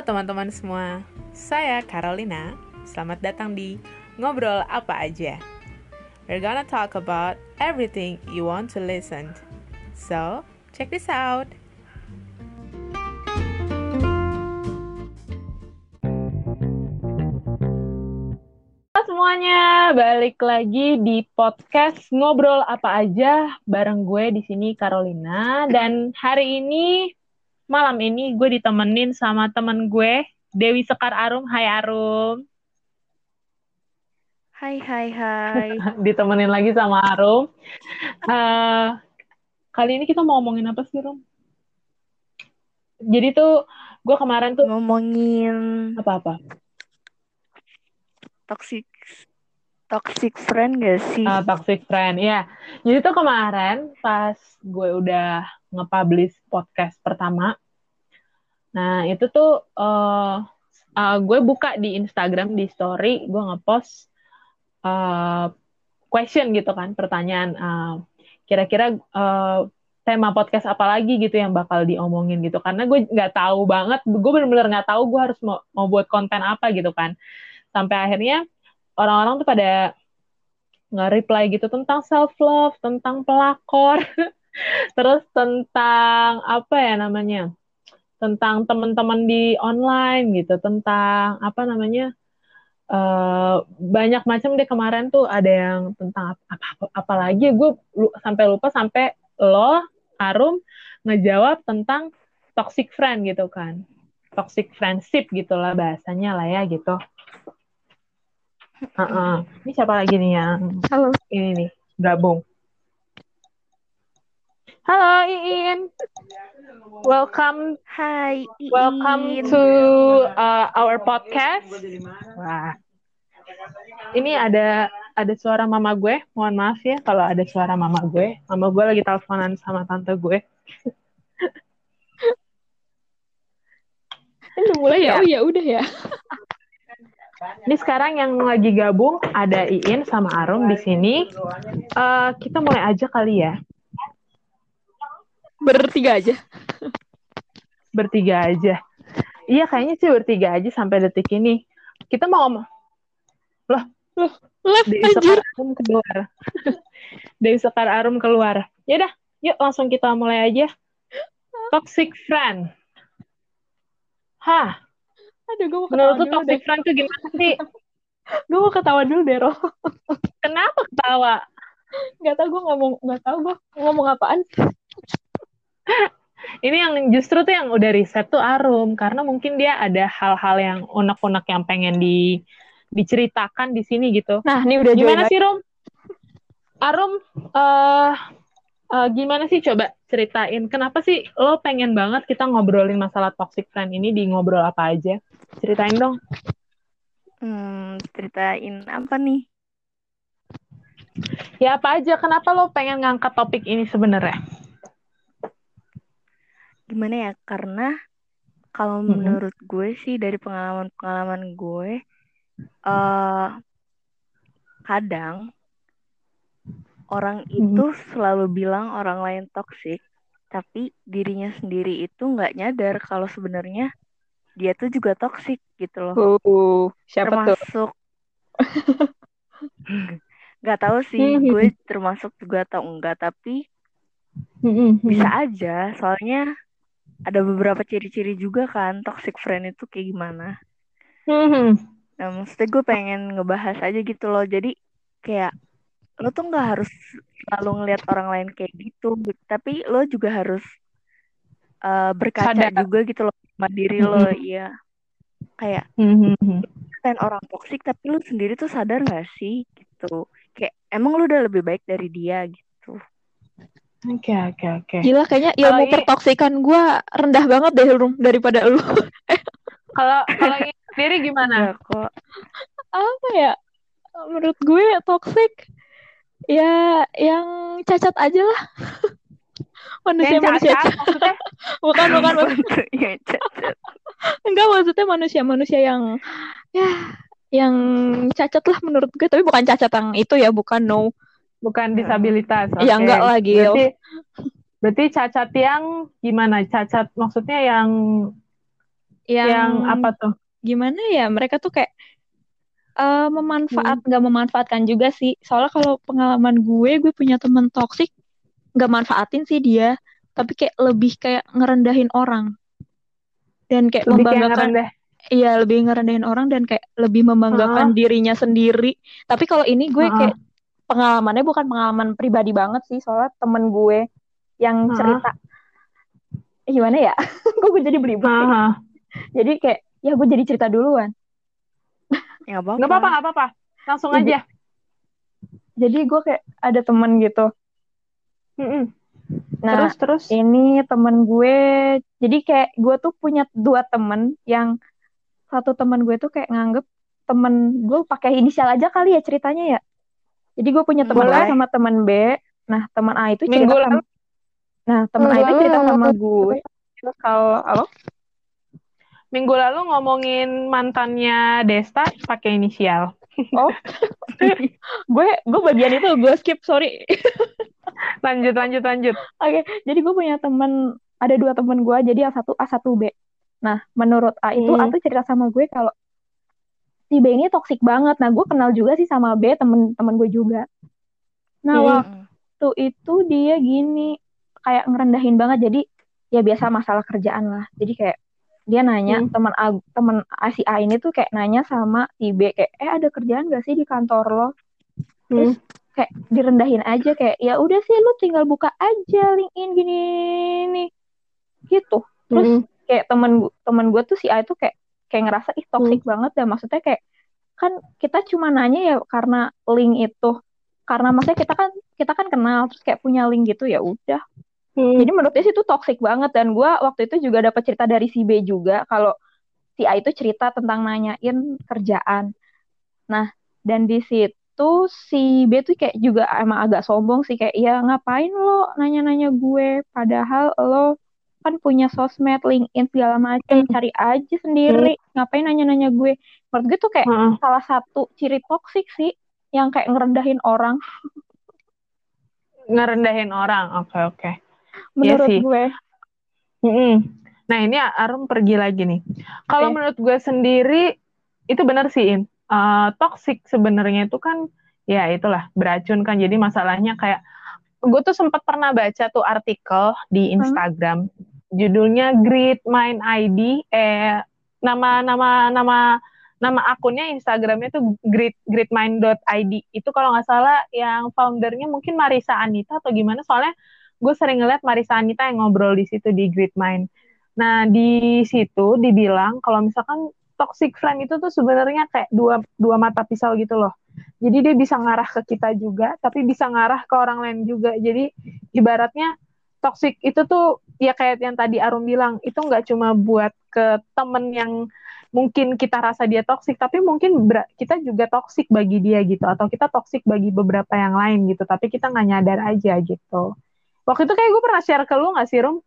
Halo teman-teman semua, saya Carolina. Selamat datang di Ngobrol Apa Aja. We're gonna talk about everything you want to listen. So, check this out. Halo semuanya, balik lagi di podcast Ngobrol Apa Aja bareng gue di sini Carolina dan hari ini malam ini gue ditemenin sama temen gue Dewi Sekar Arum. Hai Arum. Hai, hai, hai. ditemenin lagi sama Arum. Uh, kali ini kita mau ngomongin apa sih, Rum? Jadi tuh gue kemarin tuh Ngomongin apa-apa? toxic toxic friend gak sih? Uh, toxic friend, ya. Jadi tuh kemarin pas gue udah nge-publish podcast pertama, nah itu tuh uh, uh, gue buka di Instagram di story, gue nge-post uh, question gitu kan, pertanyaan kira-kira uh, tema podcast apa lagi gitu yang bakal diomongin gitu. Karena gue nggak tahu banget gue bener-bener nggak tahu gue harus mau, mau buat konten apa gitu kan. Sampai akhirnya orang-orang tuh pada nge-reply gitu tentang self love tentang pelakor terus tentang apa ya namanya? Tentang teman-teman di online gitu tentang apa namanya? Uh, banyak macam deh kemarin tuh ada yang tentang apa apa apalagi gue lu, sampai lupa sampai lo Arum ngejawab tentang toxic friend gitu kan. Toxic friendship gitulah bahasanya lah ya gitu. Uh -uh. ini siapa lagi nih yang Halo. ini nih gabung halo Iin welcome Hai, Iin. welcome to uh, our podcast wah ini ada ada suara mama gue mohon maaf ya kalau ada suara mama gue mama gue lagi teleponan sama tante gue udah mulai ya? Ya. Oh ya udah ya. Ini sekarang yang lagi gabung ada Iin sama Arum di sini. Eh, kita mulai aja kali ya, Bertiga aja. bertiga aja. Iya kayaknya sih bertiga aja sampai detik ini. Kita mau ngomong. Loh, Lah, Dewi anjir. Sekar Arum keluar. Dewi Sekar Arum keluar. Ya udah, yuk langsung kita mulai aja. Toxic friend. Hah, Aduh, gue mau menurut lu dulu deh. toxic friend tuh gimana sih? Gue mau ketawa dulu deh, Roh. Kenapa ketawa? Gak tau gue ngomong, gak tau gue ngomong apaan. Ini yang justru tuh yang udah riset tuh Arum karena mungkin dia ada hal-hal yang unek-unek yang pengen di diceritakan di sini gitu. Nah, ini udah Gimana sih Rum? Arum eh eh, gimana sih coba ceritain kenapa sih lo pengen banget kita ngobrolin masalah toxic friend ini di ngobrol apa aja? Ceritain dong. Hmm, ceritain apa nih? Ya apa aja? Kenapa lo pengen ngangkat topik ini sebenarnya? Gimana ya? Karena kalau Mm-mm. menurut gue sih dari pengalaman-pengalaman gue, eh kadang orang itu selalu bilang orang lain toksik, tapi dirinya sendiri itu nggak nyadar kalau sebenarnya dia tuh juga toksik gitu loh. Uh, siapa? Termasuk nggak tahu sih gue termasuk juga atau enggak, tapi bisa aja. Soalnya ada beberapa ciri-ciri juga kan toxic friend itu kayak gimana. Mhm. Nah, maksudnya gue pengen ngebahas aja gitu loh. Jadi kayak lo tuh nggak harus selalu ngelihat orang lain kayak gitu, tapi lo juga harus uh, berkaca Sadar. juga gitu loh sama diri lo, Mm-mm. iya. Kayak Mhm. kan orang toksik, tapi lo sendiri tuh sadar nggak sih gitu. Kayak emang lo udah lebih baik dari dia gitu. Oke oke oke. Gila kayaknya ilmu ini- pertoksikan gue rendah banget deh Rum daripada lu. Kalau kalau ini sendiri gimana? Kok. Apa ya? Menurut gue toksik ya yang cacat aja lah. Yang Manusia-manusia cacat maksudnya? bukan bukan bukan. Iya, cacat. enggak maksudnya manusia-manusia yang ya yang cacat lah menurut gue tapi bukan cacat yang itu ya bukan no Bukan disabilitas. Ya, oke. enggak lah, Gil. Berarti Berarti cacat yang gimana? Cacat maksudnya yang yang, Yang apa tuh? gimana ya mereka tuh kayak eh, memanfaat nggak memanfaatkan juga sih soalnya kalau pengalaman gue gue punya temen toksik nggak manfaatin sih dia tapi kayak lebih kayak ngerendahin orang dan kayak Lebih membanggakan iya lebih ngerendahin orang dan kayak lebih membanggakan dirinya sendiri tapi kalau ini gue Heeh. kayak pengalamannya bukan pengalaman pribadi banget sih soalnya temen gue yang Heeh. cerita Eh, gimana ya gue jadi belibet sih. Heeh. jadi kayak ya gue jadi cerita duluan Ya nggak apa-apa. Nggak apa-apa, nggak apa-apa. Langsung Jadi- aja. jadi gue kayak ada temen gitu Mm-mm. nah terus terus. ini temen gue jadi kayak gue tuh punya dua temen yang satu temen gue tuh kayak nganggep temen gue pakai inisial aja kali ya ceritanya ya jadi gue punya Boleh. A sama temen B nah temen A itu Minggu cerita sama lalu. nah temen A itu Minggu cerita sama gue kalau halo Minggu lalu ngomongin mantannya Desta pakai inisial. oh gue gue bagian itu gue skip sorry Lanjut, lanjut, lanjut. Oke, jadi gue punya temen, ada dua temen gue, jadi yang satu A, satu B. Nah, menurut A itu, A Hmm. tuh cerita sama gue kalau si B ini toksik banget. Nah, gue kenal juga sih sama B, temen-temen gue juga. Nah, Hmm. waktu itu dia gini, kayak ngerendahin banget. Jadi, ya biasa masalah kerjaan lah. Jadi kayak, dia nanya, Hmm. temen A, temen A, si A ini tuh kayak nanya sama si B, kayak, eh ada kerjaan gak sih di kantor lo? Terus Hmm. kayak direndahin aja kayak ya udah sih lu tinggal buka aja LinkedIn gini nih gitu terus Mm-mm. kayak temen temen gue tuh si A itu kayak kayak ngerasa ih toxic banget dan maksudnya kayak kan kita cuma nanya ya karena link itu. Karena maksudnya kita kan kita kan kenal terus kayak punya link gitu ya udah. Hmm. jadi menurut dia sih itu toxic banget dan gue waktu itu juga dapat cerita dari si B juga kalau si A itu cerita tentang nanyain kerjaan. Nah, dan di situ si B tuh kayak juga emang agak sombong sih kayak ya ngapain lo nanya-nanya gue? Padahal lo kan punya sosmed, LinkedIn segala macam, cari aja sendiri. Ngapain nanya-nanya gue? Menurut gue tuh kayak Heeh. salah satu ciri toksik sih yang kayak ngerendahin orang Ngerendahin orang. Oke, oke. menurut sih. gue. Mm-mm. Nah ini Arum pergi lagi nih. Kalau Oke. menurut gue sendiri itu benar sih In. Eh, toxic sebenarnya itu kan ya itulah beracun kan. Jadi masalahnya kayak gue tuh sempat pernah baca tuh artikel di Instagram judulnya Great Mind ID eh nama nama nama nama akunnya Instagramnya tuh great greatmind.id itu kalau nggak salah yang foundernya mungkin Marisa Anita atau gimana soalnya gue sering ngeliat Marisa Anita yang ngobrol di situ di Great Mind. Nah di situ dibilang kalau misalkan toxic friend itu tuh sebenarnya kayak dua dua mata pisau gitu loh. Jadi dia bisa ngarah ke kita juga, tapi bisa ngarah ke orang lain juga. Jadi ibaratnya toxic itu tuh ya kayak yang tadi Arum bilang itu nggak cuma buat ke temen yang mungkin kita rasa dia toxic, tapi mungkin kita juga toxic bagi dia gitu, atau kita toxic bagi beberapa yang lain gitu, tapi kita nggak nyadar aja gitu. Waktu itu kayak gue pernah share ke lu nggak sih Rum?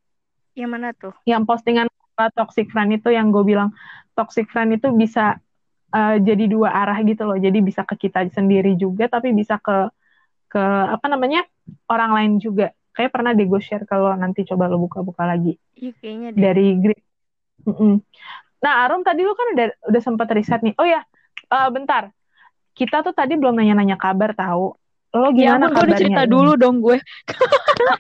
Yang mana tuh? yang postingan toxic friend itu yang gue bilang toxic friend itu bisa uh, jadi dua arah gitu loh jadi bisa ke kita sendiri juga tapi bisa ke ke apa namanya orang lain juga kayak pernah deh gue share kalau nanti coba lo buka-buka lagi Iya kayaknya deh. dari Mm-mm. nah Arum tadi lu kan udah udah sempat riset nih oh ya uh, bentar kita tuh tadi belum nanya-nanya kabar tahu lo Ya gimana ampun, gue udah kabarnya cerita dulu dong gue.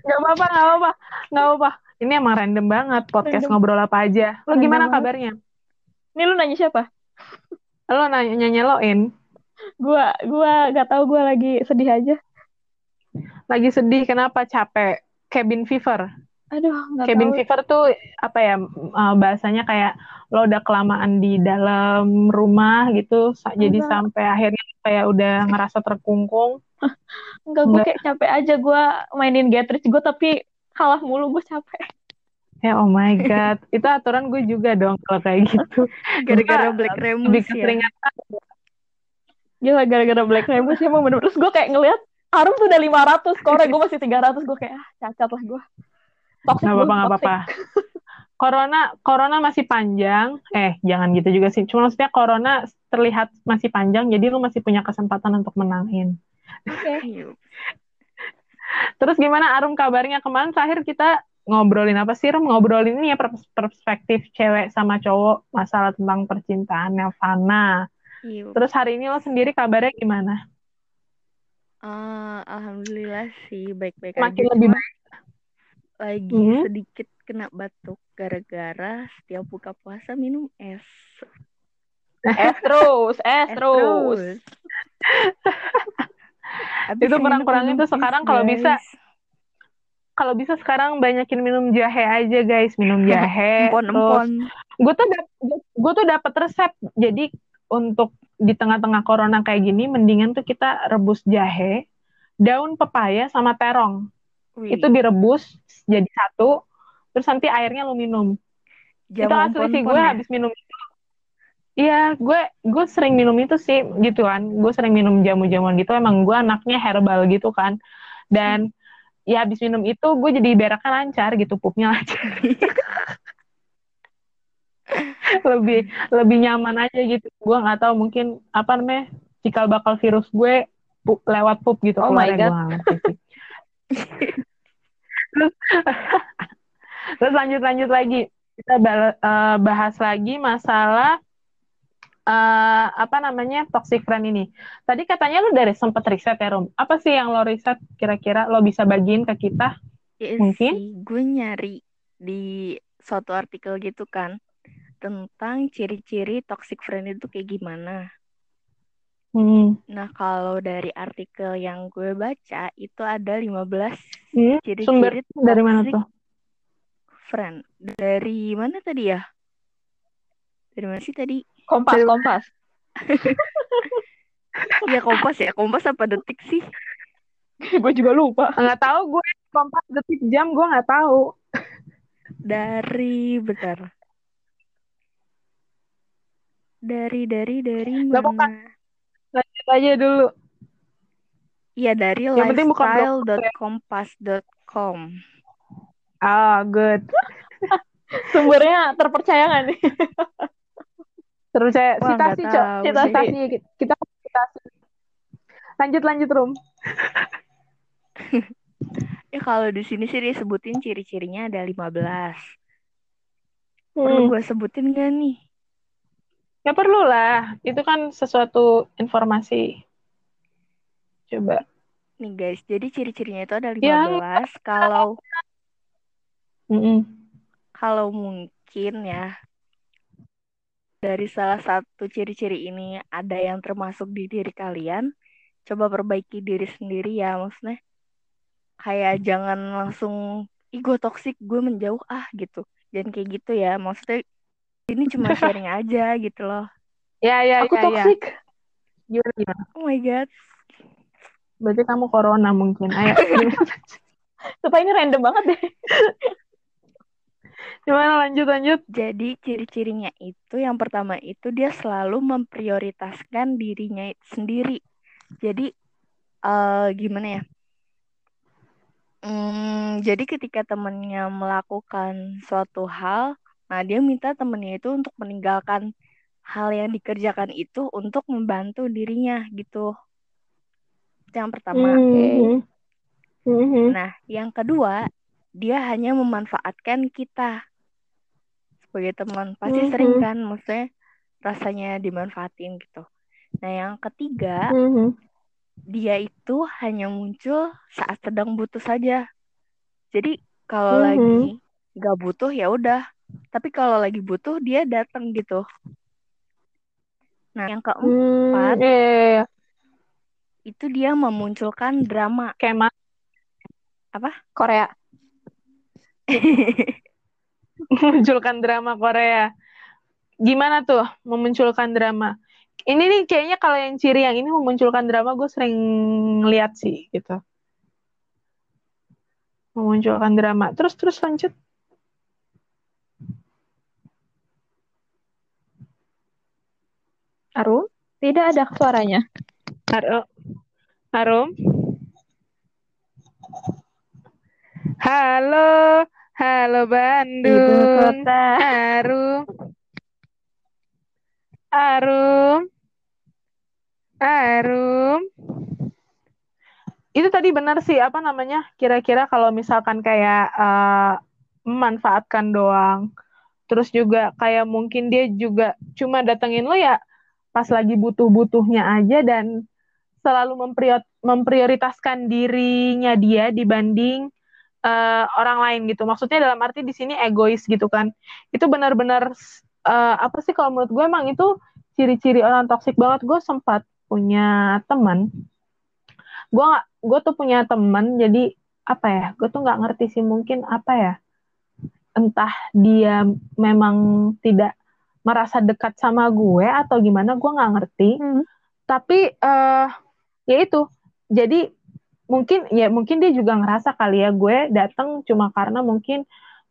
Gak apa-apa, gak apa-apa. Gak apa-apa. Ini emang random banget podcast Random. ngobrol apa aja. Lo Random gimana banget. kabarnya? Ini lu nanya siapa? Lo nanya nyeloin. Gua gua gak tahu gue lagi sedih aja. Lagi sedih kenapa? Capek. Cabin fever. Aduh, nggak Cabin tahu. fever tuh apa ya uh, bahasanya kayak lo udah kelamaan di dalam rumah gitu, sa- jadi Enggak. sampai akhirnya kayak udah ngerasa terkungkung. Enggak, gue kayak capek aja gue mainin Getrich gue tapi kalah mulu gue capek. Ya oh my god, itu aturan gue juga dong kalau kayak gitu. Gara-gara Gua Black Remus ya. gara-gara Black Rebus sih emang bener Terus gue kayak ngeliat Arum tuh udah 500 skornya gue masih 300 gue kayak ah cacat lah gue. Toxic nggak apa-apa nggak apa-apa. Corona corona masih panjang. Eh jangan gitu juga sih. Cuma maksudnya corona terlihat masih panjang, jadi lu masih punya kesempatan untuk menangin. Oke. Iya. Terus gimana Arum kabarnya kemarin terakhir kita ngobrolin apa sih Rum? Ngobrolin ini ya pers- perspektif cewek sama cowok masalah tentang percintaan Nelvana. Iya. Terus hari ini lo sendiri kabarnya gimana? Eh, alhamdulillah sih baik-baik Makin aja. lebih Cuma baik. lagi Hmm. sedikit kena batuk gara-gara setiap buka puasa minum es. Es terus, es Es terus. Itu kurang-kurangin tuh sekarang kalau bisa kalau bisa sekarang banyakin minum jahe aja guys, minum jahe. terus Empon-empon. gue tuh gue tuh dapat resep. Jadi untuk di tengah-tengah corona kayak gini mendingan tuh kita rebus jahe, daun pepaya sama terong. Wih, Itu direbus jadi satu, terus nanti airnya lu minum. itu jamu asli sih gue ya? habis minum itu. Iya, gue gue sering minum itu sih gitu kan. Gue sering minum jamu-jamuan gitu. Emang gue anaknya herbal gitu kan. Dan ya habis minum itu gue jadi beraknya lancar gitu, pupnya lancar. lebih lebih nyaman aja gitu. Gue nggak tahu mungkin apa namanya cikal bakal virus gue pu- lewat pup gitu Oh my God. sih. terus, terus lanjut lanjut lagi kita eh, bahas lagi masalah eh, apa namanya toxic friend ini. Tadi katanya lu dari sempet riset ya Rum. Apa sih yang lo riset kira-kira lo bisa bagiin ke kita? Iya Mungkin. gue nyari di suatu artikel gitu kan tentang ciri-ciri toxic friend itu kayak gimana. Hmm. Nah, kalau dari artikel yang gue baca itu ada 15 Hmm, Sumber ciri-ciri dari mana tuh? friend. Dari mana tadi ya? Dari mana sih tadi? Kompas, kompas. Ya Kompas ya, Kompas apa detik sih? Gue juga lupa. Nggak tahu gue kompas detik jam gue nggak tahu. Dari bentar. Dari dari dari apa-apa. mana? Lanjut aja dulu. Iya dari lifestyle.kompas.com. Ah, good. Sumbernya terpercaya nggak nih? Terus saya Wah, citasi, Cok. Citasi. Kita citasi. Lanjut, lanjut, Rum. Ya kalau di sini sih disebutin ciri-cirinya ada 15. Perlu Hmm. gue sebutin gak nih? Ya perlu lah. Itu kan sesuatu informasi. Coba. Nih guys, jadi ciri-cirinya itu ada 15. Yang- Kalau Mm-mm. kalau mungkin ya dari salah satu ciri-ciri ini ada yang termasuk di diri kalian, coba perbaiki diri sendiri ya maksudnya. Kayak jangan langsung ih gue toksik, gue menjauh ah gitu. Jangan kayak gitu ya. Maksudnya ini cuma sharing aja gitu loh. Ya, ya, Aku ya, ya. toksik. Gimana, gimana? Oh my god. Berarti kamu corona mungkin. Ayo. Sumpah ini random banget deh. Gimana lanjut, lanjut. Jadi ciri-cirinya itu yang pertama itu dia selalu memprioritaskan dirinya sendiri. Jadi eh gimana ya? Hmm, jadi ketika temennya melakukan suatu hal, nah dia minta temennya itu untuk meninggalkan hal yang dikerjakan itu untuk membantu dirinya gitu. Itu yang pertama. Mhm. Mhm. Nah, yang kedua, dia hanya memanfaatkan kita sebagai teman. Pasti Mhm. sering kan, maksudnya rasanya dimanfaatin gitu. Nah, yang ketiga, Mhm. dia itu hanya muncul saat sedang butuh saja. Jadi kalau Mhm. lagi nggak butuh ya udah. Tapi kalau lagi butuh dia datang gitu. Nah, yang keempat Hmm, iya, iya, iya. itu dia memunculkan drama. Kayak mas Korea. memunculkan drama Korea. Gimana tuh memunculkan drama? Ini nih kayaknya kalau yang ciri yang ini memunculkan drama gue sering lihat sih gitu. Memunculkan drama. Terus terus lanjut. Arum? Tidak ada suaranya. Harum. Harum. Halo, halo Ibu Bandung. kota. Arum. Arum. Arum. Itu tadi benar sih, apa namanya? Kira-kira kalau misalkan kayak eh, memanfaatkan doang terus juga kayak mungkin dia juga cuma datengin lo ya pas lagi butuh-butuhnya aja dan selalu memprioritaskan dirinya dia dibanding uh, orang lain gitu. Maksudnya dalam arti di sini egois gitu kan. Itu benar-benar uh, apa sih kalau menurut gue emang itu ciri-ciri orang toksik banget. Gue sempat punya teman. Gue gak, gue tuh punya teman jadi apa ya? Gue tuh nggak ngerti sih mungkin apa ya? Entah dia memang tidak merasa dekat sama gue atau gimana gue nggak ngerti. Hmm. Tapi uh, ya itu. Jadi mungkin ya mungkin dia juga ngerasa kali ya gue datang cuma karena mungkin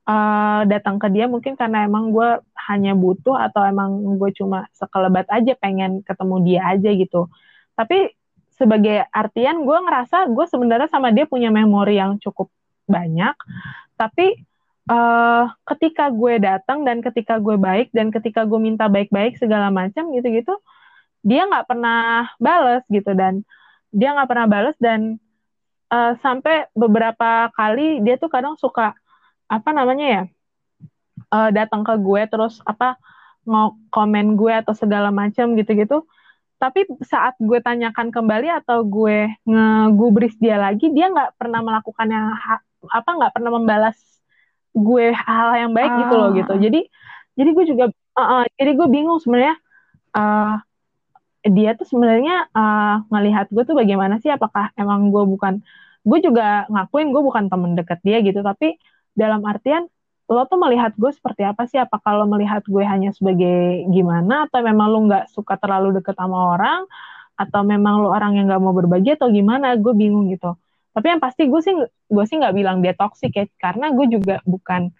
uh, datang ke dia mungkin karena emang gue hanya butuh atau emang gue cuma sekelebat aja pengen ketemu dia aja gitu tapi sebagai artian gue ngerasa gue sebenarnya sama dia punya memori yang cukup banyak tapi uh, ketika gue datang dan ketika gue baik dan ketika gue minta baik-baik segala macam gitu-gitu dia nggak pernah bales gitu dan dia nggak pernah bales dan uh, sampai beberapa kali dia tuh kadang suka apa namanya ya uh, datang ke gue terus apa mau komen gue atau segala macam gitu-gitu. Tapi saat gue tanyakan kembali atau gue ngegubris dia lagi dia nggak pernah melakukan yang apa nggak pernah membalas gue hal yang baik ah. gitu loh ah. gitu. Jadi jadi gue juga uh, uh, jadi gue bingung sebenarnya uh, dia tuh sebenarnya uh, ngelihat gue tuh bagaimana sih? Apakah emang gue bukan gue juga ngakuin gue bukan temen deket dia gitu tapi dalam artian lo tuh melihat gue seperti apa sih? Apa kalau melihat gue hanya sebagai gimana? Atau memang lo nggak suka terlalu deket sama orang? Atau memang lo orang yang nggak mau berbagi atau gimana? Gue bingung gitu tapi yang pasti gue sih gue sih nggak bilang dia toksik ya karena gue juga bukan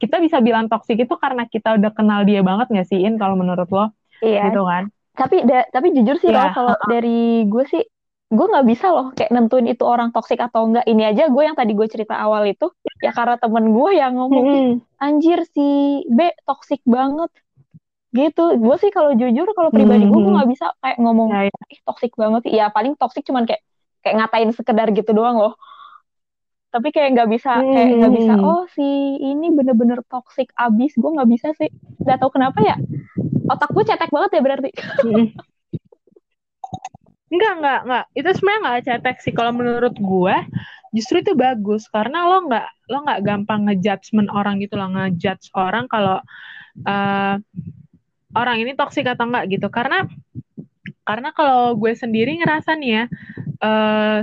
kita bisa bilang toksik itu karena kita udah kenal dia banget nggak sih In kalau menurut lo iya. gitu kan tapi da, tapi jujur sih yeah. kalau dari gue sih gue nggak bisa loh kayak nentuin itu orang toksik atau enggak ini aja gue yang tadi gue cerita awal itu ya karena temen gue yang ngomong hmm. anjir si B toksik banget gitu gue sih kalau jujur kalau pribadi gue gue nggak bisa kayak ngomong ya, ya. ih toksik banget ya paling toksik cuman kayak kayak ngatain sekedar gitu doang loh tapi kayak nggak bisa kayak nggak bisa oh si ini bener-bener toksik abis gue nggak bisa sih nggak tahu kenapa ya otak gue cetek banget ya berarti Enggak, enggak, enggak. Itu sebenarnya enggak cetek sih. Kalau menurut gue, justru itu bagus. Karena lo enggak, lo enggak gampang ngejudgement orang gitu loh. Ngejudge orang kalau uh, orang ini toksik atau enggak gitu. Karena karena kalau gue sendiri ngerasa nih ya, uh,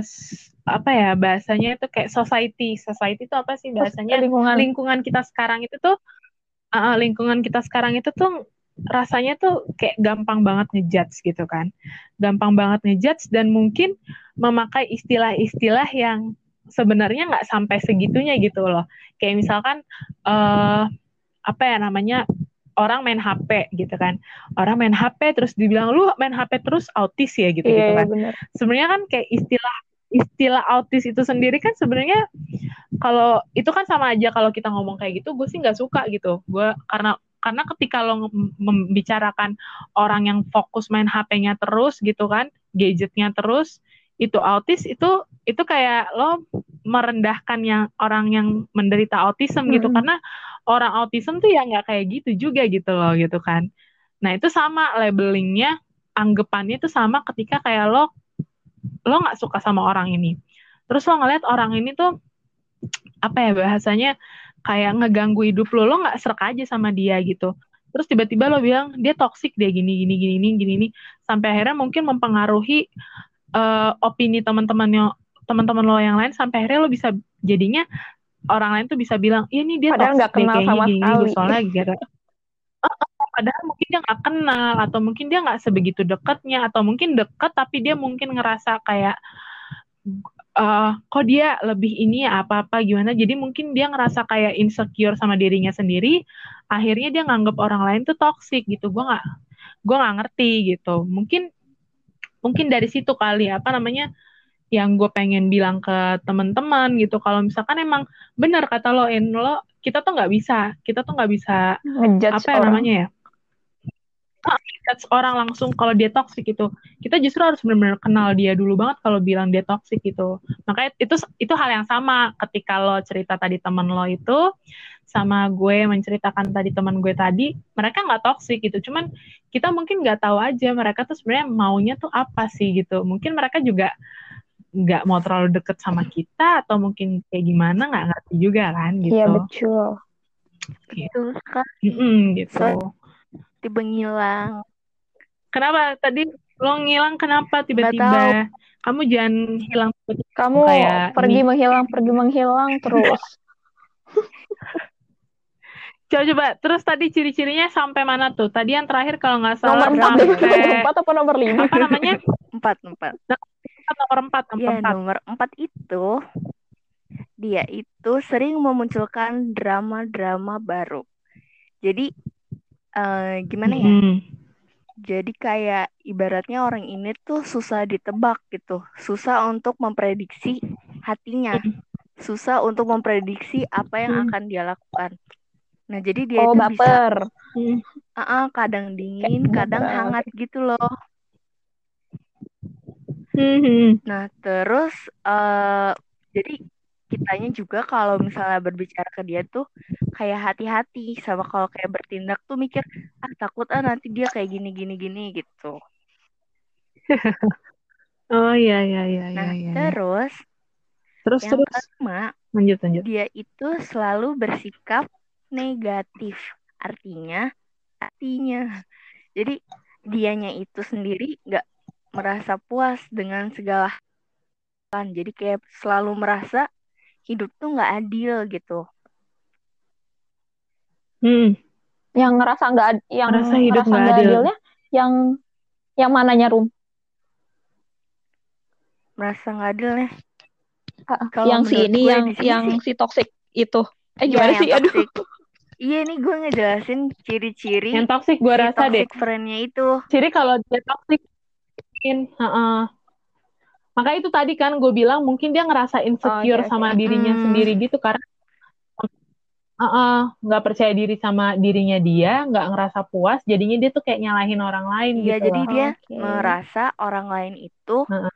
apa ya bahasanya itu kayak society. Society itu apa sih bahasanya? Lingkungan. Lingkungan kita sekarang itu tuh, uh, lingkungan kita sekarang itu tuh rasanya tuh kayak gampang banget ngejudge gitu kan. Gampang banget ngejudge dan mungkin memakai istilah-istilah yang sebenarnya nggak sampai segitunya gitu loh. Kayak misalkan uh, apa ya namanya orang main HP gitu kan. Orang main HP terus dibilang lu main HP terus autis ya gitu gitu yeah, kan. Sebenarnya kan kayak istilah istilah autis itu sendiri kan sebenarnya kalau itu kan sama aja kalau kita ngomong kayak gitu gue sih nggak suka gitu gue karena karena ketika lo membicarakan orang yang fokus main HP-nya terus gitu kan gadgetnya terus itu autis itu itu kayak lo merendahkan yang orang yang menderita autism gitu. Karena orang autism tuh ya nggak kayak gitu juga gitu loh gitu kan. Nah itu sama labelingnya anggapannya itu sama ketika kayak lo lo nggak suka sama orang ini. Terus lo ngeliat orang ini tuh apa ya bahasanya kayak ngeganggu hidup lo lo nggak serak aja sama dia gitu. Terus tiba-tiba lo bilang dia toksik dia gini gini gini gini gini gini. Sampai akhirnya mungkin mempengaruhi uh, opini teman-temannya teman-teman lo yang lain sampai akhirnya lo bisa jadinya orang lain tuh bisa bilang iya nih dia padahal nggak kenal sama gini, sekali. soalnya gara padahal mungkin dia nggak kenal atau mungkin dia nggak sebegitu dekatnya atau mungkin dekat tapi dia mungkin ngerasa kayak uh, kok dia lebih ini ya apa-apa gimana? Jadi mungkin dia ngerasa kayak insecure sama dirinya sendiri akhirnya dia nganggap orang lain tuh toxic gitu. Gue nggak gue nggak ngerti gitu. Mungkin mungkin dari situ kali apa namanya yang gue pengen bilang ke teman-teman gitu kalau misalkan emang benar kata lo in lo kita tuh nggak bisa kita tuh nggak bisa Ngejudge apa ya namanya ya judge orang langsung kalau dia toxic gitu. Kita justru harus benar-benar kenal dia dulu banget kalau bilang dia toxic gitu. Makanya itu itu hal yang sama ketika lo cerita tadi temen lo itu sama gue menceritakan tadi teman gue tadi, mereka nggak toxic gitu. Cuman kita mungkin nggak tahu aja mereka tuh sebenarnya maunya tuh apa sih gitu. Mungkin mereka juga nggak mau terlalu deket sama kita atau mungkin kayak gimana nggak ngerti juga kan gitu. Iya betul. Itu kan Mm-mm, gitu. tiba ngilang. Kenapa tadi lo ngilang kenapa tiba-tiba? Kamu jangan hilang Kamu kayak pergi ini. menghilang, pergi menghilang terus. Coba coba terus tadi ciri-cirinya sampai mana tuh? Tadi yang terakhir kalau nggak salah nomor empat deh, nomor sampai empat apa nomor lima? apa namanya? Empat, empat. Nomor empat, nomor Ya, empat. nomor empat itu dia itu sering memunculkan drama-drama baru. Jadi eh, gimana ya? Mm-mm. Jadi kayak ibaratnya orang ini tuh susah ditebak gitu, susah untuk memprediksi hatinya, susah untuk memprediksi apa yang Hmm. akan dia lakukan. Nah, jadi dia Oh itu bisa baper. Mm. ah, ah, kadang dingin, Kayak kadang baper. hangat gitu loh. Mhm. Nah, terus eh jadi kitanya juga kalau misalnya berbicara ke dia tuh kayak hati-hati sama kalau kayak bertindak tuh mikir ah takut ah nanti dia kayak gini gini gini gitu. Oh iya iya iya iya Nah, iya. iya. terus Terus yang terus kelima lanjut lanjut. dia itu selalu bersikap negatif. Artinya, artinya. Jadi dianya itu sendiri nggak merasa puas dengan segala hal. Jadi kayak selalu merasa hidup tuh nggak adil gitu. Hmm. Yang ngerasa nggak, ad- yang Merasa hidup ngerasa nggak nggak adil. adilnya, yang yang mananya rum? Merasa nggak adil nih. Ah, Kalau yang si ini, yang sini yang sih- si toxic itu. Eh Iya, gimana yang sih? Aduh. toxic. Iya, ini gue ngejelasin ciri-ciri Yang toxic gue si rasa deh. toxic friend-nya itu. Jadi kalau dia toxic mungkin, heeh. Maka itu tadi kan gue bilang mungkin dia ngerasa insecure oke, oke. sama dirinya Mm. sendiri gitu karena nggak percaya diri sama dirinya dia, nggak ngerasa puas, jadinya dia tuh kayak nyalahin orang lain Iya, gitu jadi loh. dia merasa orang lain itu Heeh.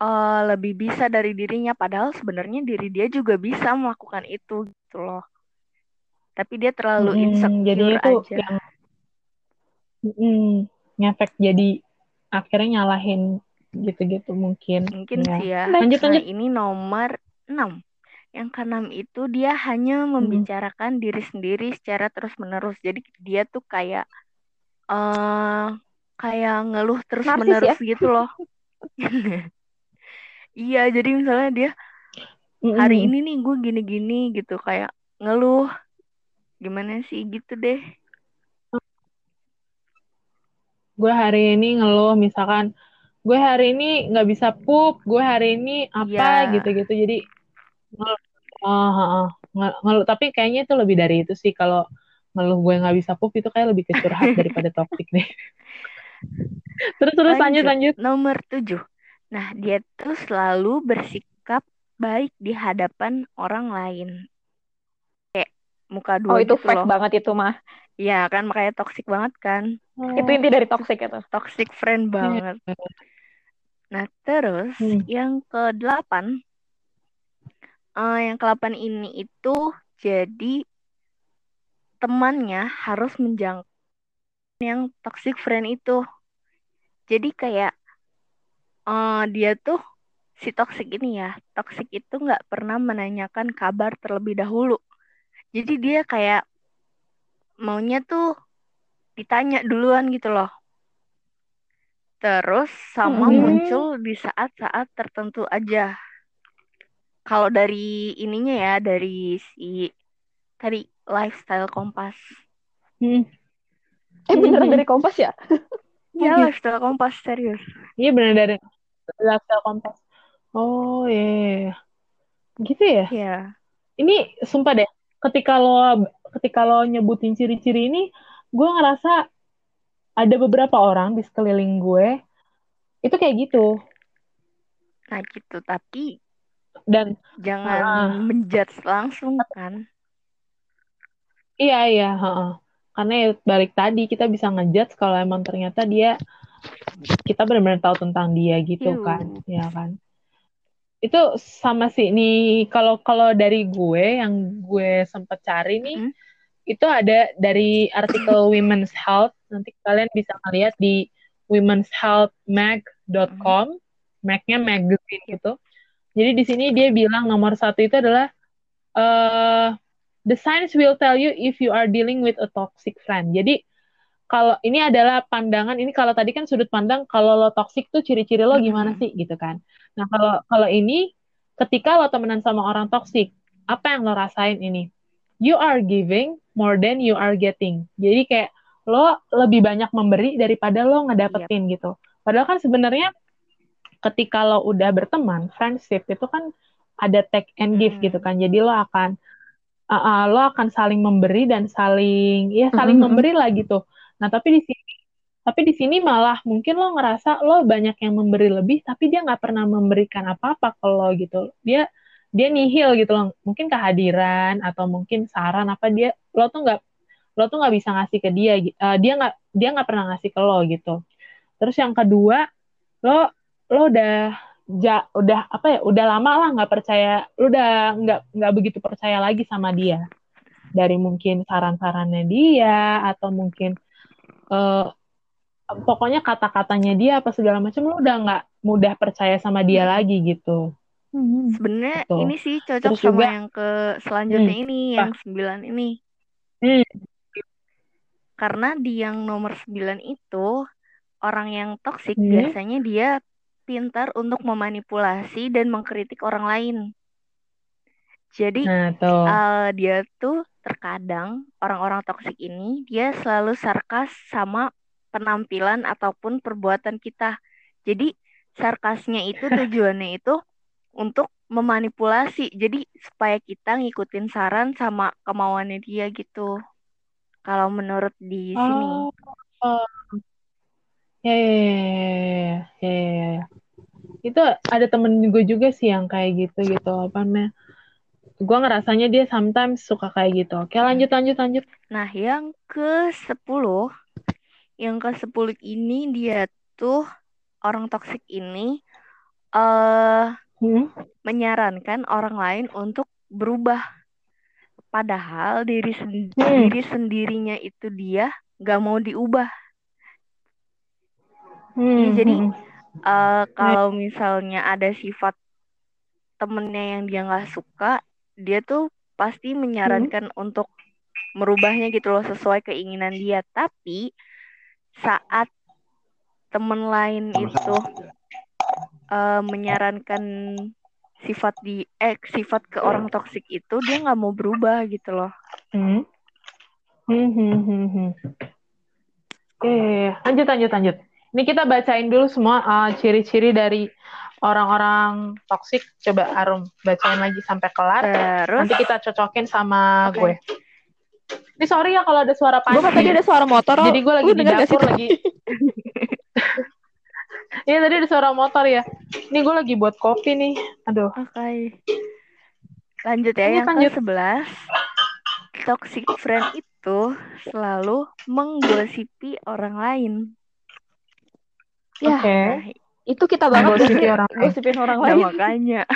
eh, lebih bisa dari dirinya, padahal sebenarnya diri dia juga bisa melakukan itu gitu loh. Tapi dia terlalu insecure jadinya tuh aja. yang mm, ngefek jadi akhirnya nyalahin gitu-gitu mungkin. Mungkin Ya. sih ya. Lanjut Nah, lanjut. ini nomor 6. Yang keenam itu dia hanya membicarakan diri sendiri secara terus-menerus. Jadi dia tuh kayak eh kayak ngeluh terus-menerus gitu loh. Iya, jadi misalnya dia hari ini nih gue gini-gini gitu kayak ngeluh gimana sih gitu deh. Gue hari ini ngeluh misalkan gue hari ini nggak bisa pup gue hari ini apa Iya. gitu-gitu jadi ngeluh ah. Nge- ngeluh tapi kayaknya itu lebih dari itu sih kalau ngeluh gue nggak bisa pup itu kayak lebih ke curhat daripada toxic deh terus terus lanjut lanjut Nomor 7. Nah, dia tuh selalu bersikap baik di hadapan orang lain. Muka Oh dua itu gitu fake loh. banget itu mah. Iya kan makanya toxic banget kan. Itu inti dari toxic itu. Toxic friend banget. Nah, terus Hmm. yang ke-8 eh, yang ke-8 ini itu jadi temannya harus menjangkau yang toxic friend itu. Jadi kayak eh, dia tuh si toxic ini ya, toxic itu nggak pernah menanyakan kabar terlebih dahulu. Jadi dia kayak maunya tuh ditanya duluan gitu loh. Terus sama Hmm. muncul di saat-saat tertentu aja. Kalau dari ininya ya, dari si tadi lifestyle kompas. Hmm. Eh beneran Mhm. dari Kompas ya? Ya, lifestyle kompas serius. iya benar dari lifestyle kompas oh iya iya, iya. gitu ya Ya. ini sumpah deh ketika lo ketika lo nyebutin ciri-ciri ini gue ngerasa ada beberapa orang di sekeliling gue itu kayak gitu Nah gitu, tapi dan jangan Ah. menjudge langsung kan. iya iya heeh. karena ya balik tadi kita bisa ngejudge kalau emang ternyata dia kita benar-benar tahu tentang dia gitu Yuh. kan ya kan itu sama sih nih kalau kalau dari gue yang gue sempat cari nih Mm. itu ada dari artikel Women's Health. Nanti kalian bisa ngeliat di womenshealthmag.com magnya magazine gitu. Jadi di sini dia bilang nomor satu itu adalah uh, the signs will tell you if you are dealing with a toxic friend. Jadi kalau ini adalah pandangan ini kalau tadi kan sudut pandang kalau lo toxic tuh ciri-ciri lo gimana sih gitu kan nah kalau kalau ini ketika lo temenan sama orang toxic apa yang lo rasain ini? You are giving more than you are getting. Jadi kayak lo lebih banyak memberi daripada lo ngedapetin gitu. Padahal kan sebenarnya ketika lo udah berteman friendship itu kan ada take and give Hmm. gitu kan. Jadi lo akan uh, uh, lo akan saling memberi dan saling ya saling Mhm. memberi lah gitu. Nah tapi di sini tapi di sini malah mungkin lo ngerasa lo banyak yang memberi lebih tapi dia nggak pernah memberikan apa-apa ke lo gitu. Dia dia nihil gitu loh. Mungkin kehadiran atau mungkin saran apa dia lo tuh nggak lo tuh nggak bisa ngasih ke dia eh, dia nggak dia nggak pernah ngasih ke lo gitu. Terus yang kedua lo lo udah ja, udah apa ya udah lama lah nggak percaya lo udah nggak nggak begitu percaya lagi sama dia. Dari mungkin saran-sarannya dia atau mungkin eh, pokoknya kata-katanya dia apa segala macam lo udah nggak mudah percaya sama dia lagi gitu Mhm. Sebenarnya Betul. ini sih cocok Terus sama juga- yang ke selanjutnya Hmm, ini, apa? yang sembilan ini. Hmm. Karena di yang nomor sembilan itu orang yang toksik Hmm. biasanya dia pintar untuk memanipulasi dan mengkritik orang lain. Jadi nah tuh eh, dia tuh terkadang orang-orang toksik ini dia selalu sarkas sama penampilan ataupun perbuatan kita. Jadi sarkasnya itu tujuannya itu untuk memanipulasi. Jadi supaya kita ngikutin saran sama kemauannya dia gitu. Kalau menurut di sini. Oh, oh. Ya, ya, ya, ya, ya, ya, ya. Itu ada temen gue juga sih yang kayak gitu gitu apa namanya. Gue ngerasanya dia sometimes suka kayak gitu. Oke, lanjut lanjut lanjut. Nah, yang ke-10, yang ke-10 ini dia tuh orang toksik ini eh Hmm? menyarankan orang lain untuk berubah. Padahal diri sen- Hmm. diri sendirinya itu dia gak mau diubah. Hmm, Iya, jadi hmm, eh kalau misalnya ada sifat temennya yang dia nggak suka, dia tuh pasti menyarankan untuk merubahnya gitu loh sesuai keinginan dia. Tapi saat temen lain itu eh, menyarankan sifat di eh sifat ke orang toksik itu dia nggak mau berubah gitu loh. hmm. Hmm, hmm, hmm, hmm. Oke, lanjut lanjut lanjut. Ini kita bacain dulu semua uh, ciri-ciri dari orang-orang toksik. Coba Arum bacain lagi sampai kelar. Terus Nanti kita cocokin sama Oke. gue. Ini sorry ya kalau ada suara Gue pancing. tadi ada suara motor. Jadi gue lagi di dapur lagi. Iya tadi ada suara motor ya. Ini gue lagi buat kopi nih. Aduh. Oke. Lanjut ya Lanjut, yang lanjut. ke-11. Toxic friend itu selalu menggosipi orang lain. Ya, Oke. Nah, itu kita banget Menggosipi gosip- orang lain. gosipin orang nah, lain. makanya.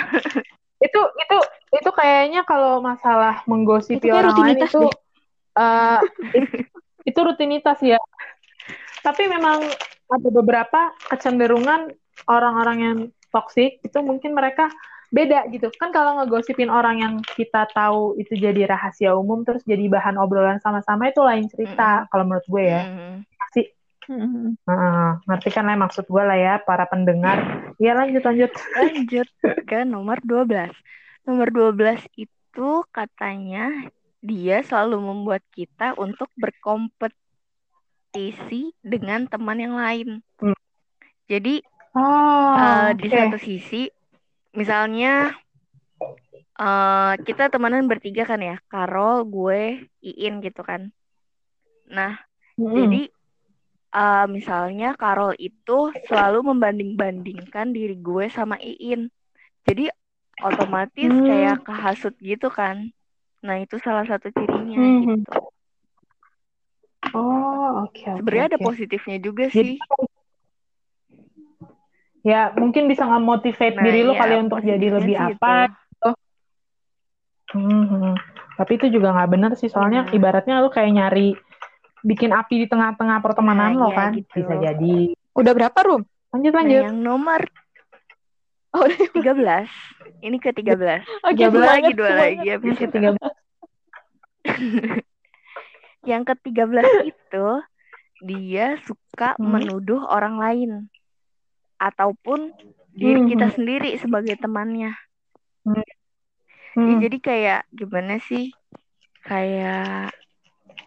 Itu itu itu kayaknya kalau masalah menggosipi Itu orang lain itu deh. It- itu rutinitas ya. Tapi memang ada beberapa kecenderungan orang-orang yang toksik itu mungkin mereka beda gitu. Kan kalau ngegosipin orang yang kita tahu itu jadi rahasia umum terus jadi bahan obrolan sama-sama itu lain cerita kalau menurut gue ya. Mm. Sih. Hmm. Heeh, ngerti kan lah maksud gue lah ya para pendengar. Ya lanjut lanjut. Lanjut ke nomor 12. Nomor 12 itu katanya dia selalu membuat kita untuk berkompetisi dengan teman yang lain. Hmm. Jadi Oh, eh, di oke. satu sisi, misalnya eh, kita temenan bertiga kan ya, Karol, gue, Iin gitu kan. Nah, Mm-mm. jadi eh, misalnya Karol itu selalu membanding-bandingkan diri gue sama Iin. Jadi otomatis Hmm. kayak kehasut gitu kan. Nah, itu salah satu cirinya Hmm. gitu. Oh, oke oke. Sebenarnya ada oke. positifnya juga Jadi sih. ya mungkin bisa nge-motivate Nah, diri lo iya, kali untuk jadi lebih sih apa gitu. Hmm, hmm. tapi itu juga nggak bener sih soalnya Iya. ibaratnya lo kayak nyari bikin api di tengah-tengah pertemanan Nah, lo iya kan gitu. bisa jadi Udah berapa, Rum? lanjut Nah, lanjut yang nomor Oh, udah. 13. Ini ke 13. Oke, Dua belas. lagi, dua lagi habis itu. ketiga Yang ke-13 itu dia suka Hmm. menuduh orang lain ataupun diri Hmm, kita hmm. sendiri sebagai temannya. Ya, Hmm. jadi kayak gimana sih? Kayak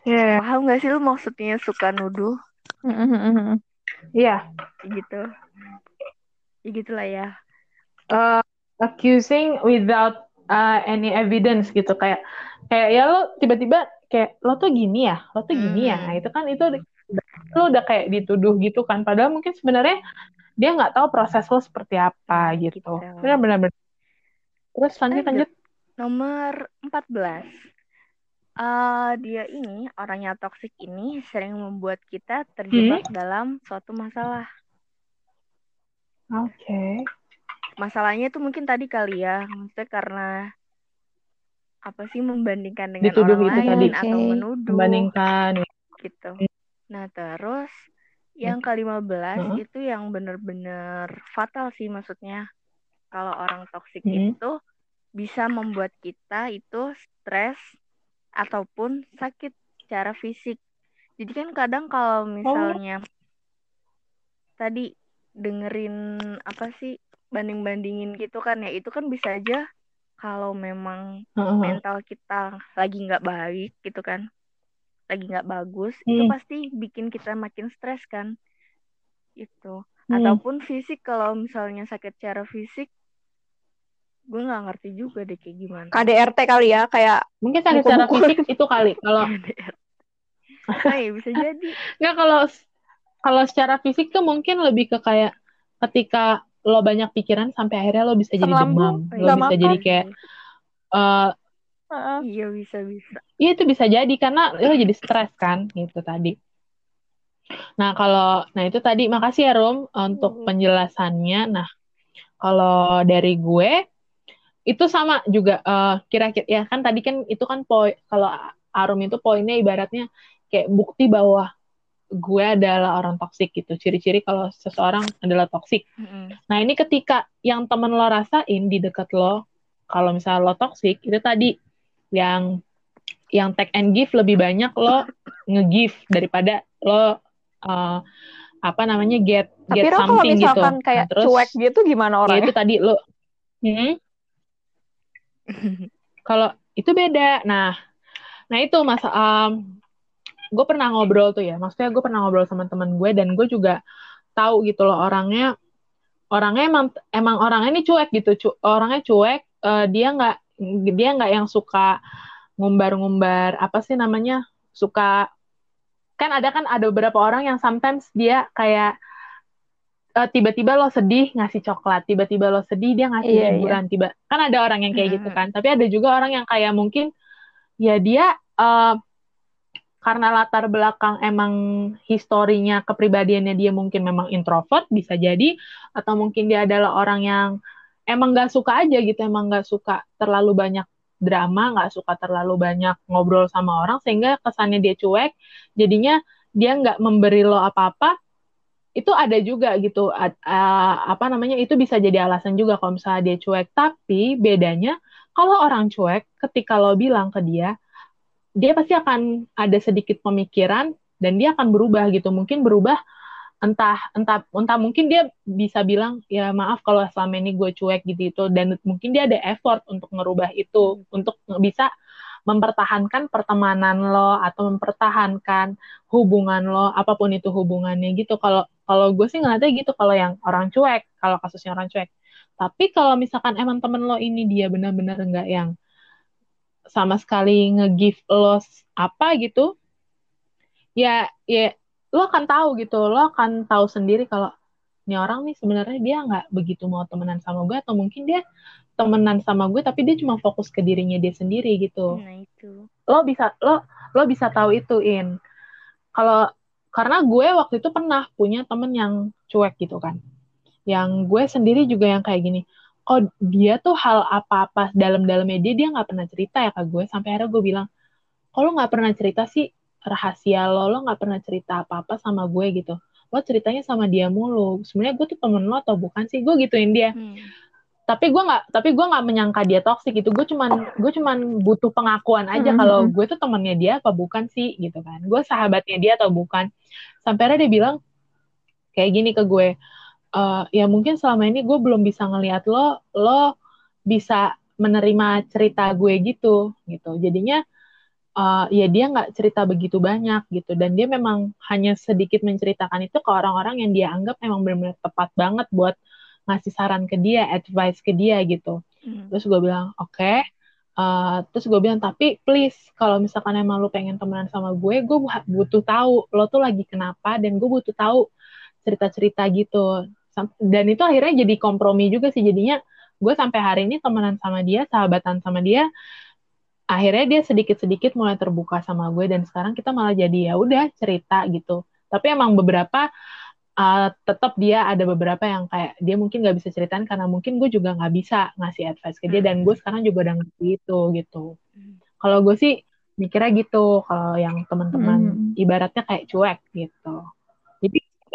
Iya, paham gak sih lu maksudnya suka nuduh iya. gitu? Ya gitulah ya. Uh, accusing without uh, any evidence gitu kayak kayak ya lo tiba-tiba kayak lo tuh gini ya, lo tuh gini ya. Hmm. Nah, itu kan itu lo udah kayak dituduh gitu kan. Padahal mungkin sebenarnya dia nggak tahu proses lo seperti apa gitu. Benar-benar. Terus lanjut Lanjut. lanjut. Nomor 14. Eh dia ini, orangnya toksik ini sering membuat kita terjebak Hmm? dalam suatu masalah. Oke. Masalahnya itu mungkin tadi kali ya, maksudnya karena apa sih membandingkan dengan Dituduh orang itu lain tadi. atau menuduh Membandingkan. gitu. Nah, terus yang ke-15 Heeh. itu yang bener-bener fatal sih maksudnya. Kalau orang toksik Hmm. itu bisa membuat kita itu stres ataupun sakit secara fisik. Jadi kan kadang kalau misalnya tadi dengerin apa sih banding-bandingin gitu kan ya itu kan bisa aja kalau memang Heeh. mental kita lagi nggak baik gitu kan lagi nggak bagus itu Hmm. pasti bikin kita makin stres kan itu Hmm. ataupun fisik kalau misalnya sakit secara fisik gue nggak ngerti juga deh kayak gimana KDRT kali ya, kayak Mungkin sakit secara fisik itu kali. Kalau nah ya bisa jadi Nggak kalau kalau secara fisik tuh mungkin lebih ke kayak ketika lo banyak pikiran sampai akhirnya lo bisa jadi demam, lo bisa makan. jadi kayak eh Heeh. iya bisa bisa iya itu bisa jadi karena lo jadi stres kan gitu tadi. Nah kalau nah itu tadi makasih ya Rum untuk Hmm. penjelasannya. Nah kalau dari gue itu sama juga eh, kira-kira ya kan tadi kan itu kan poin kalau Arum itu poinnya ibaratnya kayak bukti bahwa gue adalah orang toksik gitu. Ciri-ciri kalau seseorang adalah toksik. Mm-mm. Nah, ini ketika yang temen lo rasain di dekat lo, kalau misalnya lo toxic, itu tadi yang yang take and give lebih banyak lo nge-give daripada lo uh, apa namanya get Tapi get kalau something gitu. misalkan Nah, kayak terus cuek gitu gimana ya orangnya? itu tadi lo Hmm? kalau itu beda. Nah, nah itu masa gue pernah ngobrol tuh ya. Maksudnya gue pernah ngobrol sama teman gue dan gue juga tahu gitu loh orangnya orangnya emang emang orangnya ini cuek gitu. Cu, orangnya cuek. eh, dia nggak dia nggak yang suka ngumbar-ngumbar apa sih namanya suka kan ada kan ada beberapa orang yang sometimes dia kayak eh, tiba-tiba lo sedih ngasih coklat, tiba-tiba lo sedih dia ngasih Iya, iya. hiburan, tiba kan ada orang yang kayak gitu kan. Tapi ada juga orang yang kayak mungkin ya dia eh, karena latar belakang emang historinya kepribadiannya dia mungkin memang introvert bisa jadi atau mungkin dia adalah orang yang emang nggak suka aja gitu, emang nggak suka terlalu banyak drama, nggak suka terlalu banyak ngobrol sama orang sehingga kesannya dia cuek, jadinya dia nggak memberi lo apa-apa itu ada juga gitu uh, apa namanya itu bisa jadi alasan juga kalau misalnya dia cuek. Tapi bedanya kalau orang cuek ketika lo bilang ke dia dia pasti akan ada sedikit pemikiran dan dia akan berubah gitu. Mungkin berubah entah entah entah mungkin dia bisa bilang ya maaf kalau selama ini gue cuek gitu itu dan mungkin dia ada effort untuk ngerubah itu untuk bisa mempertahankan pertemanan lo atau mempertahankan hubungan lo apa pun itu hubungannya gitu. Kalau kalau gue sih ngeliatnya gitu kalau yang orang cuek kalau kasusnya orang cuek. Tapi kalau misalkan emang temen lo ini dia benar-benar enggak yang sama sekali nge-give lo apa gitu ya ya lo akan tahu gitu. Lo akan tahu sendiri kalau ini orang nih sebenarnya dia nggak begitu mau temenan sama gue atau mungkin dia temenan sama gue tapi dia cuma fokus ke dirinya dia sendiri gitu. Nah itu. Lo bisa lo lo bisa tahu itu in. Kalau karena gue waktu itu pernah punya temen yang cuek gitu kan. Yang gue sendiri juga yang kayak gini kok dia tuh hal apa-apa dalam-dalamnya dia dia nggak pernah cerita ya ke gue. Sampai akhirnya gue bilang kalau nggak pernah cerita sih rahasia lo? Lo nggak pernah cerita apa-apa sama gue gitu. Lo ceritanya sama dia mulu. Sebenarnya gue tuh temen lo atau bukan sih? Gue gituin dia. Hmm. tapi gue nggak tapi gue nggak menyangka dia toksik gitu. Gue cuman gue cuman butuh pengakuan aja hmm. kalau gue tuh temennya dia apa bukan sih? Gitu kan. Gue sahabatnya dia atau bukan. Sampai akhirnya dia bilang kayak gini ke gue uh, ya mungkin selama ini gue belum bisa ngelihat lo lo bisa menerima cerita gue gitu gitu jadinya uh, ya dia nggak cerita begitu banyak gitu dan dia memang hanya sedikit menceritakan itu ke orang-orang yang dia anggap memang benar-benar tepat banget buat ngasih saran ke dia advice ke dia gitu hmm. terus gue bilang oke okay. Uh, terus gue bilang tapi please kalau misalkan emang lu pengen temenan sama gue gue butuh tahu lo tuh lagi kenapa dan gue butuh tahu cerita-cerita gitu dan itu akhirnya jadi kompromi juga sih. Jadinya gue sampai hari ini temenan sama dia sahabatan sama dia akhirnya dia sedikit-sedikit mulai terbuka sama gue dan sekarang kita malah jadi ya udah cerita gitu. Tapi emang beberapa uh, tetap dia ada beberapa yang kayak dia mungkin nggak bisa ceritain karena mungkin gue juga nggak bisa ngasih advice ke dia dan gue sekarang juga udah ngerti itu gitu. Kalau gue sih mikirnya gitu kalau yang teman-teman hmm. ibaratnya kayak cuek gitu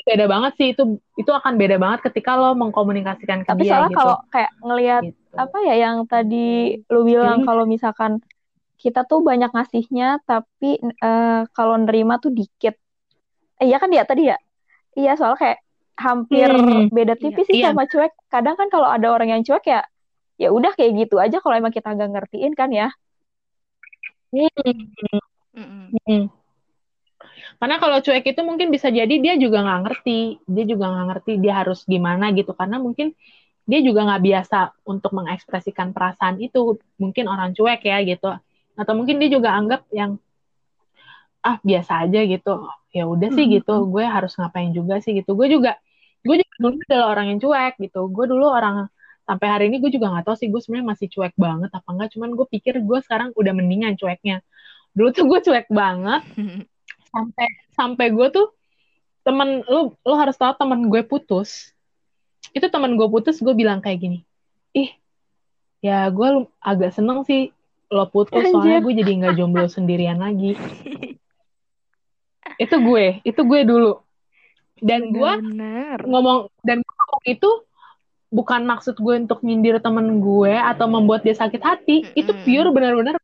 beda banget sih itu itu akan beda banget ketika lo mengkomunikasikan ke tapi dia soalnya gitu. kalau kayak ngelihat gitu. apa ya yang tadi lo bilang kalau misalkan kita tuh banyak ngasihnya tapi uh, kalau nerima tuh dikit eh, iya kan dia tadi ya iya soalnya kayak hampir hmm. beda tipis iya, sih iya. sama cuek kadang kan kalau ada orang yang cuek ya ya udah kayak gitu aja kalau emang kita nggak ngertiin kan ya hmm. Hmm. Karena kalau cuek itu mungkin bisa jadi dia juga nggak ngerti, dia juga nggak ngerti dia harus gimana gitu. Karena mungkin dia juga nggak biasa untuk mengekspresikan perasaan itu. Mungkin orang cuek ya gitu. Atau mungkin dia juga anggap yang ah biasa aja gitu. Ya udah sih gitu, hmm. gue harus ngapain juga sih gitu. Gue juga gue juga dulu adalah orang yang cuek gitu. Gue dulu orang sampai hari ini gue juga nggak tahu sih gue sebenarnya masih cuek banget apa enggak. Cuman gue pikir gue sekarang udah mendingan cueknya. Dulu tuh gue cuek banget. sampai sampai gue tuh temen lu lu harus tahu temen gue putus. Itu temen gue putus gue bilang kayak gini ih ya gue agak seneng sih lo putus Anjir. soalnya gue jadi nggak jomblo sendirian lagi. Itu gue itu gue dulu. Dan gue ngomong dan gue ngomong itu bukan maksud gue untuk nyindir temen gue atau membuat dia sakit hati. Mm -hmm. itu pure benar-benar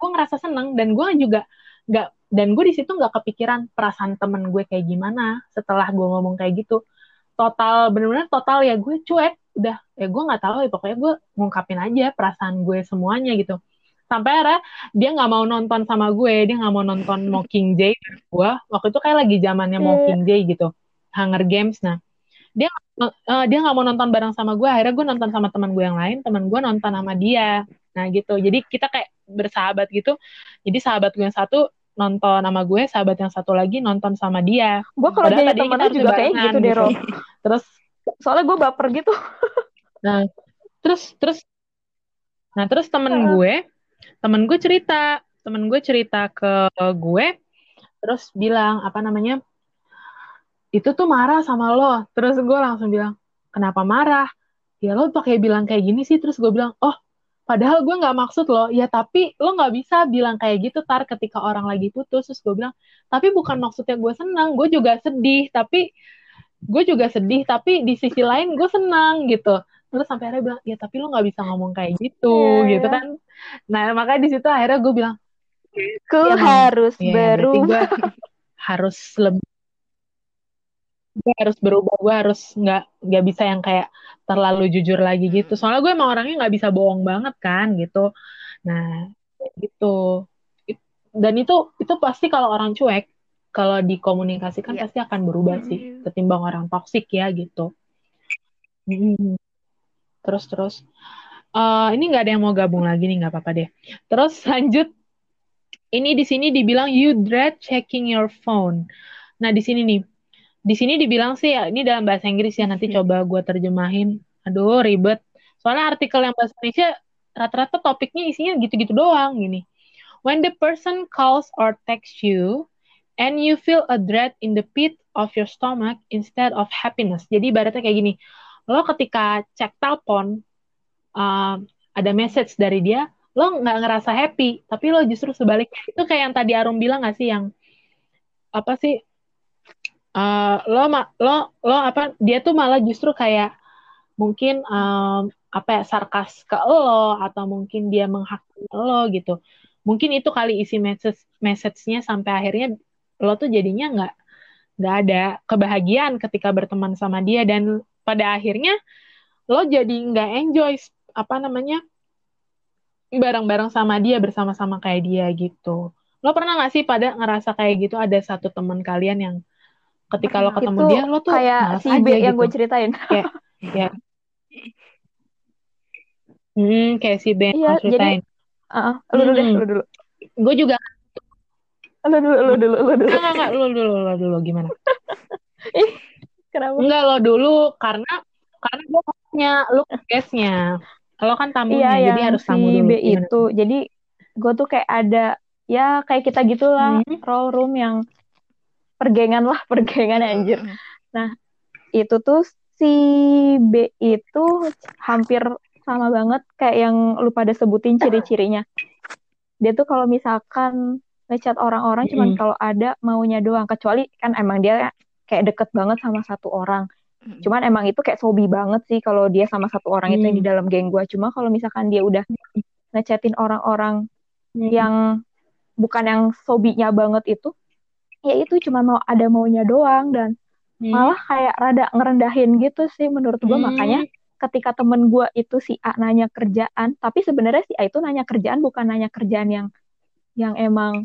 gue ngerasa seneng. Dan gue juga nggak dan gue di situ nggak kepikiran perasaan temen gue kayak gimana setelah gue ngomong kayak gitu. Total bener-bener total ya gue cuek udah. Ya gue nggak tahu ya pokoknya gue ngungkapin aja perasaan gue semuanya gitu. Sampai akhirnya dia nggak mau nonton sama gue dia nggak mau nonton Mockingjay gue. Waktu itu kayak lagi zamannya iya. Mockingjay gitu Hunger Games. Nah dia uh, dia nggak mau nonton bareng sama gue. Akhirnya gue nonton sama teman gue yang lain teman gue nonton sama dia. Nah gitu. Jadi kita kayak bersahabat gitu. Jadi sahabat gue yang satu nonton sama gue, sahabat yang satu lagi nonton sama dia. Gue kalau jadi temennya juga kayak gitu deh, Ro. terus soalnya gue baper gitu. nah, terus terus nah terus temen uh. gue, temen gue cerita, temen gue cerita ke gue, terus bilang apa namanya? Itu tuh marah sama lo. Terus gue langsung bilang, kenapa marah? Ya lo pakai bilang kayak gini sih. Terus gue bilang, oh Padahal gue nggak maksud loh, ya tapi lo nggak bisa bilang kayak gitu tar ketika orang lagi putus. Terus gue bilang, tapi bukan maksudnya gue senang, gue juga sedih, tapi gue juga sedih, tapi di sisi lain gue senang gitu. Terus sampai akhirnya bilang, ya tapi lo nggak bisa ngomong kayak gitu, yeah. gitu kan. Nah makanya di situ akhirnya gue bilang, ku ya, harus ya, berubah. harus lebih gue harus berubah gue harus nggak nggak bisa yang kayak terlalu jujur lagi gitu hmm. soalnya gue emang orangnya nggak bisa bohong banget kan gitu nah gitu dan itu itu pasti kalau orang cuek kalau dikomunikasikan yeah. pasti akan berubah mm -hmm. sih ketimbang orang toksik ya gitu hmm. terus terus uh, ini nggak ada yang mau gabung lagi nih nggak apa-apa deh terus lanjut ini di sini dibilang you dread checking your phone nah di sini nih di sini dibilang sih ya ini dalam bahasa Inggris ya nanti coba gue terjemahin. Aduh ribet. Soalnya artikel yang bahasa Indonesia rata-rata topiknya isinya gitu-gitu doang gini. When the person calls or texts you and you feel a dread in the pit of your stomach instead of happiness. Jadi ibaratnya kayak gini lo ketika cek telepon uh, ada message dari dia lo nggak ngerasa happy tapi lo justru sebaliknya. Itu kayak yang tadi Arum bilang gak sih yang apa sih uh, lo lo lo apa dia tuh malah justru kayak mungkin um, apa ya sarkas ke lo atau mungkin dia menghakimi lo gitu. Mungkin itu kali isi message message-nya sampai akhirnya lo tuh jadinya nggak nggak ada kebahagiaan ketika berteman sama dia. Dan pada akhirnya lo jadi nggak enjoy apa namanya bareng-bareng sama dia bersama-sama kayak dia gitu. Lo pernah gak sih pada ngerasa kayak gitu? Ada satu teman kalian yang ketika lo ketemu itu dia lo tuh kayak si B aja yang gitu. gue ceritain. Kayak ya. Hmm, kayak si Ben Iya, lo ceritain. Uh, lu dulu deh, Hmm. lu dulu. Gue juga Lu dulu, lu dulu, lu dulu. enggak, enggak, lo dulu, lo dulu gimana? Kenapa? Enggak lo dulu karena karena gue punya lu guestnya. Lo kan tamunya, Iya, jadi yang harus si tamu dulu. B Gimana? itu. Jadi gue tuh kayak ada ya kayak kita gitulah Hmm. roll room yang pergengan lah, pergengan anjir. Mm-mm. Itu tuh si B itu hampir sama banget kayak yang lu pada sebutin ciri-cirinya. Dia tuh kalau misalkan ngechat orang-orang cuman Mm-mm. kalau ada maunya doang. Kecuali kan emang dia kayak deket banget sama satu orang. Cuman emang itu kayak sobi banget sih kalau dia sama satu orang itu yang di Hmm. dalam geng gua. Cuma kalau misalkan dia udah ngechatin orang-orang Hmm. yang bukan yang sobinya banget itu, ya itu cuma mau ada maunya doang dan Hmm. malah kayak rada ngerendahin gitu sih menurut gua. Hmm. Makanya ketika temen gua itu si A nanya kerjaan, tapi sebenarnya si A itu nanya kerjaan bukan nanya kerjaan yang yang emang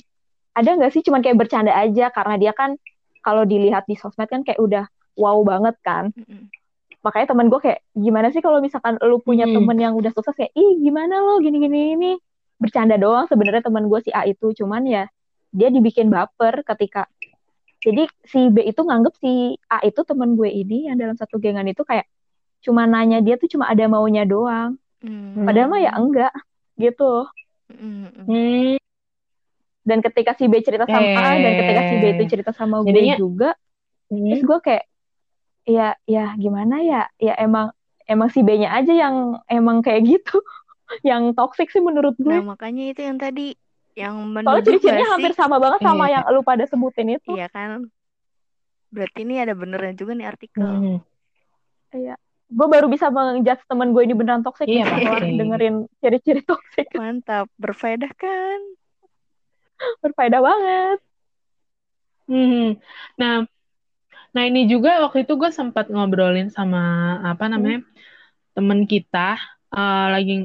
ada nggak sih cuman kayak bercanda aja karena dia kan kalau dilihat di sosmed kan kayak udah wow banget kan Mm-mm. makanya temen gue kayak gimana sih kalau misalkan lu punya Hmm. temen yang udah sukses kayak ih gimana lo gini gini ini bercanda doang sebenarnya temen gue si A itu cuman ya dia dibikin baper ketika jadi si B itu nganggep si A itu temen gue ini yang dalam satu gengan itu kayak cuma nanya dia tuh cuma ada maunya doang Mm. padahal mah ya enggak gitu Mm-mm. Hmm. dan ketika si B cerita sama A dan ketika si B itu cerita sama gue Jadinya- juga Hmm. terus gue kayak ya ya gimana ya ya emang emang si B-nya aja yang emang kayak gitu yang toxic sih menurut gue Nah, makanya itu yang tadi yang soalnya menunjuk ciri-cirinya hampir sih? sama banget sama Iya. yang lu pada sebutin itu Iya kan? Berarti ini ada benernya juga nih artikel. Hmm. Iya. gue baru bisa menjudge temen gue ini beneran toxic Iya, pasti. dengerin ciri-ciri toxic Mantap, berfaedah kan? berfaedah banget Hmm. Nah, nah ini juga waktu itu gue sempat ngobrolin sama apa namanya temen kita eh, lagi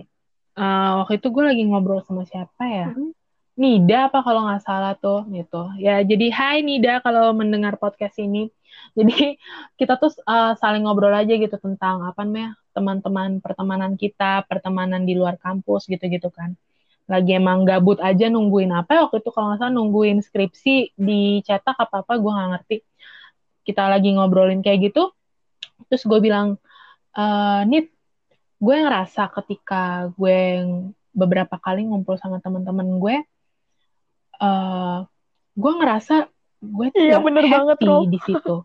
eh, waktu itu gue lagi ngobrol sama siapa ya? Mm. Nida apa kalau nggak salah tuh gitu. Ya jadi hai Nida kalau mendengar podcast ini. Jadi kita tuh eh, saling ngobrol aja gitu tentang apa namanya teman-teman pertemanan kita, pertemanan di luar kampus gitu-gitu kan. Lagi emang gabut aja nungguin apa ya waktu itu kalau nggak salah nungguin skripsi dicetak apa apa gue nggak ngerti. Kita lagi ngobrolin kayak gitu. Terus gue bilang, eh Nid, gue ngerasa ketika gue beberapa kali ngumpul sama teman-teman gue, eh gue ngerasa gue tuh Iya, bener banget, happy Ro. di situ.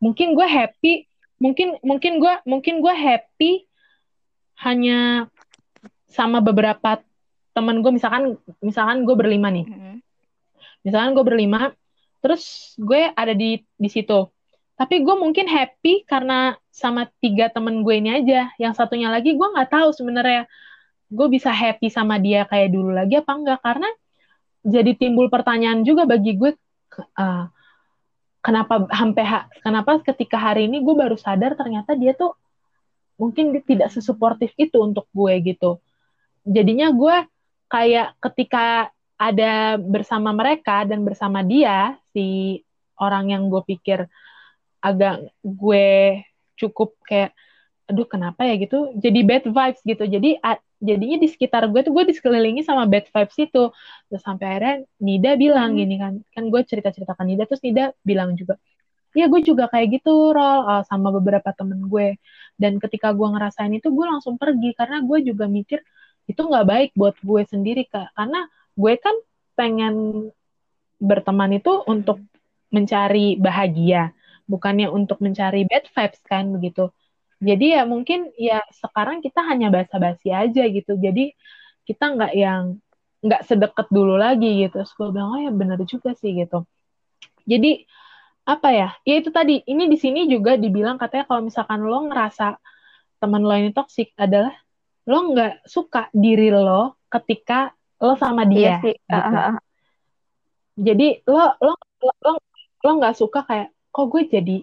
Mungkin gue happy, mungkin mungkin gue mungkin gue happy hanya sama beberapa teman gue misalkan misalkan gue berlima nih Mm-mm. misalkan gue berlima terus gue ada di di situ tapi gue mungkin happy karena sama tiga temen gue ini aja yang satunya lagi gue nggak tahu sebenarnya gue bisa happy sama dia kayak dulu lagi apa enggak karena jadi timbul pertanyaan juga bagi gue ah, kenapa sampai ha- kenapa ketika hari ini gue baru sadar ternyata dia tuh mungkin dia tidak sesuportif itu untuk gue gitu. Jadinya gue kayak ketika ada bersama mereka dan bersama dia si orang yang gue pikir agak gue cukup kayak aduh kenapa ya? gitu. Jadi bad vibes gitu. Jadi a- jadinya di sekitar gue tuh gue disekelilingi sama bad vibes itu. Terus sampai akhirnya Nida bilang Hmm. gini kan kan gue cerita ceritakan Nida terus Nida bilang juga Iya gue juga kayak gitu Rol uh, sama beberapa temen gue. Dan ketika gue ngerasain itu gue langsung pergi. Karena gue juga mikir itu nggak baik buat gue sendiri kak. Karena gue kan pengen berteman itu untuk mencari bahagia bukannya untuk mencari bad vibes kan begitu Jadi ya mungkin ya sekarang kita hanya basa-basi aja gitu. Jadi kita nggak yang nggak sedekat dulu lagi gitu. Terus gue bilang, oh ya benar juga sih gitu. Jadi apa ya? Ya itu tadi. Ini di sini juga dibilang katanya kalau misalkan lo ngerasa teman lo ini toksik adalah lo nggak suka diri lo ketika lo sama dia. Iya sih. Gitu. Ah, ah. Jadi lo lo lo lo lo nggak suka kayak kok gue jadi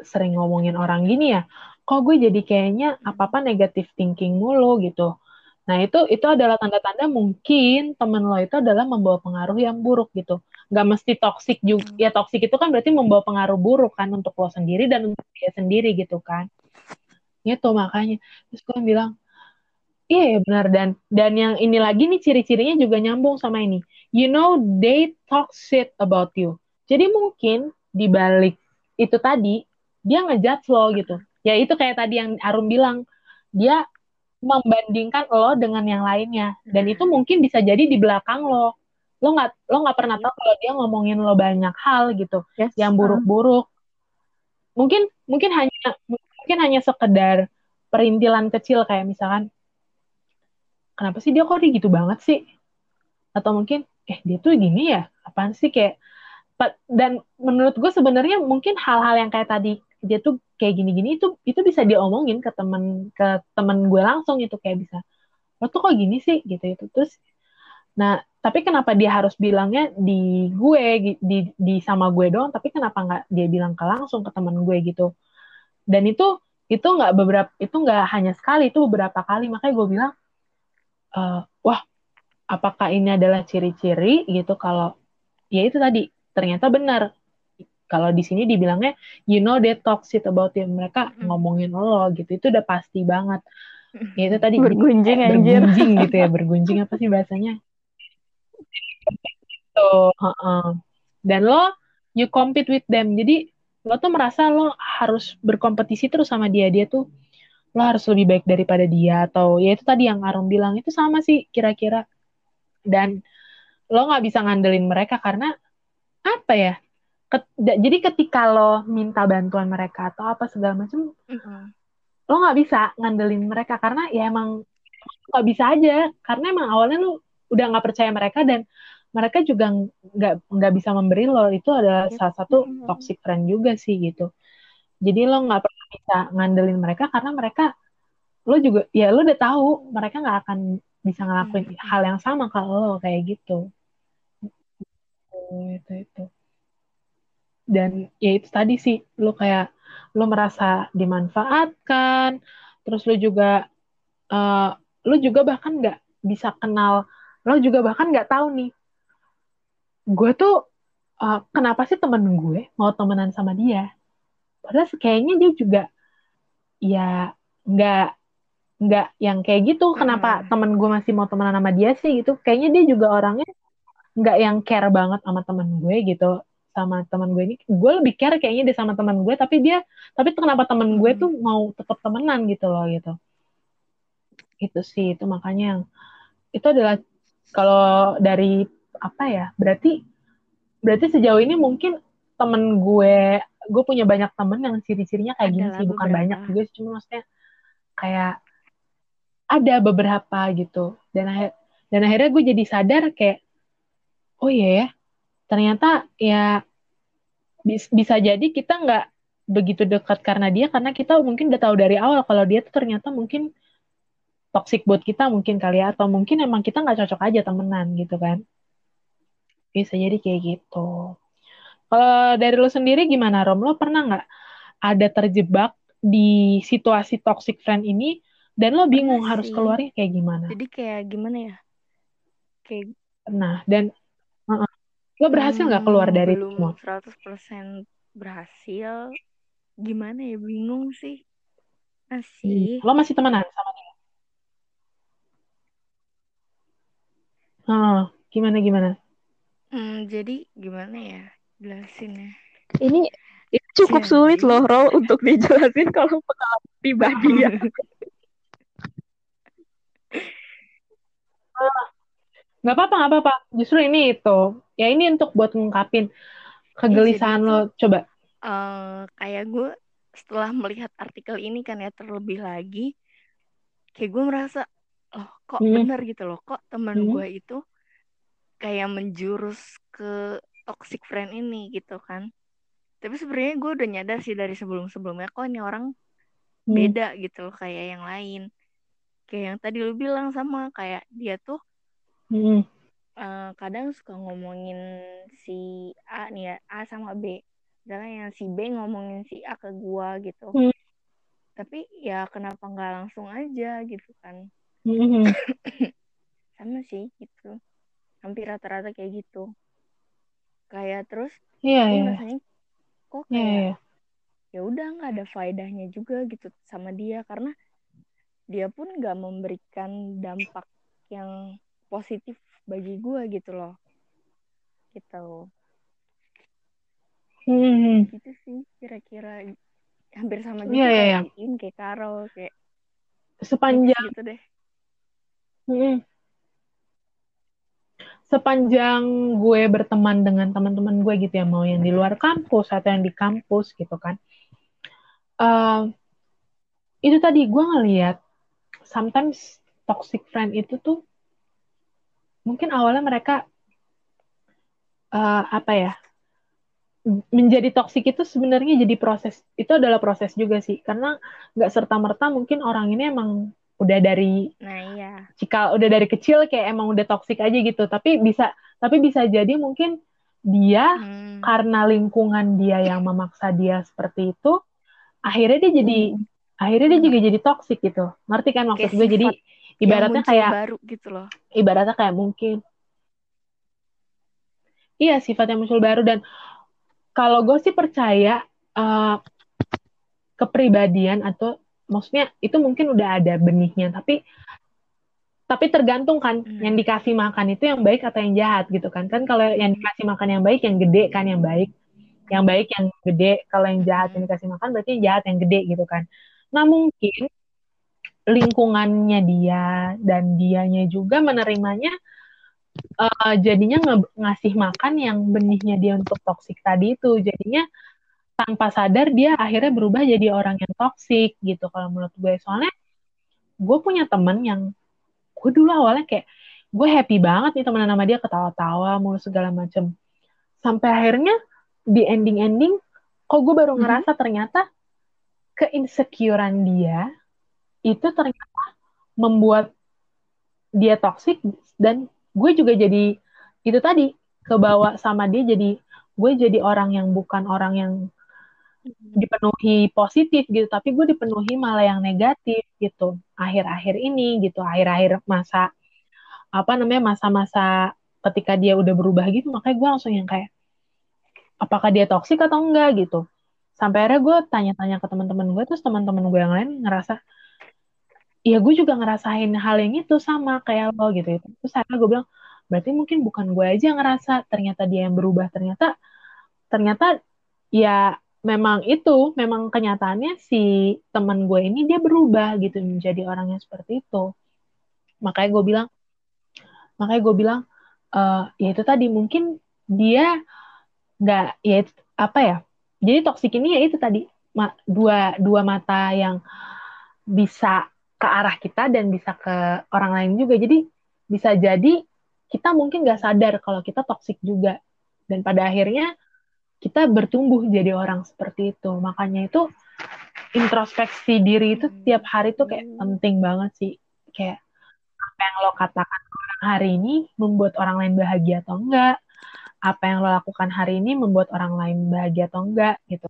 sering ngomongin orang gini ya kok gue jadi kayaknya apa apa negatif thinking mulu gitu. Nah itu itu adalah tanda-tanda mungkin temen lo itu adalah membawa pengaruh yang buruk gitu. Nggak mesti toksik juga ya toksik itu kan berarti membawa pengaruh buruk kan untuk lo sendiri dan untuk dia sendiri gitu kan. Itu makanya. Terus gue bilang iya ya benar. Dan dan yang ini lagi nih ciri-cirinya juga nyambung sama ini. You know they talk shit about you. Jadi mungkin di balik itu tadi dia ngejudge lo gitu. Ya itu kayak tadi yang Arum bilang, dia membandingkan lo dengan yang lainnya dan itu mungkin bisa jadi di belakang lo. Lo nggak lo nggak pernah tahu kalau dia ngomongin lo banyak hal gitu, Yes. yang buruk-buruk. Mungkin mungkin hanya mungkin hanya sekedar perintilan kecil kayak misalkan kenapa sih dia kok dia gitu banget sih? Atau mungkin eh dia tuh gini ya? Apaan sih kayak dan menurut gue sebenarnya mungkin hal-hal yang kayak tadi dia tuh kayak gini-gini itu itu bisa diomongin ke temen ke temen gue langsung itu kayak bisa lo tuh kok gini sih? Gitu itu terus nah tapi kenapa dia harus bilangnya di gue di di sama gue doang tapi kenapa nggak dia bilang ke langsung ke temen gue gitu? Dan itu itu nggak beberapa itu nggak hanya sekali itu beberapa kali. Makanya gue bilang eh, wah apakah ini adalah ciri-ciri? Gitu kalau ya itu tadi ternyata benar kalau di sini dibilangnya you know they talk shit about you. Mereka Mm-mm. ngomongin lo gitu itu udah pasti banget. Ya itu tadi Bergunjing, kayak anjir. bergunjing gitu ya bergunjing apa sih bahasanya? Tuh heeh. dan lo you compete with them. Jadi lo tuh merasa lo harus berkompetisi terus sama dia. Dia tuh lo harus lebih baik daripada dia atau ya itu tadi yang Arum bilang itu sama sih kira-kira. Dan lo nggak bisa ngandelin mereka karena apa ya Ket- jadi ketika lo minta bantuan mereka atau apa segala macam Mm-mm. lo nggak bisa ngandelin mereka karena ya emang nggak bisa aja karena emang awalnya lo udah nggak percaya mereka dan mereka juga nggak nggak bisa memberi lo itu adalah Yep. salah satu toxic friend juga sih gitu jadi lo nggak pernah bisa ngandelin mereka karena mereka lo juga ya lo udah tahu mereka nggak akan bisa ngelakuin Mm-mm. hal yang sama kalau lo kayak gitu Oh, itu itu dan ya itu tadi sih lo kayak lo merasa dimanfaatkan terus lo juga eh lo juga bahkan nggak bisa kenal lo juga bahkan nggak tahu nih gue tuh eh, kenapa sih temen gue mau temenan sama dia? Padahal kayaknya dia juga ya nggak nggak yang kayak gitu. Kenapa Mm-mm. temen gue masih mau temenan sama dia sih gitu? Kayaknya dia juga orangnya nggak yang care banget sama temen gue gitu sama teman gue ini gue lebih care kayaknya deh sama teman gue tapi dia tapi kenapa temen gue Hmm. tuh mau tetap temenan gitu loh gitu itu sih itu makanya yang itu adalah kalau dari apa ya berarti berarti sejauh ini mungkin temen gue gue punya banyak temen yang ciri-cirinya kayak gini sih bukan beberapa. banyak juga sih, cuma maksudnya kayak ada beberapa gitu dan akhir dan akhirnya gue jadi sadar kayak oh iya ya ternyata ya bis- bisa jadi kita nggak begitu dekat karena dia karena kita mungkin udah tahu dari awal kalau dia tuh ternyata mungkin toxic buat kita mungkin kali ya atau mungkin emang kita nggak cocok aja temenan gitu kan bisa jadi kayak gitu kalau dari lo sendiri gimana Rom lo pernah nggak ada terjebak di situasi toxic friend ini dan lo bingung Pernah harus sih. keluarnya kayak gimana Jadi kayak gimana ya? Kayak pernah dan uh-uh. Lo berhasil nggak keluar hmm, dari itu belum semua 100% berhasil. Gimana ya? Bingung sih. Hmm. Masih. lo masih temenan sama dia Ah, gimana gimana Hmm, jadi gimana ya? Jelasin ya. Ini ini cukup Jadi- sulit loh, Rol, untuk dijelasin kalau pengalaman pribadi ya. nggak apa-apa nggak apa-apa justru ini itu ya ini untuk buat ngungkapin kegelisahan jadi lo coba Eh, kayak gue setelah melihat artikel ini kan ya terlebih lagi kayak gue merasa oh kok Hmm. bener gitu loh kok teman Hmm. gue itu kayak menjurus ke toxic friend ini gitu kan tapi sebenarnya gue udah nyadar sih dari sebelum-sebelumnya kok ini orang Hmm. beda gitu loh kayak yang lain kayak yang tadi lu bilang sama kayak dia tuh Hmm. Eh, kadang suka ngomongin si A nih ya A sama B misalnya yang si B ngomongin si A ke gua gitu Hmm. tapi ya kenapa nggak langsung aja gitu kan Hmm. sama sih gitu hampir rata-rata kayak gitu kayak terus Iya, gue iya. ngerasanya kok Iya, kayak iya. ya udah nggak ada faedahnya juga gitu sama dia karena dia pun nggak memberikan dampak yang positif bagi gue gitu loh gitu Hmm. gitu sih kira-kira hampir sama gitu Iya, iya, kayak iya. Iin kayak Carol kayak Sepanjang gitu deh Hmm. Sepanjang gue berteman dengan teman-teman gue gitu ya, mau yang di luar kampus atau yang di kampus gitu kan. Eh, itu tadi gue ngeliat, sometimes toxic friend itu tuh mungkin awalnya mereka eh, apa ya menjadi toxic itu sebenarnya jadi proses itu adalah proses juga sih. Karena nggak serta merta mungkin orang ini emang udah dari nah iya. Jika udah dari kecil kayak emang udah toksik aja gitu. Tapi bisa tapi bisa jadi mungkin dia Hmm. karena lingkungan dia yang memaksa dia seperti itu akhirnya dia jadi Hmm. akhirnya dia juga jadi toksik gitu. Ngerti kan maksud gue? Jadi ibaratnya kayak baru gitu loh. Ibaratnya kayak mungkin. Iya sifat yang muncul baru dan kalau gue sih percaya eh, kepribadian atau maksudnya itu mungkin udah ada benihnya tapi tapi tergantung kan Hmm. yang dikasih makan itu yang baik atau yang jahat gitu kan. Kan kalau yang dikasih makan yang baik yang gede kan yang baik. Yang baik yang gede. Kalau yang jahat yang dikasih makan berarti yang jahat yang gede gitu kan. Nah mungkin lingkungannya dia dan dianya juga menerimanya eh, jadinya nge- ngasih makan yang benihnya dia untuk toksik tadi itu. Jadinya tanpa sadar dia akhirnya berubah jadi orang yang toksik gitu kalau menurut gue. Soalnya gue punya temen yang gue dulu awalnya kayak gue happy banget nih temenan sama dia ketawa-tawa mulu segala macem. Sampai akhirnya di ending-ending kok gue baru Mhm. ngerasa ternyata keinsecurean dia itu ternyata membuat dia toksik dan gue juga jadi itu tadi kebawa sama dia jadi gue jadi orang yang bukan orang yang dipenuhi positif gitu tapi gue dipenuhi malah yang negatif gitu. Akhir-akhir ini gitu akhir-akhir masa apa namanya masa-masa ketika dia udah berubah gitu makanya gue langsung yang kayak apakah dia toksik atau enggak gitu. Sampai akhirnya gue tanya-tanya ke teman-teman gue terus teman-teman gue yang lain ngerasa iya gue juga ngerasain hal yang itu sama kayak lo gitu terus akhirnya gue bilang berarti mungkin bukan gue aja yang ngerasa ternyata dia yang berubah. Ternyata ternyata ya memang itu memang kenyataannya si teman gue ini dia berubah gitu menjadi orang yang seperti itu. Makanya gue bilang makanya gue bilang eh ya itu tadi mungkin dia nggak ya itu- apa ya jadi toksik ini ya itu tadi dua dua mata yang bisa ke arah kita dan bisa ke orang lain juga. Jadi bisa jadi kita mungkin nggak sadar kalau kita toksik juga. Dan pada akhirnya kita bertumbuh jadi orang seperti itu. Makanya itu introspeksi diri itu Hmm. tiap hari tuh kayak penting banget sih. Kayak apa yang lo katakan orang hari ini membuat orang lain bahagia atau enggak? Apa yang lo lakukan hari ini membuat orang lain bahagia atau enggak gitu.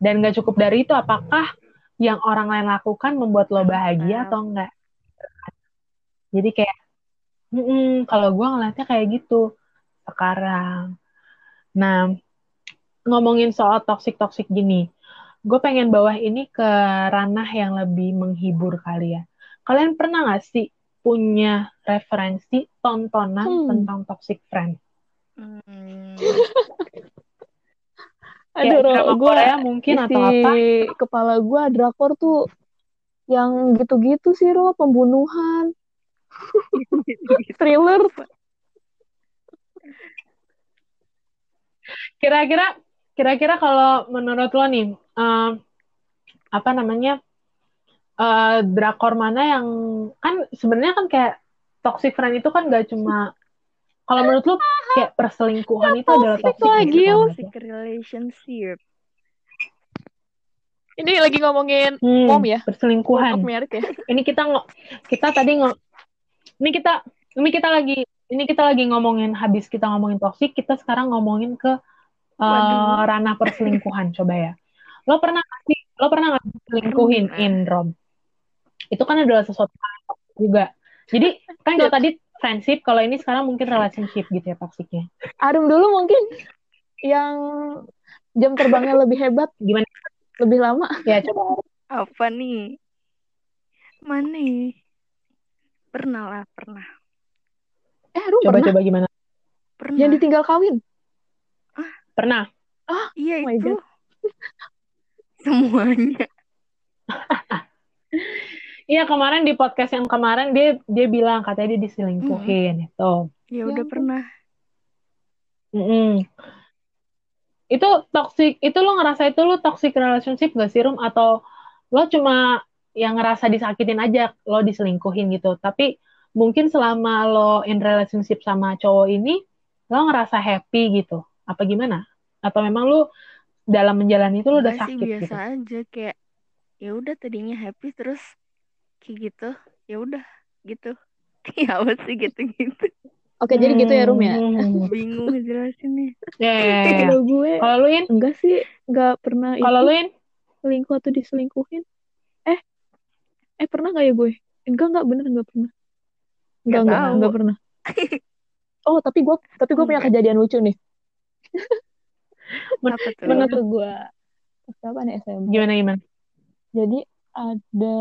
Dan nggak cukup dari itu apakah yang orang lain lakukan membuat lo bahagia atau enggak? Jadi kayak mm-mm, kalau gue ngeliatnya kayak gitu sekarang. Nah ngomongin soal toxic toxic gini gue pengen bawa ini ke ranah yang lebih menghibur kali ya. Kalian pernah gak sih punya referensi tontonan Hmm. tentang toxic friend? Hmm. Aduh, drama gua Korea mungkin isi atau apa kepala gua drakor tuh yang gitu-gitu sih, Ro, pembunuhan, thriller. kira-kira kira-kira kalau menurut lo nih eh, apa namanya eh drakor mana yang kan sebenarnya kan kayak toxic friend itu kan gak cuma kalau menurut lu kayak perselingkuhan itu adalah toxic lagi, gitu, menurut Toxic relationship. Ini lagi ngomongin? Hmm, mom ya? perselingkuhan merit ya? ini kita ngo kita tadi ngo ini kita ini kita lagi ini kita lagi ngomongin habis kita ngomongin toxic kita sekarang ngomongin ke Waduh. ranah perselingkuhan coba ya lo pernah nggak sih lo pernah nggak selingkuhin Pernah. Indrom itu kan adalah sesuatu juga jadi kan kalau tadi friendship kalau ini sekarang mungkin relationship gitu ya toksiknya Arum dulu mungkin yang jam terbangnya lebih hebat, gimana lebih lama. ya coba Apa nih? Mana nih? Pernah lah, pernah. Eh, Arum coba pernah coba gimana Pernah. yang ditinggal kawin. pernah Iya Oh itu. Semuanya. Iya kemarin di podcast yang kemarin dia dia bilang katanya dia diselingkuhin itu. Ya Ya udah ampun. pernah. Mm-mm. Itu toxic, itu lo ngerasa itu lo toxic relationship gak sih Rum? Atau lo cuma yang ngerasa disakitin aja, lo diselingkuhin gitu. Tapi mungkin selama lo in relationship sama cowok ini, lo ngerasa happy gitu. Apa gimana? Atau memang lo dalam menjalani itu lo udah Enggak sih sakit biasa gitu? aja kayak ya udah tadinya happy terus kayak gitu. Ya udah gitu. Ya apa sih gitu-gitu. Oke, jadi gitu ya, Rum ya? Hmm. Bingung. Ya, ya, ya, ya. Kalau gue Kalau lu In? enggak sih, enggak pernah Kalau itu lu In? selingkuh atau diselingkuhin. Eh, eh pernah nggak ya gue? Enggak, enggak bener enggak pernah. Enggak, Nggak enggak, tahu. enggak pernah. Oh, tapi gue tapi gue punya Enggak. kejadian lucu nih. Men- Apa tuh? menurut- gue apa nih SMP. Gimana gimana? Jadi ada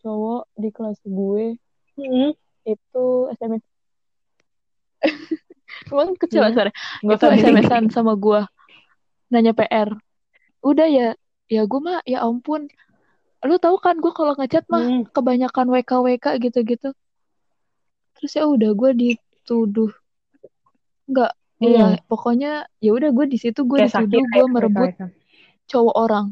cowok di kelas gue Hmm. itu SMS. Emang kecil Hmm. lah suara. Nggak Itu SMS-an sama gue. Nanya PR. Udah ya, ya gue mah ya ampun. Lu tahu kan gue kalau ngechat mah Hmm. kebanyakan WK WK gitu-gitu. Terus ya udah gue dituduh. Enggak, Hmm. iya pokoknya ya udah gue di situ gue dituduh gue merebut cowok orang.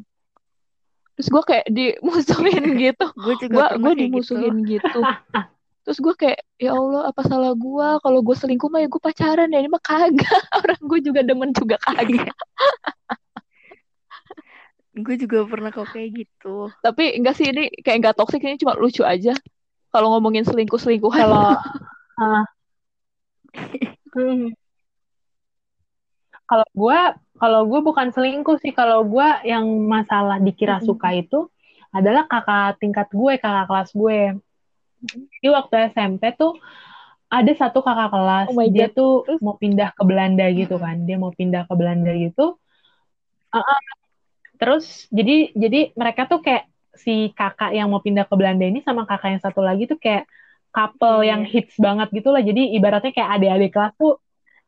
Terus gue kayak dimusuhin gitu. Gue Gue gitu. dimusuhin gitu. Terus gue kayak ya Allah apa salah gue? Kalau gue selingkuh mah ya gue pacaran ya ini mah kagak. Orang gue juga demen juga kagak. Gue juga pernah kok kayak gitu. Tapi enggak sih ini kayak enggak toksik ini cuma lucu aja. Kalau ngomongin selingkuh selingkuhan. Kalau ah. Hmm. Kalau gue, kalau gue bukan selingkuh sih. Kalau gue yang masalah dikira Mm-mm. suka itu adalah kakak tingkat gue, kakak kelas gue. Jadi waktu SMP tuh ada satu kakak kelas, Oh dia God. tuh Terus? mau pindah ke Belanda gitu kan. Dia mau pindah ke Belanda gitu. Ah, ah. Terus jadi jadi mereka tuh kayak si kakak yang mau pindah ke Belanda ini sama kakak yang satu lagi tuh kayak couple yang hits banget gitu lah. Jadi ibaratnya kayak adik-adik kelas tuh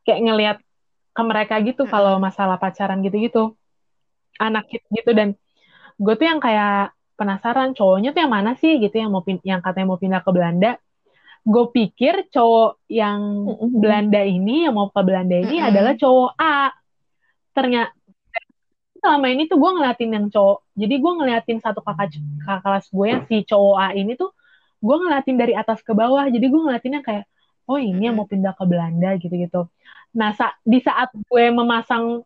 kayak ngelihat ke mereka gitu kalau masalah pacaran gitu-gitu. Anak gitu dan gue tuh yang kayak penasaran cowoknya tuh yang mana sih gitu yang mau yang katanya mau pindah ke Belanda. Gue pikir cowok yang. Belanda ini yang mau ke Belanda ini Mm-mm. adalah cowok A. Ternyata selama ini tuh gue ngeliatin yang cowok. Jadi gue ngeliatin satu kakak, kakak kelas gue yang si cowok A ini tuh gue ngeliatin dari atas ke bawah. Jadi gue ngeliatinnya kayak oh ini yang mau pindah ke Belanda gitu-gitu. Nah sa- di saat gue memasang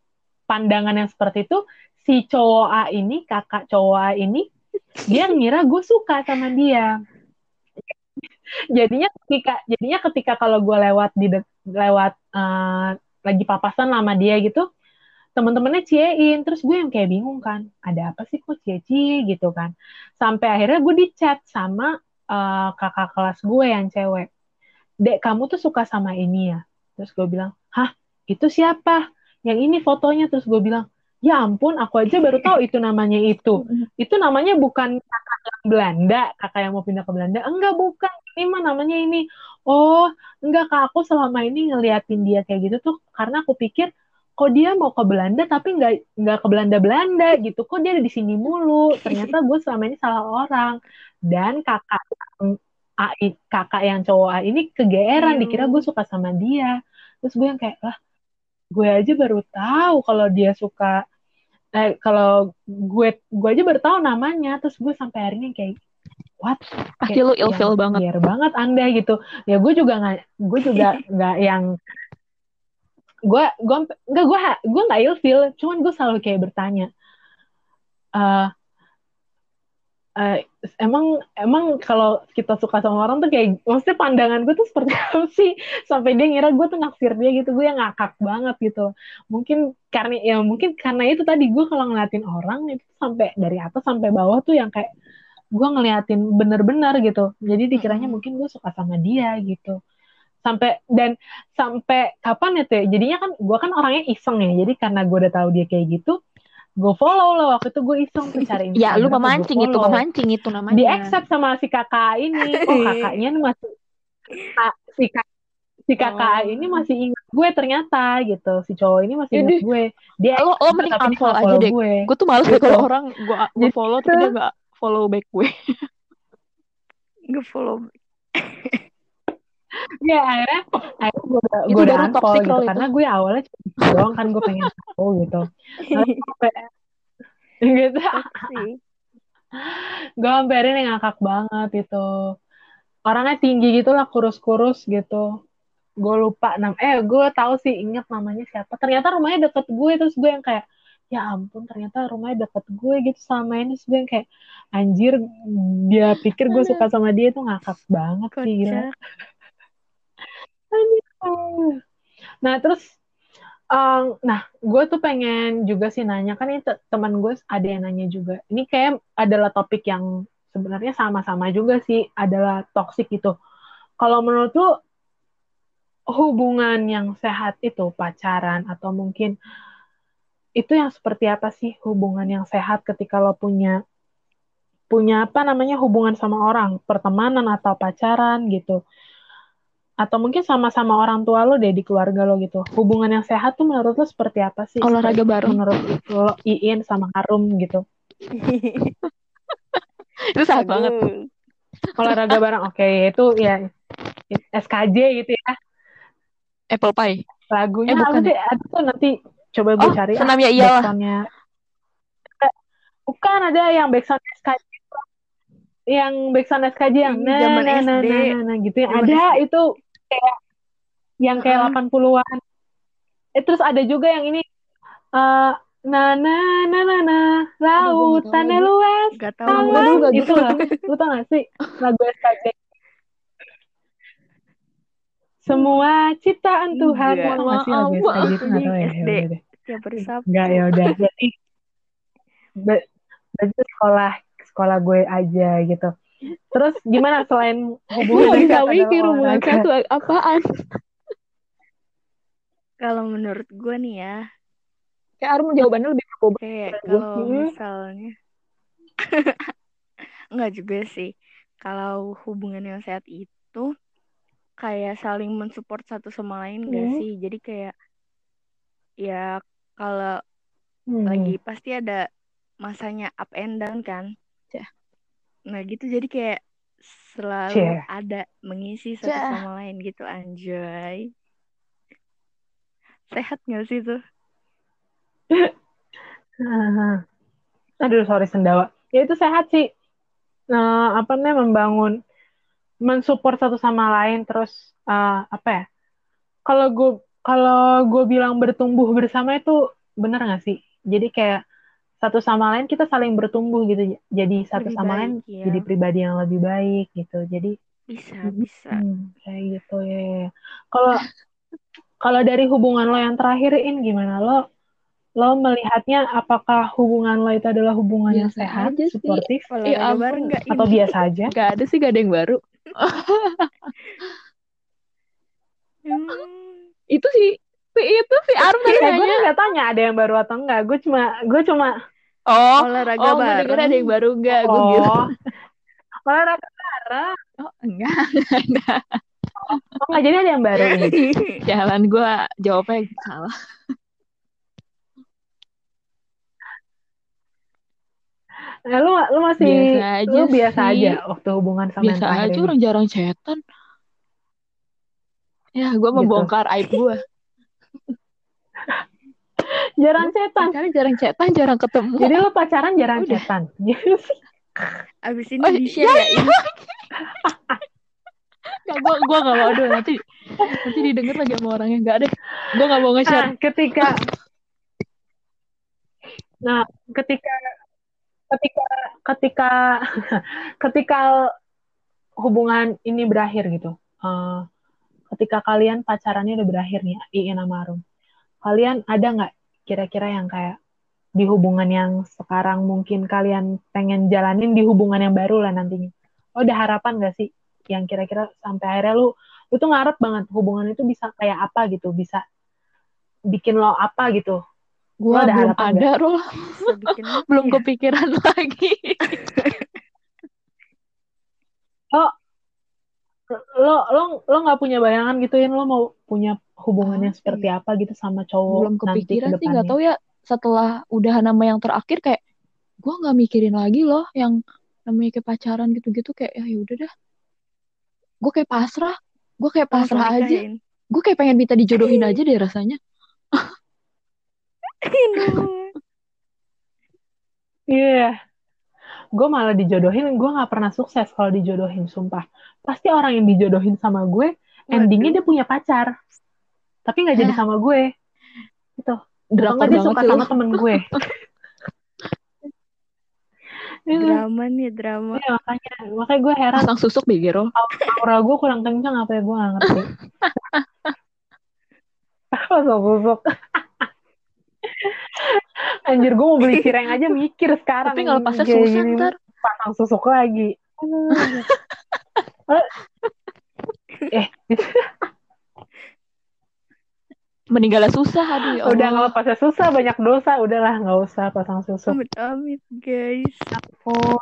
pandangan yang seperti itu, si cowok A ini kakak cowok A ini dia ngira gue suka sama dia. Jadinya ketika jadinya ketika kalau gue lewat di lewat eh, lagi papasan sama dia gitu, temen-temennya ciein terus gue yang kayak bingung kan ada apa sih kok cie-cie gitu kan sampai akhirnya gue di chat sama eh, kakak kelas gue yang cewek dek kamu tuh suka sama ini ya? Terus gue bilang hah? Itu siapa? Yang ini fotonya. Terus gue bilang ya ampun aku aja baru tahu itu namanya itu. Itu namanya bukan kakak yang Belanda kakak yang mau pindah ke Belanda. Enggak bukan. Ini mah namanya ini. Oh enggak kak. Aku selama ini ngeliatin dia kayak gitu tuh karena aku pikir kok dia mau ke Belanda tapi nggak nggak ke Belanda Belanda gitu. Kok dia ada di sini mulu? Ternyata gue selama ini salah orang. Dan kakak kakak yang cowok A ini kegeeran Aduh. dikira gue suka sama dia. Terus gue yang kayak lah gue aja baru tahu kalau dia suka eh kalau gue gue aja baru tahu namanya. Terus gue sampai hari ini kayak what? Pasti lu ilfeel yang banget. liar banget anda gitu. Ya gue juga nggak gue juga nggak yang gue gue nggak gue gue nggak ilfeel. Cuman gue selalu kayak bertanya eh eh, emang emang kalau kita suka sama orang tuh kayak maksudnya pandangan gue tuh seperti apa sih? Sampai dia ngira gue tuh naksir dia gitu gue yang ngakak banget gitu. Mungkin karena ya mungkin karena itu tadi gue kalau ngeliatin orang itu sampai dari atas sampai bawah tuh yang kayak gue ngeliatin bener-bener gitu. Jadi dikiranya mungkin gue suka sama dia gitu. Sampai dan sampai kapan itu ya jadinya kan gue kan orangnya iseng ya. Jadi karena gue udah tahu dia kayak gitu gue follow loh waktu itu gue iseng tuh cari Ya, lu gue itu, memancing itu namanya. di accept sama si kakak ini oh kakaknya nih masih Kak- si kak si kakak Oh. ini masih ingat gue ternyata gitu si cowok ini masih ingat gue dia Lo- lo mending unfollow aja follow deh. gue Gue tuh males Gitu. kalau orang gue gue Jadi follow tapi tuh- dia gak follow back gue. Nge follow. ya akhirnya akhirnya gue udah Itu gue udah unfollow gitu itu. karena gue awalnya cuma gitu doang kan gue pengen tahu gitu. Sampai gitu. Gue sampai akhirnya ngakak banget gitu. Orangnya tinggi gitu lah kurus-kurus gitu. Gue lupa nam eh gue tahu sih inget namanya siapa. Ternyata rumahnya deket gue terus gue yang kayak ya ampun ternyata rumahnya deket gue gitu. Sama ini terus gue yang kayak anjir dia pikir gue suka sama dia tuh ngakak banget sih gila. Nah, terus um, nah, gue tuh pengen juga sih nanya kan ini te- teman gue ada yang nanya juga. Ini kayak adalah topik yang sebenarnya sama-sama juga sih, adalah toxic gitu. Kalau menurut lu hubungan yang sehat itu pacaran atau mungkin itu yang seperti apa sih hubungan yang sehat ketika lo punya punya apa namanya hubungan sama orang, pertemanan atau pacaran gitu atau mungkin sama-sama orang tua lo deh di keluarga lo gitu. Hubungan yang sehat tuh menurut lo seperti apa sih? Olahraga bareng. Menurut lo Iin sama Harum gitu. Itu sehat banget. Olahraga bareng. Oke, itu ya SKJ gitu ya. Apple pie. Lagunya Eh, bukan apa sih? Ada tuh nanti coba gue Oh, cari. senam ya iyalah. backsoundnya. Bukan ada yang backsound SKJ. Yang backsound SKJ yang nah, zaman nah, nah, SD. nah, nah, nah, gitu. Yang ada SD. itu kayak yang kayak Heeh. 80-an. Eh, terus ada juga yang ini eh na na na na na lautannya luas Gak dulu gitu. loh lu tau gak sih lagu SKJ semua ciptaan Tuhan Enggak. tau gak sih lagu SKJ itu nggak tahu ya ya SD. hari Sabtu. nggak ya udah jadi be- berarti sekolah sekolah gue aja gitu terus gimana selain hubungan gak bisa sehat mikir hubungan satu apaan. Kalau menurut gue nih ya, Kayak Arum jawabannya lebih berbobot. kayak kalau hmm. misalnya Enggak juga sih. Kalau hubungan yang sehat itu kayak saling mensupport satu sama lain gak Hmm. sih? Jadi kayak ya kalau Hmm. lagi pasti ada masanya up and down kan. Cah. Nah gitu jadi kayak selalu Cie. ada mengisi satu Cah. sama lain gitu anjay. Sehat gak sih tuh? Aduh, sorry sendawa. Ya itu sehat sih. Nah, apa namanya membangun, mensupport satu sama lain terus eh, apa ya? Kalau gue kalau gue bilang bertumbuh bersama itu bener gak sih? Jadi kayak satu sama lain kita saling bertumbuh gitu. Jadi satu Lebih sama baik, lain ya. jadi pribadi yang lebih baik gitu. Jadi Bisa, bisa. hmm, kayak gitu ya. ya, ya. Kalau kalau dari hubungan lo yang terakhir In gimana lo? Lo melihatnya apakah hubungan lo itu adalah hubungan yang Biasa sehat, aja sih. suportif, Ya ampun. bareng gak atau ini? biasa aja? Gak ada sih, gak ada yang baru. Hmm. Itu sih, si itu si Arum tadi Ya, gue nanya. nggak tanya ada yang baru atau enggak. Gue cuma, gue cuma, Oh, Olahraga oh gue bareng. ada yang baru gak? Gue gitu. oh, olahraga bareng. Oh, enggak. Oh, nggak jadi ada yang baru ini. Jalan gue jawabnya salah. Nah, lu, lu masih, Biasa aja lu biasa sih. aja waktu hubungan sama yang Biasa terakhir aja orang jarang chatan. Ya, gue Gitu. membongkar aib gue. Jarang cetan. pacaran jarang cetan jarang ketemu Jadi lo pacaran jarang Udah. cetan. Abis ini Oh, di share ya ini. Gak, gue gue gak mau aduh nanti nanti didengar lagi sama orangnya gak deh gue gak mau nge-share Nah, ketika Nah, ketika ketika ketika ketika hubungan ini berakhir gitu. eh, ketika kalian pacarannya udah berakhir nih, Iin sama Arum. Kalian ada nggak kira-kira yang kayak di hubungan yang sekarang mungkin kalian pengen jalanin di hubungan yang baru lah nantinya. Lo ada harapan gak sih yang kira-kira sampai akhirnya lu lu tuh ngarep banget hubungan itu bisa kayak apa gitu, bisa bikin lo apa gitu. gue ada belum harapan ada Rul belum ya? kepikiran lagi Lo lo lo nggak punya bayangan gituin? Lo mau punya hubungan yang Apa seperti apa gitu sama cowok belum nanti ke kepikiran sih nggak tahu ya. Setelah udah nama yang terakhir kayak gue nggak mikirin lagi loh yang namanya kayak pacaran gitu-gitu. Kayak ya udah dah. Gue kayak pasrah. Gue kayak pasrah aja. gue kayak pengen minta dijodohin aja deh rasanya. Iya. Gue malah dijodohin, gue nggak pernah sukses kalau dijodohin, sumpah. Pasti orang yang dijodohin sama gue, endingnya dia punya pacar. Tapi nggak jadi sama gue. Gitu. Drakor nggak dia suka sama temen gue. Iya, Drama nih drama. iya, makanya, makanya gue heran. pasang susuk begero Aura gue kurang kencang apa ya, gue nggak ngerti. Pasang susuk. Anjir, gue mau beli cireng aja mikir sekarang. tapi ngelepasnya Kayak susah ntar pasang susuk lagi. Eh, meninggalnya susah aduh ya udah Allah ngelepasnya susah, banyak dosa. Udahlah, nggak usah pasang susuk. Amit-amit guys. Oh,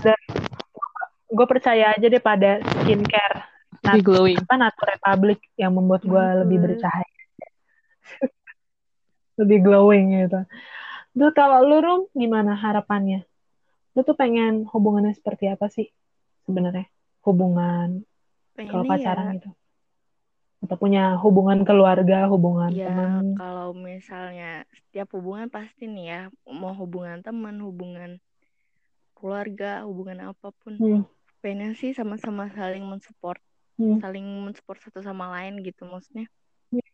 dan gue percaya aja deh pada skincare lebih glowing apa Natu Republic yang membuat gue lebih bercahaya, lebih glowing gitu. Tuh kalau lu Rum, gimana harapannya? Lu tuh pengen hubungannya seperti apa sih sebenarnya? Hubungan kalau Pengennya ya, pacaran gitu. Atau punya hubungan keluarga, hubungan ya teman. kalau misalnya setiap hubungan pasti nih ya, mau hubungan teman, hubungan keluarga, hubungan apa pun. Hmm. Pengen sih sama-sama saling mensupport, Hmm. saling mensupport satu sama lain gitu maksudnya. Hmm.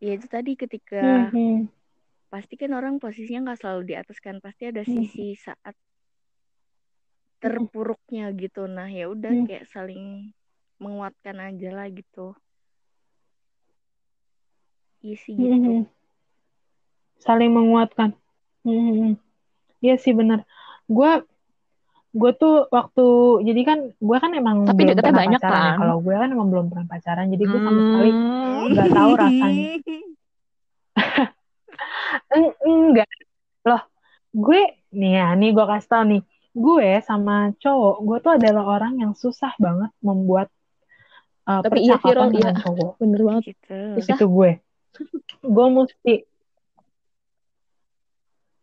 Ya itu tadi ketika Hmm. Pasti kan orang posisinya nggak selalu di atas kan, pasti ada Hmm. sisi saat terpuruknya gitu. Nah, ya udah Hmm. kayak saling menguatkan aja lah gitu. Iya sih gitu. Hmm. Saling menguatkan. Hmm. Iya sih benar. Gue gue tuh waktu jadi kan gue kan emang Tapi belum pernah banyak pacaran ya. kan? Kalau gue kan emang belum pernah pacaran, jadi gue sama sekali Hmm. nggak tahu rasanya. Eng- enggak loh. Gue nih ya, nih gue kasih tau nih. Gue sama cowok, gue tuh adalah orang yang susah banget membuat uh, Tapi iya Rol, iya. dengan cowok. bener banget gitu. Susah. Itu gue. Gue mesti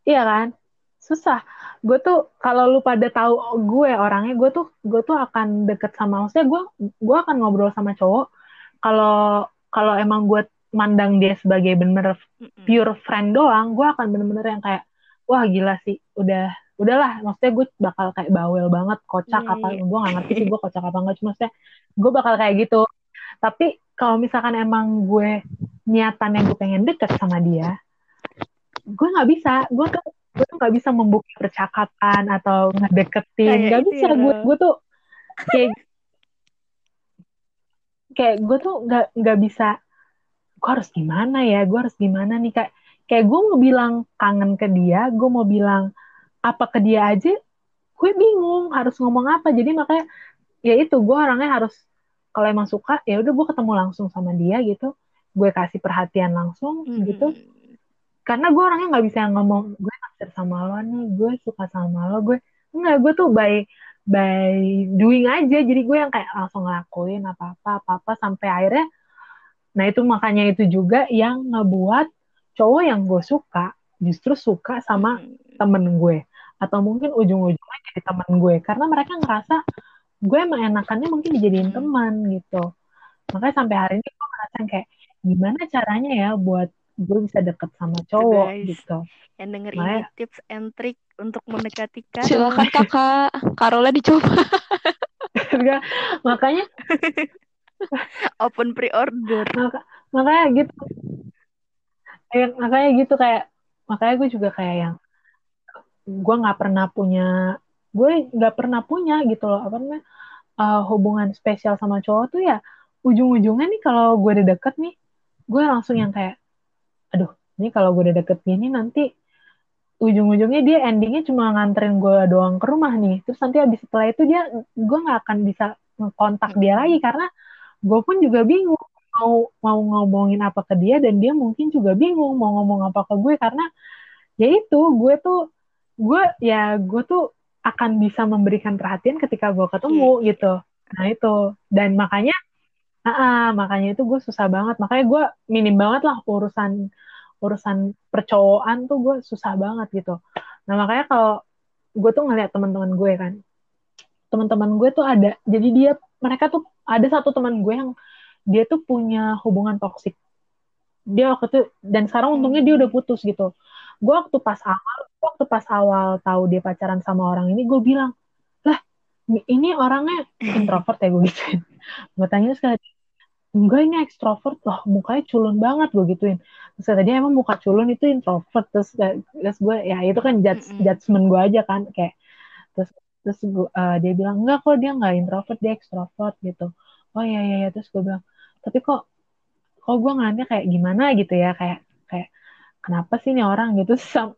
Iya kan? Susah. Gue tuh kalau lu pada tahu gue orangnya, gue tuh gue tuh akan deket sama maksudnya gue gue akan ngobrol sama cowok kalau kalau emang gue mandang dia sebagai bener pure friend doang, gue akan bener-bener yang kayak wah gila sih, udah udahlah, maksudnya gue bakal kayak bawel banget, kocak apa, iya. gue gak ngerti sih gue kocak apa enggak, cuma maksudnya gue bakal kayak gitu. Tapi kalau misalkan emang gue niatannya gue pengen deket sama dia, gue nggak bisa, gue tuh gue tuh nggak bisa membuka percakapan atau ngedeketin, Kayak nggak itu bisa ya, gue, Ro. gue tuh kayak kayak gue tuh nggak nggak bisa gue harus gimana ya? Gue harus gimana nih kayak kayak gue mau bilang kangen ke dia gue mau bilang apa ke dia aja? Gue bingung harus ngomong apa. Jadi makanya ya itu gue orangnya harus kalau emang suka ya udah gue ketemu langsung sama dia gitu. Gue kasih perhatian langsung gitu. Mm-mm. karena gue orangnya nggak bisa ngomong gue naksir sama lo nih gue suka sama lo gue enggak gue tuh by by doing aja. Jadi gue yang kayak langsung ngelakuin apa apa apa apa sampai akhirnya nah itu makanya itu juga yang ngebuat cowok yang gue suka justru suka sama Mm-mm. temen gue atau mungkin ujung-ujungnya jadi temen gue karena mereka ngerasa gue emang enakannya mungkin dijadiin Hmm. teman gitu makanya sampai hari ini gue ngerasa kayak gimana caranya ya buat gue bisa deket sama cowok guys. gitu Yang denger Makanya- ini tips and trick untuk mendekati Kak. Silakan kakak, Karola dicoba. Makanya Open pre-order. maka- makanya gitu kayak makanya gitu kayak makanya gue juga kayak yang gue nggak pernah punya gue nggak pernah punya gitu loh apa namanya uh, hubungan spesial sama cowok tuh ya ujung-ujungnya nih kalau gue udah deket nih gue langsung yang kayak aduh ini kalau gue udah deket gini nanti ujung-ujungnya dia endingnya cuma nganterin gue doang ke rumah nih terus nanti abis setelah itu dia gue nggak akan bisa kontak dia lagi karena gue pun juga bingung mau mau ngomongin apa ke dia dan dia mungkin juga bingung mau ngomong apa ke gue karena ya itu gue tuh gue ya gue tuh akan bisa memberikan perhatian ketika gue ketemu gitu. Nah itu. Dan makanya ah ah, makanya itu gue susah banget. Makanya gue minim banget lah urusan urusan percowokan tuh gue susah banget gitu. Nah makanya kalau gue tuh ngeliat teman-teman gue kan teman-teman gue tuh ada jadi dia mereka tuh ada satu teman gue yang dia tuh punya hubungan toksik dia waktu itu dan sekarang untungnya dia udah putus gitu. Gue waktu pas awal waktu pas awal tahu dia pacaran sama orang ini gue bilang lah ini orangnya introvert ya gue gituin. Gue tanya sekali enggak ini ekstrovert loh mukanya culun banget gue gituin. Terus kata dia emang muka culun itu introvert? Terus terus gue ya itu kan judge, judgement gue aja kan kayak terus terus gue, uh, dia bilang enggak kok dia nggak introvert dia ekstrovert gitu. Oh iya iya iya. Terus gue bilang tapi kok kok gue ngeliatnya kayak gimana gitu ya? Kayak kayak kenapa sih nih orang? Gitu. Sam,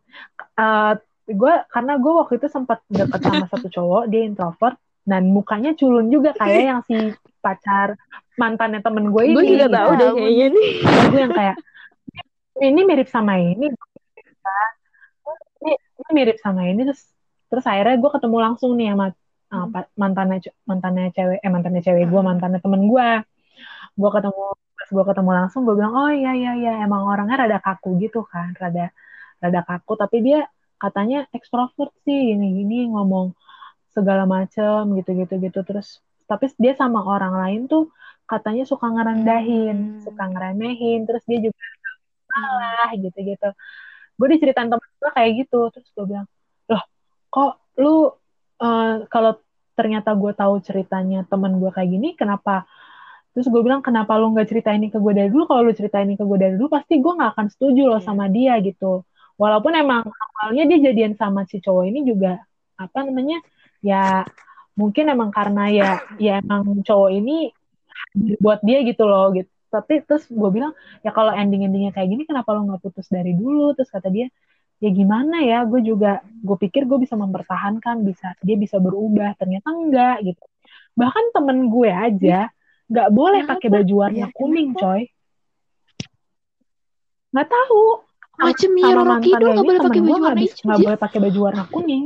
uh, gue karena gue waktu itu sempat deket sama satu cowok dia introvert dan mukanya culun juga kayak yang si pacar mantannya temen gue ini Gue juga gitu. tahu deh kayaknya nih. Gue yang kayak ini mirip sama ini ini, ini mirip sama ini. Terus terus akhirnya gue ketemu langsung nih sama uh, mantannya mantannya cewek eh mantannya cewek gue mantannya temen gue gue ketemu pas gue ketemu langsung gue bilang oh iya iya iya emang orangnya rada kaku gitu kan rada rada kaku. Tapi dia katanya ekstrovert sih gini gini ngomong segala macem gitu gitu gitu. Terus tapi dia sama orang lain tuh katanya suka ngerendahin Hmm. suka ngeremehin. Terus dia juga salah gitu gitu. Gue diceritain temen gue kayak gitu. Terus gue bilang kok lu eh, kalau ternyata gue tahu ceritanya temen gue kayak gini kenapa? Terus gue bilang kenapa lu nggak cerita ini ke gue dari dulu? Kalau lu cerita ini ke gue dari dulu pasti gue nggak akan setuju loh Iya. sama dia gitu. Walaupun emang awalnya dia jadian sama si cowok ini juga apa namanya ya mungkin emang karena ya ya emang cowok ini buat dia gitu loh gitu. Tapi terus gue bilang ya kalau ending endingnya kayak gini kenapa lo nggak putus dari dulu? Terus kata dia ya gimana ya gue juga gue pikir gue bisa mempertahankan bisa dia bisa berubah ternyata enggak gitu. Bahkan temen gue aja nggak boleh pakai baju warna Ya, kuning kenapa? coy. Nggak tahu. Macam sama Rocky mantannya dong nggak ini boleh temen pakai gue baju nggak bisa nggak boleh pakai baju warna kuning.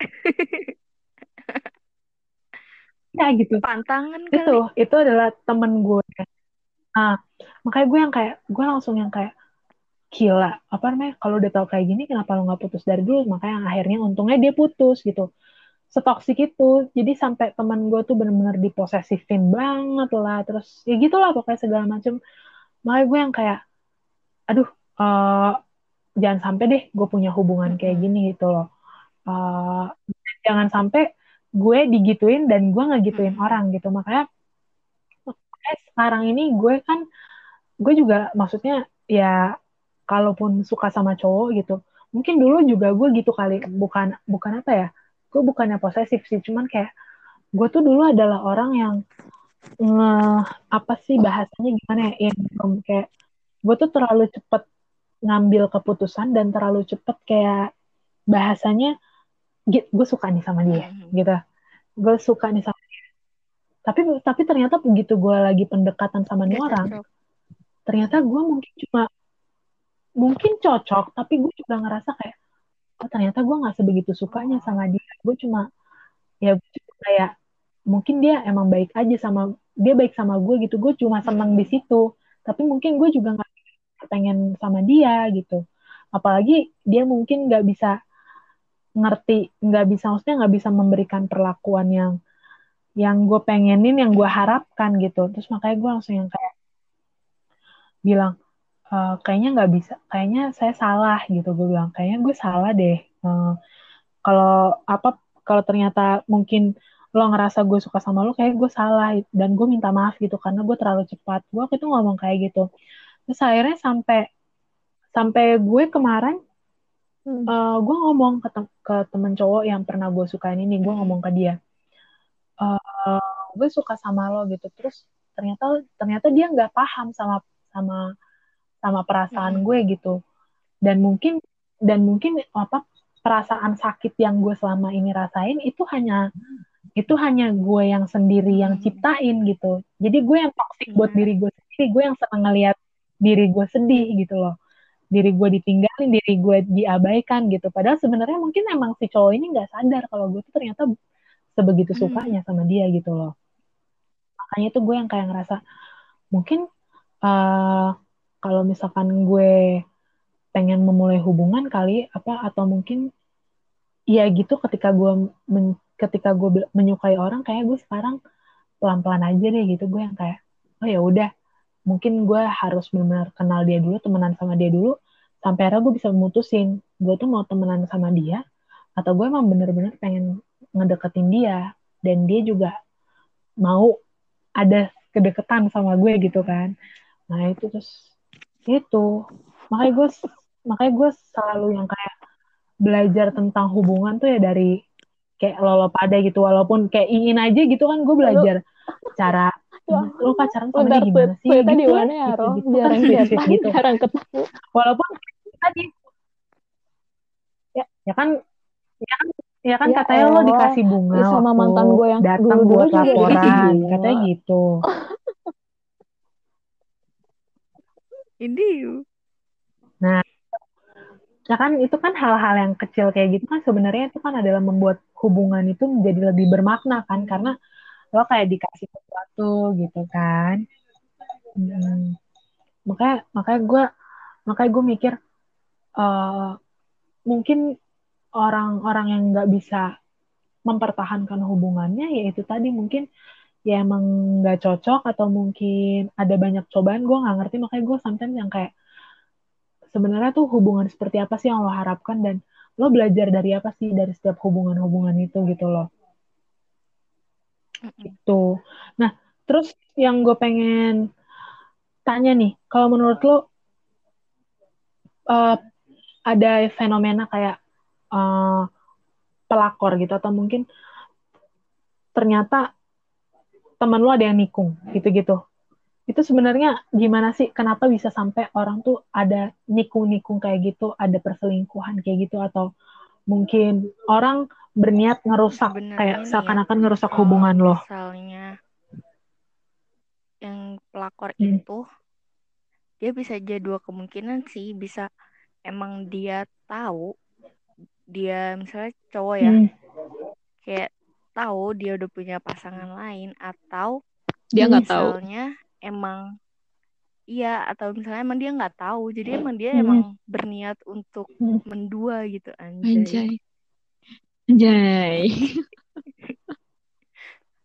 Ya gitu. Pantangan itu kali. itu adalah temen gue. Ah makanya gue yang kayak gue langsung yang kayak gila apa namanya kalau udah tahu kayak gini kenapa lo nggak putus dari dulu? Makanya akhirnya untungnya dia putus gitu. Setoksik itu jadi sampai teman gue tuh bener-bener diposesifin banget lah terus ya gitulah pokoknya segala macem. Makanya gue yang kayak aduh eh, jangan sampai deh gue punya hubungan kayak gini gitu loh. Eh, jangan sampai gue digituin dan gue ngegituin Mm-mm. orang gitu. Makanya makanya sekarang ini gue kan gue juga maksudnya ya kalaupun suka sama cowok gitu mungkin dulu juga gue gitu kali bukan bukan apa ya gue bukannya posesif sih cuman kayak gue tuh dulu adalah orang yang nge apa sih bahasanya gimana ya yang kayak gue tuh terlalu cepet ngambil keputusan dan terlalu cepet kayak bahasanya gue suka nih sama dia Mhm. gitu. Gue suka nih sama dia. Tapi tapi ternyata begitu gue lagi pendekatan sama nih orang ternyata gue mungkin cuma mungkin cocok tapi gue juga ngerasa kayak oh ternyata gue nggak sebegitu sukanya sama dia. Gue cuma ya gue cuma kayak mungkin dia emang baik aja sama dia baik sama gue gitu. Gue cuma seneng di situ. Tapi mungkin gue juga nggak pengen sama dia gitu. Apalagi dia mungkin nggak bisa ngerti nggak bisa maksudnya nggak bisa memberikan perlakuan yang yang gue pengenin yang gue harapkan gitu. Terus makanya gue langsung yang kayak bilang uh, kayaknya nggak bisa kayaknya saya salah gitu gue bilang. Kayaknya gue salah deh. Uh, kalau apa kalau ternyata mungkin lo ngerasa gue suka sama lo kayak gue salah dan gue minta maaf gitu karena gue terlalu cepat. Gue waktu itu ngomong kayak gitu. Terus akhirnya sampai sampai gue kemarin hmm. uh, gue ngomong ke, tem ke temen cowok yang pernah gue sukain ini gue ngomong ke dia. Uh, gue suka sama lo gitu. Terus ternyata ternyata dia nggak paham sama sama sama perasaan hmm. gue gitu. Dan mungkin dan mungkin apa perasaan sakit yang gue selama ini rasain itu hanya itu hanya gue yang sendiri yang ciptain gitu. Jadi gue yang buat hmm. diri gue sendiri. Gue yang senang ngeliat diri gue sedih gitu loh. Diri gue ditinggalin diri gue diabaikan gitu. Padahal sebenarnya mungkin emang si cowok ini nggak sadar kalau gue tuh ternyata sebegitu sukanya hmm. sama dia gitu loh. Makanya itu gue yang kayak ngerasa mungkin uh, kalau misalkan gue pengen memulai hubungan kali apa atau mungkin ya gitu ketika gue men, ketika gue menyukai orang kayak gue sekarang pelan-pelan aja deh gitu. Gue yang kayak oh ya udah mungkin gue harus benar-benar kenal dia dulu temenan sama dia dulu. Sampai akhirnya gue bisa memutusin gue tuh mau temenan sama dia atau gue emang bener-bener pengen ngedeketin dia dan dia juga mau ada kedeketan sama gue gitu kan. Nah itu terus itu makanya gue makanya gue selalu yang kayak belajar tentang hubungan tuh ya dari kayak lolo pada gitu. Walaupun kayak ingin aja gitu kan gue belajar cara lo pacaran sama dia gimana sih? gitu di mana ya gitu, gitu. jarang gitu. jarang ketemu. Walaupun tadi ya ya kan ya kan ya kan ya katanya lo dikasih bunga ya sama mantan gue yang datang dulu, buat laporan. katanya gitu ini nah ya kan itu kan hal-hal yang kecil kayak gitu kan sebenarnya itu kan adalah membuat hubungan itu menjadi lebih bermakna kan karena lo kayak dikasih sesuatu gitu kan hmm. makanya makanya gue makanya gue mikir uh, mungkin orang-orang yang nggak bisa mempertahankan hubungannya yaitu tadi mungkin ya emang nggak cocok atau mungkin ada banyak cobaan gue nggak ngerti. Makanya gue sometimes yang kayak sebenarnya tuh hubungan seperti apa sih yang lo harapkan dan lo belajar dari apa sih dari setiap hubungan-hubungan itu gitu loh. Itu nah terus yang gue pengen tanya nih kalau menurut lo uh, ada fenomena kayak uh, pelakor gitu atau mungkin ternyata teman lo ada yang nikung gitu-gitu itu sebenarnya gimana sih kenapa bisa sampai orang tuh ada nikung-nikung kayak gitu ada perselingkuhan kayak gitu atau mungkin orang berniat ngerusak Bener kayak ya. seakan-akan ya, ngerusak hubungan lo misalnya yang pelakor hmm. itu dia bisa jadi dua kemungkinan sih bisa emang dia tahu dia misalnya cowok ya hmm. kayak tahu dia udah punya pasangan lain atau dia nggak tahu misalnya emang iya atau misalnya emang dia nggak tahu jadi emang dia hmm. emang berniat untuk hmm. mendua gitu anjay anjay anjay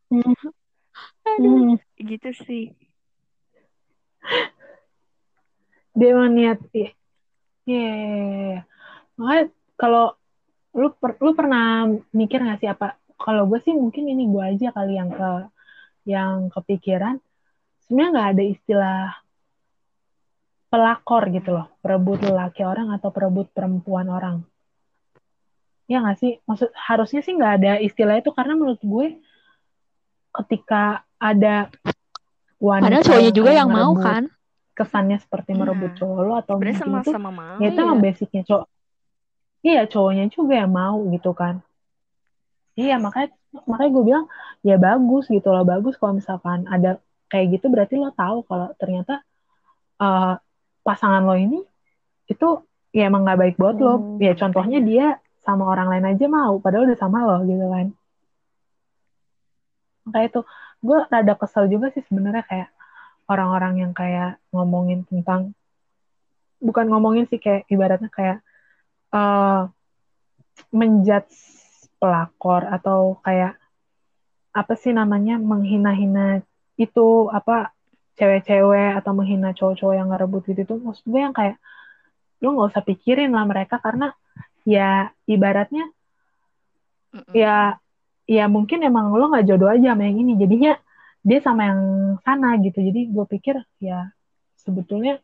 aduh hmm. gitu sih dia emang niat ya yeah. makanya kalau lu per, lu pernah mikir nggak sih apa kalau gue sih mungkin ini gue aja kali yang ke yang kepikiran sebenarnya nggak ada istilah pelakor gitu loh, perebut laki orang atau perebut perempuan orang. Ya nggak sih? Maksud harusnya sih nggak ada istilah itu karena menurut gue ketika ada wanita Padahal cowoknya juga yang mau kan kesannya seperti nah, merebut cowok lo atau mungkin sama itu sama mau, ya itu ya. basicnya cowok iya cowoknya juga yang mau gitu kan iya makanya makanya gue bilang ya bagus gitu loh bagus kalau misalkan ada kayak gitu berarti lo tahu kalau ternyata uh, pasangan lo ini itu ya emang nggak baik buat hmm. lo ya contohnya dia sama orang lain aja mau padahal udah sama lo gitu kan kayak itu gue rada kesel juga sih sebenarnya kayak orang-orang yang kayak ngomongin tentang bukan ngomongin sih kayak ibaratnya kayak uh, menjudge pelakor atau kayak apa sih namanya menghina-hina itu apa cewek-cewek atau menghina cowok-cowok yang ngerebut gitu tuh maksud gue yang kayak lu nggak usah pikirin lah mereka karena ya ibaratnya Mm-mm. ya ya mungkin emang lo nggak jodoh aja sama yang ini jadinya dia sama yang sana gitu jadi gue pikir ya sebetulnya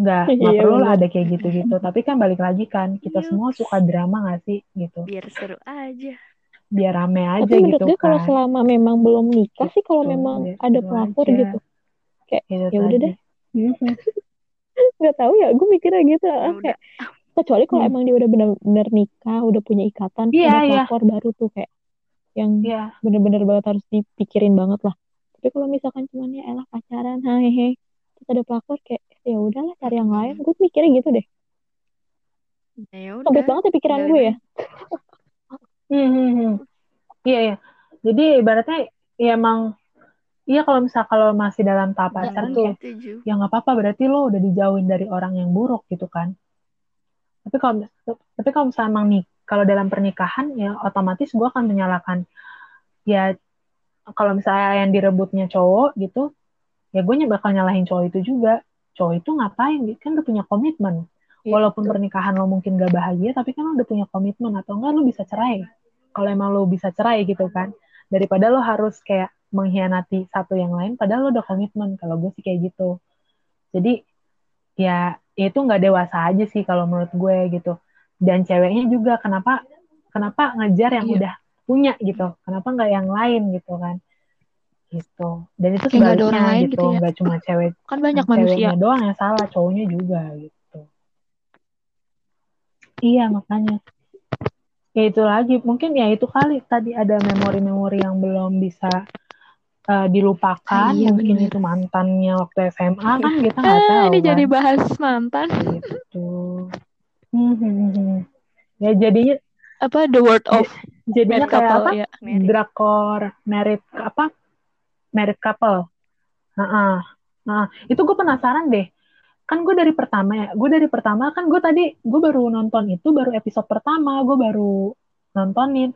nggak nggak Iya, perlu lah ada kayak gitu-gitu tapi kan balik lagi kan kita Yups. semua suka drama gak sih gitu biar seru aja biar rame aja Tapi menurut gitu gue kalau kan selama memang belum nikah sih kalau Gitu, memang biar ada seru pelakor aja. gitu. Kayak Itu ya udah deh. Nggak tahu ya, gue mikirnya gitu. Ya ah, kayak kecuali kalau Hmm. emang dia udah benar-benar nikah, udah punya ikatan, Iya, ada iya. pelakor baru tuh kayak yang Iya, bener-bener banget harus dipikirin banget lah. Tapi kalau misalkan cuman ya elah pacaran, hehehe, terus ada pelakor kayak ya udahlah cari yang lain. Gue mikirnya gitu deh. ya udah banget ya pikiran gue ya. Hmm, hmm, hmm. Iya, iya. Jadi ibaratnya ya emang iya kalau misal kalau masih dalam tahap pacaran setuju ya nggak apa-apa berarti lo udah dijauhin dari orang yang buruk gitu kan. Tapi kalau tapi kalau misalnya emang nih kalau dalam pernikahan ya otomatis gue akan menyalahkan ya kalau misalnya yang direbutnya cowok gitu ya gue bakal nyalahin cowok itu juga. Cowok itu ngapain? Kan udah punya komitmen. Iya, Walaupun pernikahan lo mungkin gak bahagia, tapi kan lo udah punya komitmen atau enggak lo bisa cerai. Kalau emang lo bisa cerai gitu kan, daripada lo harus kayak mengkhianati satu yang lain, padahal lo udah komitmen. Kalau gue sih kayak gitu. Jadi ya itu nggak dewasa aja sih kalau menurut gue gitu. Dan ceweknya juga kenapa kenapa ngejar yang Iya. udah punya gitu, kenapa nggak yang lain gitu kan? Gitu. Dan itu Kayak nggak ada sebaliknya orang lain gitu, gitu ya. nggak cuma cewek Kan banyak manusia. doang yang salah, cowoknya juga gitu. Iya, makanya. Ya itu lagi, mungkin ya itu kali tadi ada memori-memori yang belum bisa eh, dilupakan, Iya, mungkin bener. itu mantannya waktu SMA kan kita nggak Ah, tahu ini kan. jadi bahas mantan. Gitu. Hmm, hmm, hmm. Ya jadinya Apa the word of jadinya kayak couple apa? ya. Married. Drakor merit apa? Merit couple. Nah, nah, itu gue penasaran deh. Kan gue dari pertama ya, gue dari pertama kan gue tadi gue baru nonton itu baru episode pertama, gue baru nontonin.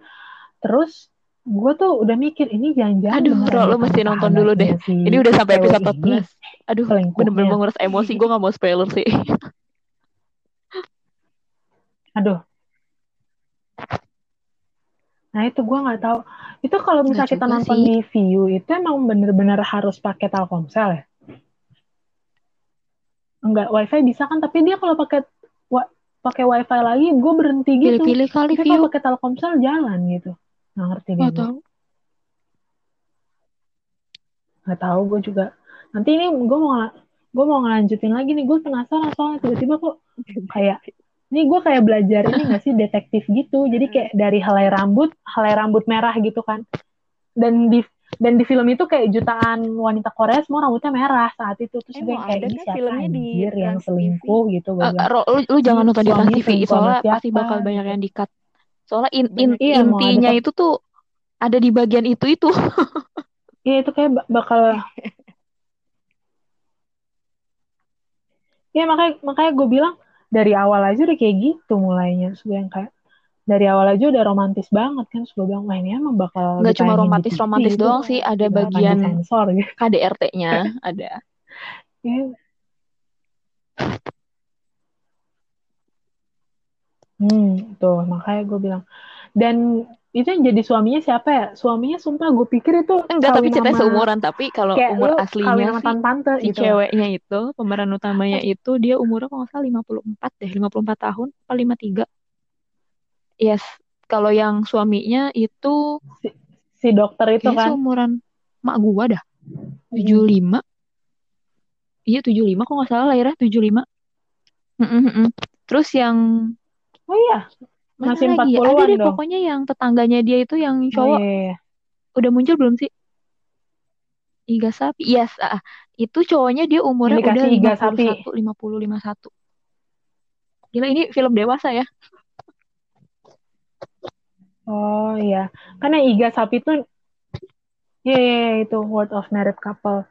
Terus gue tuh udah mikir ini jangan-jangan Aduh, beneran Ro, lo mesti nonton dulu deh. sahabatnya si Ini udah sampai episode ini, 14. Aduh, bener-bener menguras emosi. Gue gak mau spoiler sih. Aduh. Nah itu gue nggak tahu. Itu kalau misalnya kita nonton sih. di View itu emang bener-bener harus pakai Telkomsel ya? Enggak, WiFi bisa kan? Tapi dia kalau pakai wa- pakai WiFi lagi, gue berhenti gitu. Pilih-pilih kali Tapi kalau pakai Telkomsel jalan gitu. Nggak ngerti Gak tahu. Nggak tahu gue juga. Nanti ini gue mau gue mau ngelanjutin lagi nih. Gue penasaran soalnya tiba-tiba kok kayak ini gue kayak belajar ini gak sih detektif gitu. Jadi kayak dari helai rambut, helai rambut merah gitu kan. Dan di dan di film itu kayak jutaan wanita Korea semua rambutnya merah saat itu terus Eh, gue kayak ada ini siapa filmnya di anjir yang Trans TV? selingkuh gitu bilang. Ro, lu, lu jangan nonton di Trans TV. selingkuh Soalnya pasti bakal banyak yang di-cut. Soalnya in- in-. Iya, intinya itu tuh ada di bagian itu-itu. Iya itu kayak ba- bakal Iya makanya makanya gue bilang dari awal aja udah kayak gitu mulainya. Terus gue yang kayak dari awal aja udah romantis banget kan. Terus gue bilang wah ini emang bakal Nggak cuma ditayangin di romantis-romantis TV, doang sih. Ada bagian disensor gitu. KDRT-nya. Ada. Iya. Hmm, tuh makanya gue bilang. Dan itu yang jadi suaminya siapa ya? Suaminya sumpah gue pikir itu Enggak, tapi ceritanya sama seumuran. Tapi kalau umur aslinya kawin sama sih, tante si gitu. ceweknya itu, pemeran utamanya itu, dia umurnya kalau nggak salah 54 deh. 54 tahun, apa 53. Yes. Kalau yang suaminya itu, Si, si dokter itu kan. seumuran mak gua dah. Hmm. 75. Iya, 75 kok nggak salah lahirnya, 75. Mm-mm, mm-mm. Terus yang Oh iya, mana masih lagi ya? Ada 40-an deh dong. pokoknya yang tetangganya dia itu yang Oh cowok iya, iya. udah muncul belum sih? Iga Sapi. Yes, ah, itu cowoknya dia umurnya Yang udah Iga Sapi. 51, 50, 51. Gila ini film dewasa ya. Oh iya, karena Iga Sapi tuh, ya yeah, yeah, itu Word of Married Couple.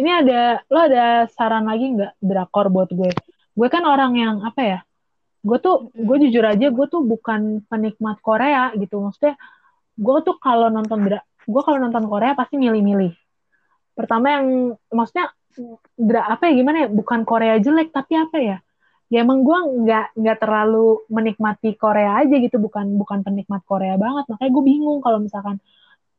Ini ada, lo ada saran lagi nggak drakor buat gue? Gue kan orang yang apa ya? Gue tuh, gue jujur aja, gue tuh bukan penikmat Korea gitu. Maksudnya, gue tuh kalau nonton gue kalau nonton Korea pasti milih-milih. pertama yang maksudnya dra apa ya gimana ya? Bukan Korea jelek tapi apa ya? Ya emang gue nggak nggak terlalu menikmati Korea aja gitu. Bukan bukan penikmat Korea banget. Makanya gue bingung kalau misalkan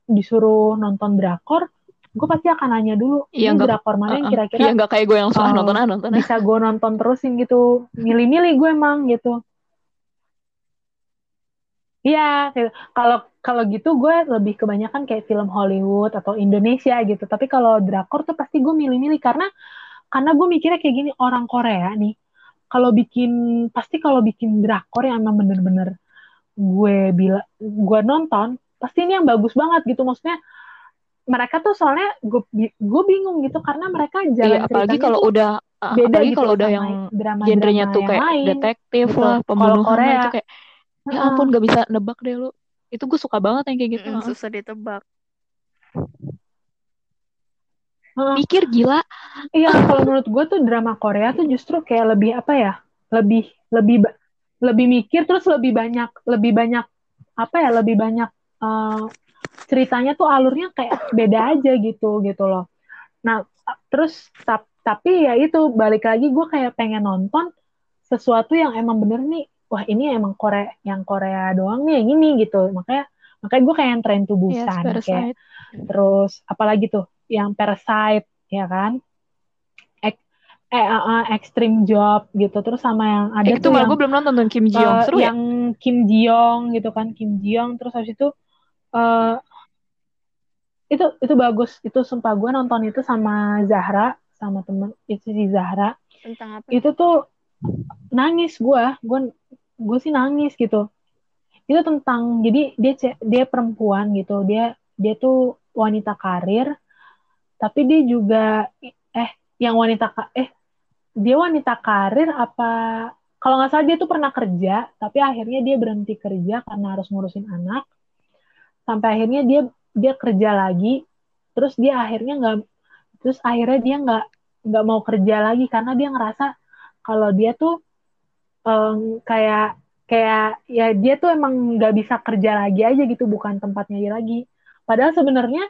disuruh nonton drakor gue pasti akan nanya dulu Iya, ini nggak- drakor mana yang Uh-uh. kira-kira Iya nggak kayak gue yang suka Oh, nonton ah nonton bisa gue nonton terusin gitu milih-milih gue emang gitu Iya, kalau kalau gitu gue lebih kebanyakan kayak film Hollywood atau Indonesia gitu. Tapi kalau drakor tuh pasti gue milih-milih karena karena gue mikirnya kayak gini orang Korea nih. Kalau bikin pasti kalau bikin drakor yang emang bener-bener gue bila gue nonton pasti ini yang bagus banget gitu maksudnya mereka tuh soalnya gue gue bingung gitu karena mereka jalan Iya, apalagi kalau udah ah, beda apalagi gitu kalau udah yang genrenya tuh kayak lain detektif gitu. lah, pembunuhan Korea, itu kayak ya ampun gak bisa nebak deh lu. Itu gue suka banget yang kayak gitu. Ah. susah ditebak. Heeh. Mikir gila. Iya, kalau menurut gue tuh drama Korea tuh justru kayak lebih apa ya? Lebih lebih lebih mikir terus lebih banyak lebih banyak apa ya? Lebih banyak eh, ceritanya tuh alurnya kayak beda aja gitu gitu loh. Nah, terus tap- tapi ya itu balik lagi gue kayak pengen nonton sesuatu yang emang bener nih. Wah, ini emang Korea yang Korea doang nih yang ini gitu. Makanya makanya gue kayak yang Train to Yes, Busan kayak Parasite. terus apalagi tuh yang Parasite ya kan Ek, eh uh, uh, Extreme Job gitu terus sama yang ada Eh, itu tuh malah yang gue belum nonton Kim Ji Young. eh, Seru ya? yang Kim Ji Young gitu kan Kim Ji Young terus habis itu eh itu itu bagus. Itu sumpah gue nonton itu sama Zahra sama temen itu si Zahra. Tentang apa? itu tuh nangis gue gue gue sih nangis gitu. Itu tentang jadi dia dia perempuan gitu. Dia dia tuh wanita karir tapi dia juga eh yang wanita eh dia wanita karir apa kalau nggak salah dia tuh pernah kerja tapi akhirnya dia berhenti kerja karena harus ngurusin anak sampai akhirnya dia dia kerja lagi terus dia akhirnya nggak terus akhirnya dia nggak nggak mau kerja lagi karena dia ngerasa kalau dia tuh em, kayak kayak ya dia tuh emang nggak bisa kerja lagi aja gitu bukan tempatnya dia lagi. Padahal sebenarnya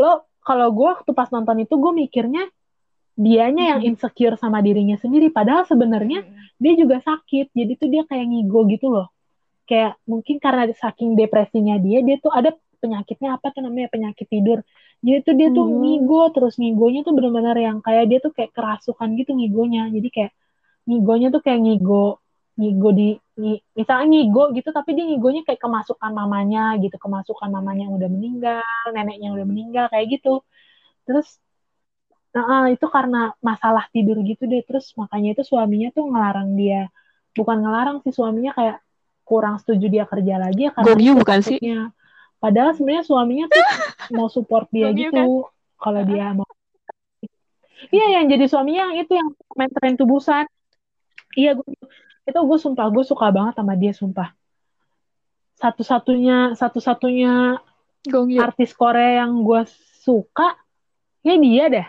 lo kalau gue waktu pas nonton itu gue mikirnya dianya yang insecure sama dirinya sendiri. Padahal sebenarnya Mm-mm. dia juga sakit jadi tuh dia kayak ngigo gitu loh kayak mungkin karena saking depresinya dia dia tuh ada penyakitnya apa tuh namanya penyakit tidur. Jadi tuh dia tuh Hmm. ngigo terus ngigonya tuh benar-benar yang kayak dia tuh kayak kerasukan gitu ngigonya. Jadi kayak ngigonya tuh kayak ngigo ngigo di ngi- misalnya ngigo gitu tapi dia ngigonya kayak kemasukan mamanya gitu kemasukan mamanya yang udah meninggal neneknya yang udah meninggal kayak gitu. Terus nah, itu karena masalah tidur gitu deh. Terus makanya itu suaminya tuh ngelarang dia. Bukan ngelarang sih suaminya kayak kurang setuju dia kerja lagi ya karena Gongyu bukan sih? padahal sebenarnya suaminya tuh mau support dia Gongyu gitu kalau dia mau iya yang jadi suaminya yang itu yang main tren tubusan iya gue itu gue sumpah gue suka banget sama dia sumpah satu-satunya satu-satunya Gongyu. artis Korea yang gue suka ya dia deh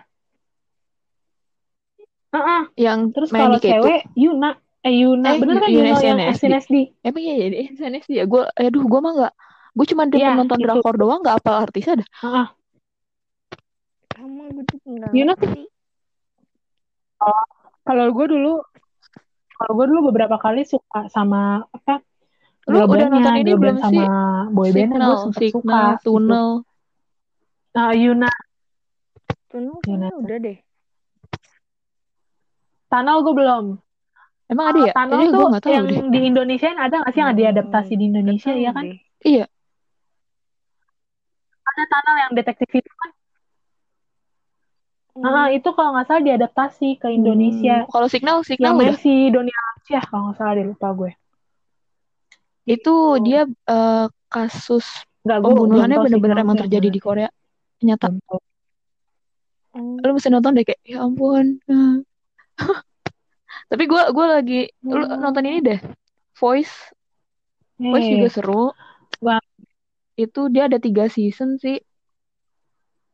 Heeh. Yang terus kalau di K2. cewek Yuna eh Yuna Eh, bener kan Yuna Yuna yang SNSD. SNSD Emang iya ya, deh, SNSD ya. Gue, aduh, gue mah nggak. Gue cuma demen Iya, nonton itu. drakor doang, nggak apal artisnya dah. Heeh. Sama gue tuh nggak Yunus ngerti. kalau gue dulu kalau gue dulu beberapa kali suka sama apa Lu udah nonton ini belum band sama sih? boybandnya gue Signal, sempet Signal, suka gitu. Tunnel. Nah, Yuna Tunnel Yuna. udah deh. Tunnel gue belum Emang ada ya? Tuh tahu yang deh. di Indonesia ada nggak sih yang Hmm, diadaptasi di Indonesia ya kan deh. Iya. ada Tunnel yang detektif itu kan Hmm. Nah, itu kalau nggak salah diadaptasi ke Indonesia Hmm, Kalau Signal, Signal yang udah. si Doni Alamsyah kalau nggak salah deh lupa gue Itu dia eh, kasus nggak gue pembunuhannya bener-bener emang terjadi di Korea. Nyata. Hmm. Lu mesti nonton deh kayak, ya ampun. Tapi gue gue lagi, lu Hmm. nonton ini deh. Voice. Voice Eh, juga seru. Wah. Itu dia ada tiga season sih.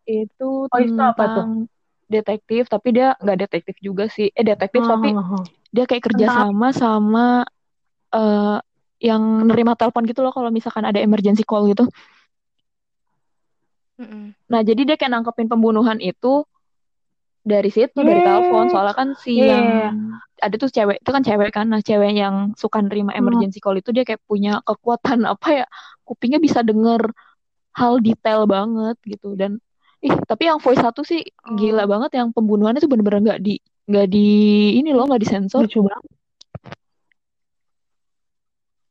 Itu Voice tuh apa tuh? tentang detektif, tapi dia nggak detektif juga sih. Eh detektif hmm, tapi hmm, hmm. dia kayak kerja Tentang sama sama eh yang nerima telepon gitu loh kalau misalkan ada emergency call gitu. Mm-mm. Nah, jadi dia kayak nangkepin pembunuhan itu dari situ, dari Yeah. telepon. Soalnya kan si Iya, yang ada tuh cewek, itu kan cewek kan. Nah, cewek yang suka nerima Hmm. emergency call itu dia kayak punya kekuatan apa ya? Kupingnya bisa denger hal detail banget gitu. Dan ih, tapi yang voice satu sih gila Oh. banget yang pembunuhannya tuh bener-bener nggak di nggak di ini loh, nggak disensor. Lucu banget.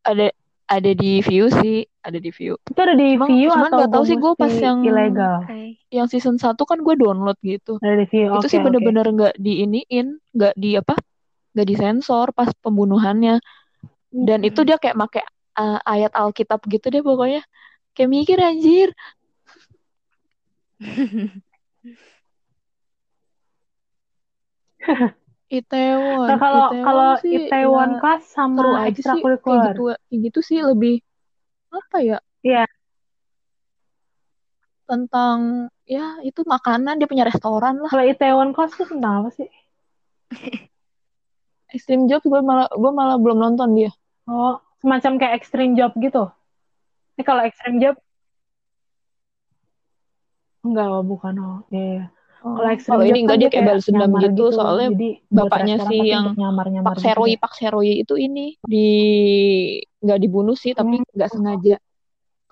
Ada ada di view sih, ada di view. Itu ada di Cuman, view cuman atau nggak tahu gue sih gue pas yang ilegal? Yang season 1 kan gue download gitu. Ada di view. itu Oke, sih bener-bener nggak diiniin, nggak di apa, nggak disensor pas pembunuhannya. Dan itu Mm-mm. dia kayak make uh, ayat Alkitab gitu deh pokoknya. Kayak mikir anjir. Itaewon, Nah, kalau Itaewon kalau sih Itaewon ya Class seru sama aja sih kayak ekstrakurikuler. gitu, kayak gitu sih lebih apa ya Iya. tentang ya itu makanan dia punya restoran lah. Kalau Itaewon Class tuh tentang apa sih? Extreme Job gue malah gue malah belum nonton dia. Oh, semacam kayak extreme job gitu. Ini kalau extreme job enggak, bukan. Oh, iya. iya. Kalau Oh, kalau ini kan enggak dia dia kayak balas dendam nyamar gitu, soalnya Jadi bapaknya sih tapi yang untuk nyamar-nyamar Pak gitu Seroy deh. Pak Seroy itu ini di nggak dibunuh sih tapi Hmm. nggak sengaja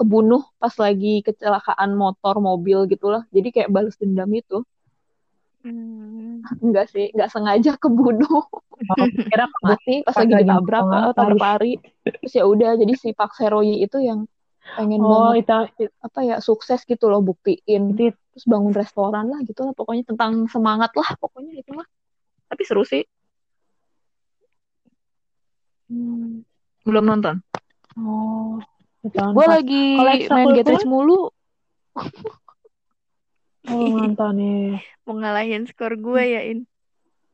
kebunuh pas lagi kecelakaan motor mobil gitulah jadi kayak balas dendam itu Hmm. enggak sih nggak sengaja kebunuh Oh, kira mati pas lagi ditabrak eh, tabrak lari terus ya udah jadi si Pak Seroy itu yang pengen Oh, banget itu apa ya sukses gitu loh buktiin itu terus bangun restoran lah gitu lah pokoknya tentang semangat lah pokoknya itu lah tapi seru sih hmm. belum nonton Oh, gue lagi main ekstrakurikuler? Get Rich mulu Oh, nonton nih. Mau ngalahin skor gue ya, In.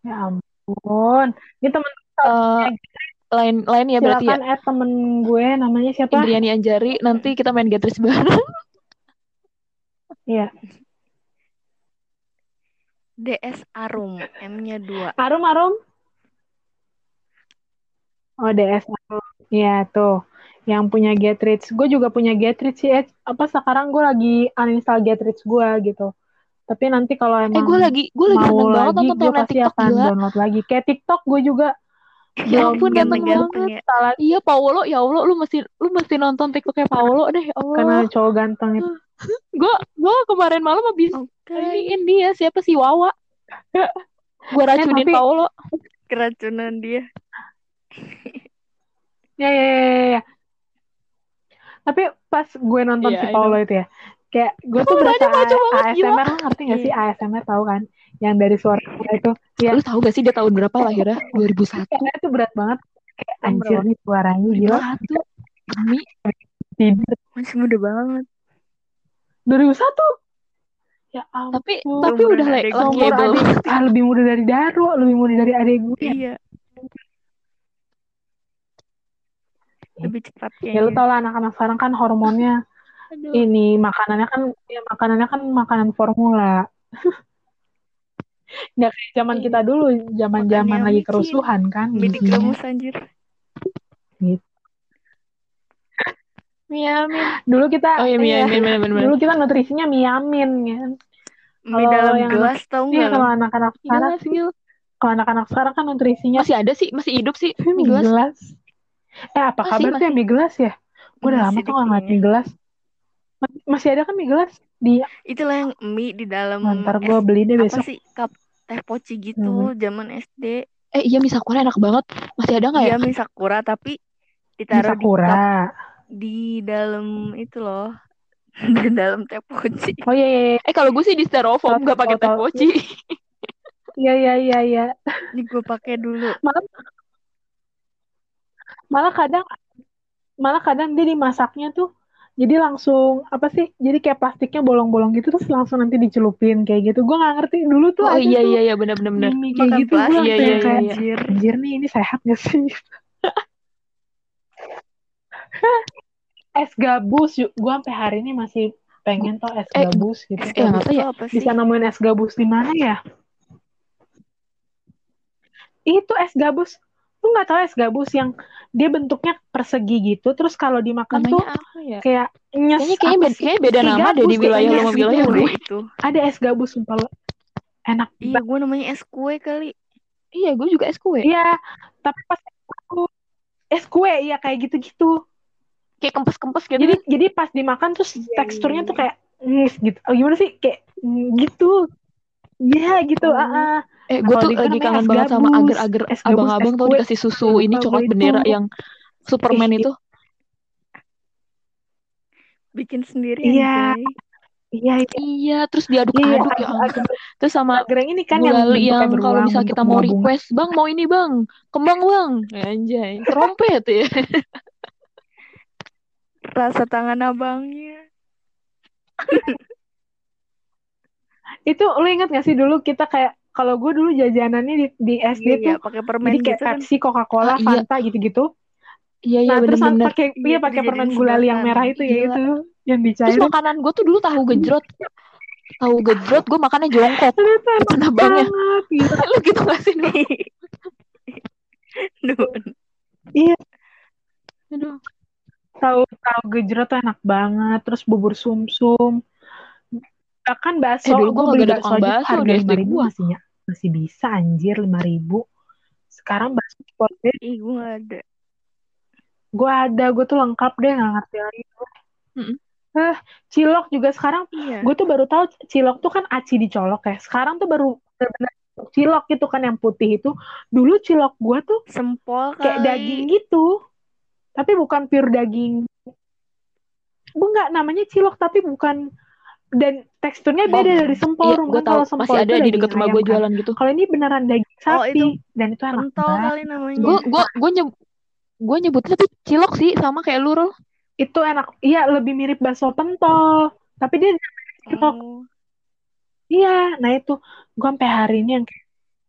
Ya ampun. Ini temen Eh, lain lain ya berarti ya silakan add temen gue namanya siapa? Indriani Anjari nanti kita main Get Rich bareng Iya. DS Arum, M-nya 2. Arum Arum. Oh, DS Arum. Iya tuh. Yang punya Get Rich. Gue juga punya Get Rich sih. Eh, apa sekarang gue lagi uninstall Get Rich gue gitu. Tapi nanti kalau eh emang gue lagi gue lagi mau banget lagi, nonton gue pasti TikTok akan gila download lagi. Kayak TikTok gue juga ya ampun ganteng Ganteng-ganteng banget ya. iya Paolo ya Allah lu mesti lu mesti nonton TikToknya Paolo deh ya karena Allah cowok ganteng itu. gue gue kemarin malam habis Oke. iniin dia siapa sih Wawa gue racunin tapi- Paolo Keracunan dia. Ya, ya, ya, ya, ya. Tapi pas gue nonton Iya, si I Paulo itu ya, kayak gue tuh berasa. ASMR, ngerti gak sih ASMR tahu kan? Yang dari suara kita itu, ya lu tahu gak sih dia tahun berapa lahirnya 2001 kayak itu berat banget. Kayak anjir nih suaranya gila. 2001 demi Tidur. Masih muda banget. 2001? Ya ampun. tapi tapi udah like adik, ah, lebih muda dari Daro, lebih muda dari adik gue. Iya. Lebih cepat Ya lu kayaknya. tau lah anak-anak sekarang kan hormonnya Aduh. ini makanannya kan ya makanannya kan makanan formula. Nggak kayak zaman Iya. kita dulu, zaman-zaman Makannya lagi kerusuhan kan gizinya. digeremus anjir. Miamin Dulu kita oh iya iya, miamin bener bener dulu kita nutrisinya miamin kan. Mie Kalau dalam yang gelas tau Iya nggak kalau lo? anak-anak sekarang, kalau anak-anak sekarang kan nutrisinya masih ada sih masih hidup sih mie mie gelas gelas. Eh apa Masih, kabar tuh ya masih. mie gelas ya? Gue udah lama Masih tuh nggak ngeliat mie gelas. Mas- Masih ada kan mie gelas di Itulah yang mie di dalam ntar es gue beli deh apa besok. sih cup teh poci gitu zaman SD. eh iya mie sakura enak banget masih ada nggak ya Iya mie sakura tapi Mie ditaruh di cup sakura. di dalam itu loh di dalam teh poci. Oh iya iya iya. eh kalau gue sih di styrofoam nggak pakai teh poci Iya iya iya iya. Ini gue pakai dulu. Malah malah kadang malah kadang dia dimasaknya tuh jadi langsung apa sih? Jadi kayak plastiknya bolong-bolong gitu terus langsung nanti dicelupin kayak gitu. Gue nggak ngerti dulu tuh oh iya tuh iya iya bener bener bener mie kayak Makan gitu. Gue Iya, iya, kayak iya. anjir. anjir nih ini sehat gak sih? es gabus, gue sampai hari ini masih pengen tau es Eh, gabus gitu. eh, apa Itu ya apa sih? Bisa nemuin es gabus di mana ya? Itu es gabus. Lu nggak tahu es gabus yang dia bentuknya persegi gitu, terus kalau dimakan tuh Namanya apa ya? kayak nyes Kayaknya kayaknya beda, kayaknya beda nama deh di wilayah gitu wilayah gue. itu. Ada es gabus sumpah lo. Enak Iya, gue namanya es kue kali. Iya, gue juga es kue. Iya, tapi pas aku es kue ya kayak gitu-gitu. Kayak kempes-kempes gitu. Jadi jadi pas dimakan terus Iya, teksturnya iya, tuh iya. kayak ngis gitu. Oh, gimana sih? Kayak gitu. Iya gitu. Oh. ah, ah. eh, gue Kalau tuh di gue lagi kangen banget sama agar-agar abang-abang tuh dikasih susu ini coklat gue bendera itu. yang Superman itu. Bikin sendiri Iya. anjay. Iya, iya. Iya, terus Iya, iya, diaduk-aduk ya ampun. Terus sama agar ini kan yang yang kalau misal kita mau request, bang mau ini bang, kembang bang, anjay, trompet ya. Rasa tangan abangnya. Itu lu inget gak sih dulu kita kayak kalau gue dulu jajanannya di, di SD Iya, tuh iya, pakai permen jadi kayak gitu kan. Pepsi, Coca-Cola, Ah, iya. Fanta gitu-gitu. Iya iya Nah, terus bener-bener. pakai Iya, iya pakai permen gulali yang merah itu ya itu yang Terus dicairin. makanan gue tuh dulu tahu gejrot. Tahu gejrot gue makannya jongkok. Abangnya. banget gitu. Lu gitu gak sih? Nun. Iya, Aduh. tahu tahu gejrot tuh enak banget. Terus bubur sumsum. Bahkan bakso, Eh dulu gue beli bakso tukang aja bakso harga lima ribu gue. masih bisa anjir lima ribu. Sekarang bakso portnya Ih, gue gak ada. gue ada, gue tuh lengkap deh nggak ngerti lagi. Mm-mm. Eh, cilok juga sekarang Iya. gue tuh baru tahu cilok tuh kan aci dicolok ya. Sekarang tuh baru benar-benar cilok gitu kan yang putih itu. Dulu cilok gue tuh Sempol kayak kali. daging gitu. Tapi bukan pure daging. Gue nggak namanya cilok tapi bukan dan teksturnya Oh, beda dari sempol. Iya, gue tahu kalau sempol masih ada di dekat rumah gue jualan gitu. Kalau ini beneran daging Oh, sapi itu dan itu enak banget. kali namanya. Gue gue gue nyeb gue nyebutnya tapi cilok sih sama kayak lu Rol. Itu enak. Iya, lebih mirip bakso pentol. Tapi dia cilok. Oh. Iya, nah itu gue sampai hari ini yang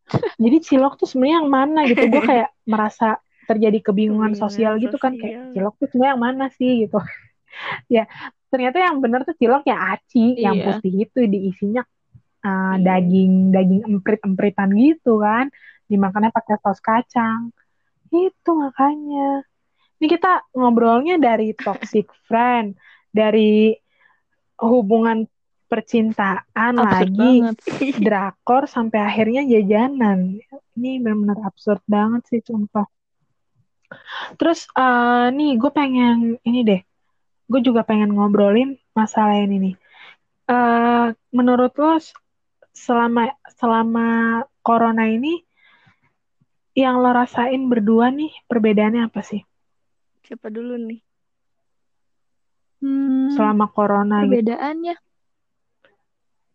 jadi cilok tuh sebenarnya yang mana gitu. Gue kayak merasa terjadi kebingungan sosial gitu kan kayak cilok tuh sebenarnya yang mana sih gitu. ya, ternyata yang benar tuh cilok ya aci, yang Iya. putih itu diisinya uh, Iya. daging daging emprit-empritan gitu kan. Dimakannya pakai saus kacang. Itu makanya. Ini kita ngobrolnya dari toxic friend, dari hubungan percintaan Absurd lagi banget. drakor sampai akhirnya jajanan. Ini benar-benar absurd banget sih sumpah. Terus eh, nih gue pengen ini deh. Gue juga pengen ngobrolin masalah ini nih. Eh, menurut lo selama selama corona ini yang lo rasain berdua nih perbedaannya apa sih? Siapa dulu nih? Hmm, Selama corona gitu. perbedaannya.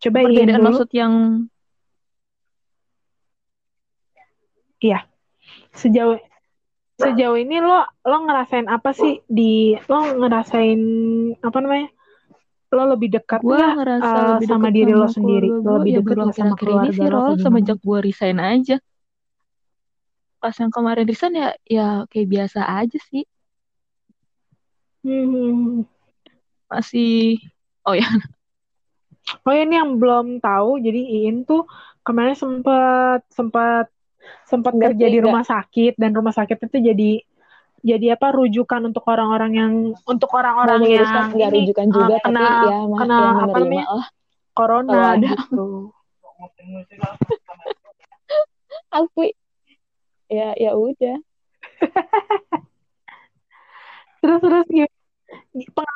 Coba Iin Perbedaan dulu. maksud yang Iya. Sejauh sejauh ini lo lo ngerasain apa sih di lo ngerasain apa namanya? Lo lebih dekat gue nggak ngerasa eh, lebih sama diri lo sama sendiri? keluarga Lo gue lebih ya dekat sama akhir-akhir ini sih lo semenjak gue resign aja. Pas yang kemarin resign ya ya kayak biasa aja sih. Hmm. Masih oh ya Oh ini yang belum tahu, jadi Iin tuh kemarin sempat sempat sempat kerja di rumah sakit dan rumah sakit itu jadi jadi apa rujukan untuk orang-orang yang untuk orang-orang yang nggak ini rujukan eh, juga, kena tapi ya, kena ya apa namanya lah corona ada. gitu. Aku ya ya udah. Terus terus gimana? Gimana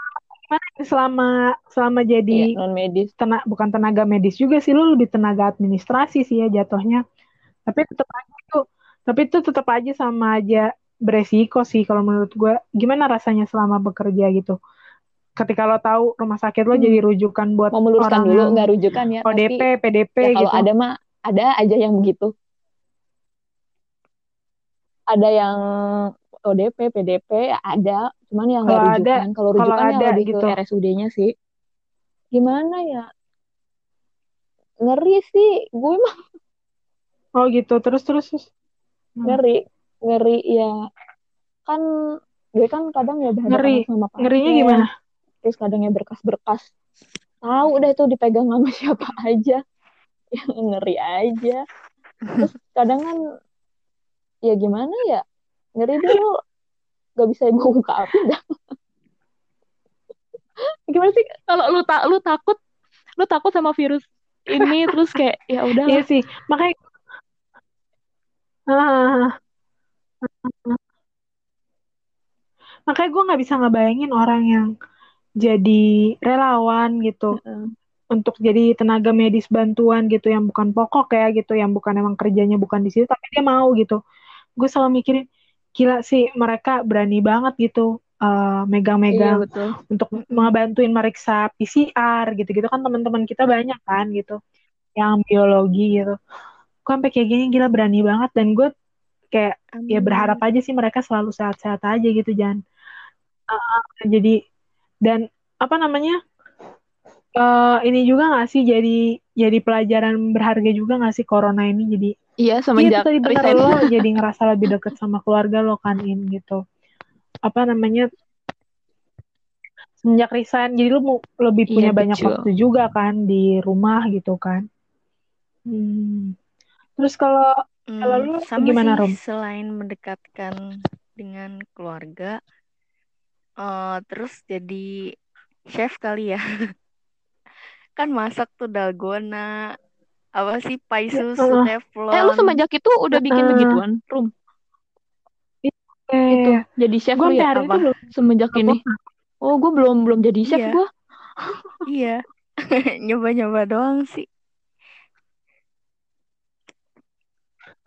selama selama Iya jadi non medis. tena, bukan tenaga medis juga sih lu lebih tenaga administrasi sih ya jatuhnya. Tapi tetap aja tuh, tapi itu tetap aja sama aja beresiko sih kalau menurut gue. Gimana rasanya selama bekerja gitu? Ketika lo tahu rumah sakit lo Hmm. jadi rujukan buat Mau meluruskan orang dulu nggak rujukan ya ODP, pasti PDP ya kalau gitu. ada mah ada aja yang begitu. Ada yang ODP, PDP ya ada, cuman yang nggak Kalau ada, rujukan. Kalau kalau rujukan ya ada lebih gitu. ke RSUD-nya sih. Gimana ya? Ngeri sih, gue mah Oh gitu, terus terus. terus. Hmm. ngeri, ngeri ya. Kan gue kan kadang ya Ngeri, sama ngerinya pasien, gimana? terus kadang ya berkas-berkas. Tahu udah itu dipegang sama siapa aja. Ya ngeri aja. Terus kadang kan ya gimana ya? ngeri deh lu gak bisa buka api dah gimana sih kalau lu tak lu takut lu takut sama virus ini terus kayak ya udah Iya sih, makanya ah, makanya gue nggak bisa ngebayangin orang yang jadi relawan gitu untuk jadi tenaga medis bantuan gitu yang bukan pokok ya gitu, yang bukan emang kerjanya bukan di situ tapi dia mau gitu. Gue selalu mikirin gila sih mereka berani banget gitu uh, megang-megang Iya, betul. untuk ngebantuin meriksa PCR gitu-gitu kan teman-teman kita banyak kan gitu yang biologi gitu. Gue sampai kayak gini gila berani banget dan gue kayak ya Amin. berharap aja sih mereka selalu sehat-sehat aja gitu jangan uh, jadi dan apa namanya uh, ini juga nggak sih jadi jadi pelajaran berharga juga nggak sih corona ini jadi Iya, Iya semenjak itu tadi lo jadi ngerasa lebih deket sama keluarga lo kan in gitu apa namanya semenjak resign jadi lo lebih Iya, punya banyak betul. waktu juga kan di rumah gitu kan hmm. Terus kalau kalau Hmm, lu sama gimana sih Rom? selain mendekatkan dengan keluarga, eh terus jadi chef kali ya. Kan masak tuh dalgona, apa sih pai Ya, susu, uh, Eh, lu teflon. semenjak itu udah bikin uh, begituan, Rum? Itu, eh, jadi chef gue ya? hari itu Apa? belum Semenjak apa ini. Oh, gue belum belum jadi chef Iya, gue. iya. Nyoba-nyoba doang sih.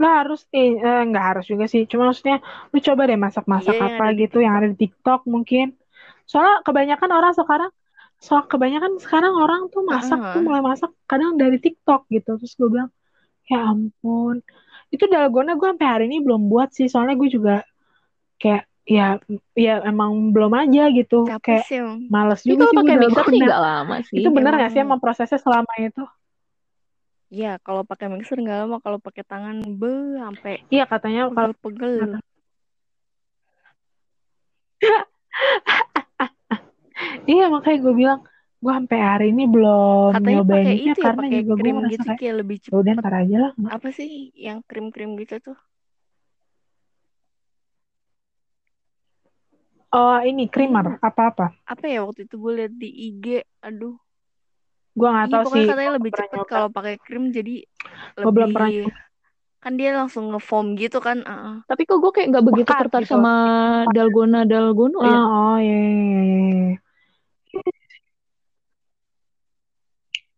Lo harus eh eh, nggak harus juga sih. Cuma maksudnya lu coba deh masak-masak Iya, yang apa gitu yang ada di TikTok mungkin. Soalnya kebanyakan orang sekarang soal kebanyakan sekarang orang tuh masak tuh Heeh. mulai masak kadang dari TikTok gitu. Terus gue bilang ya ampun. Itu dalgona gue sampai hari ini belum buat sih. Soalnya gue juga kayak ya ya emang belum aja gitu. Capek kayak sih males juga kalau sih pakai mixer sih nggak lama sih. itu bener gak sih Emang. emang prosesnya selama itu ya kalau pakai mixer nggak lama, kalau pakai tangan be sampai iya katanya kalau pegel-pegel. iya makanya gue bilang gue sampai hari ini belum Katanya nyobain pakai itu itu ya, karena pakai juga gue krim ngerasa gitu kayak kayak lebih ya udah ntar aja lah Apa sih yang krim-krim gitu tuh? oh ini Iya, creamer apa apa apa ya waktu itu gue liat di IG. Aduh. Gue nggak Iya, tahu pokoknya sih katanya lebih cepet kalau pakai krim jadi gue belum pernah lebih kan dia langsung ngefoam gitu kan. Heeh. Tapi kok gue kayak nggak begitu pekat tertarik gitu sama dalgona dalgono ya. oh, oh iya iya iya iya.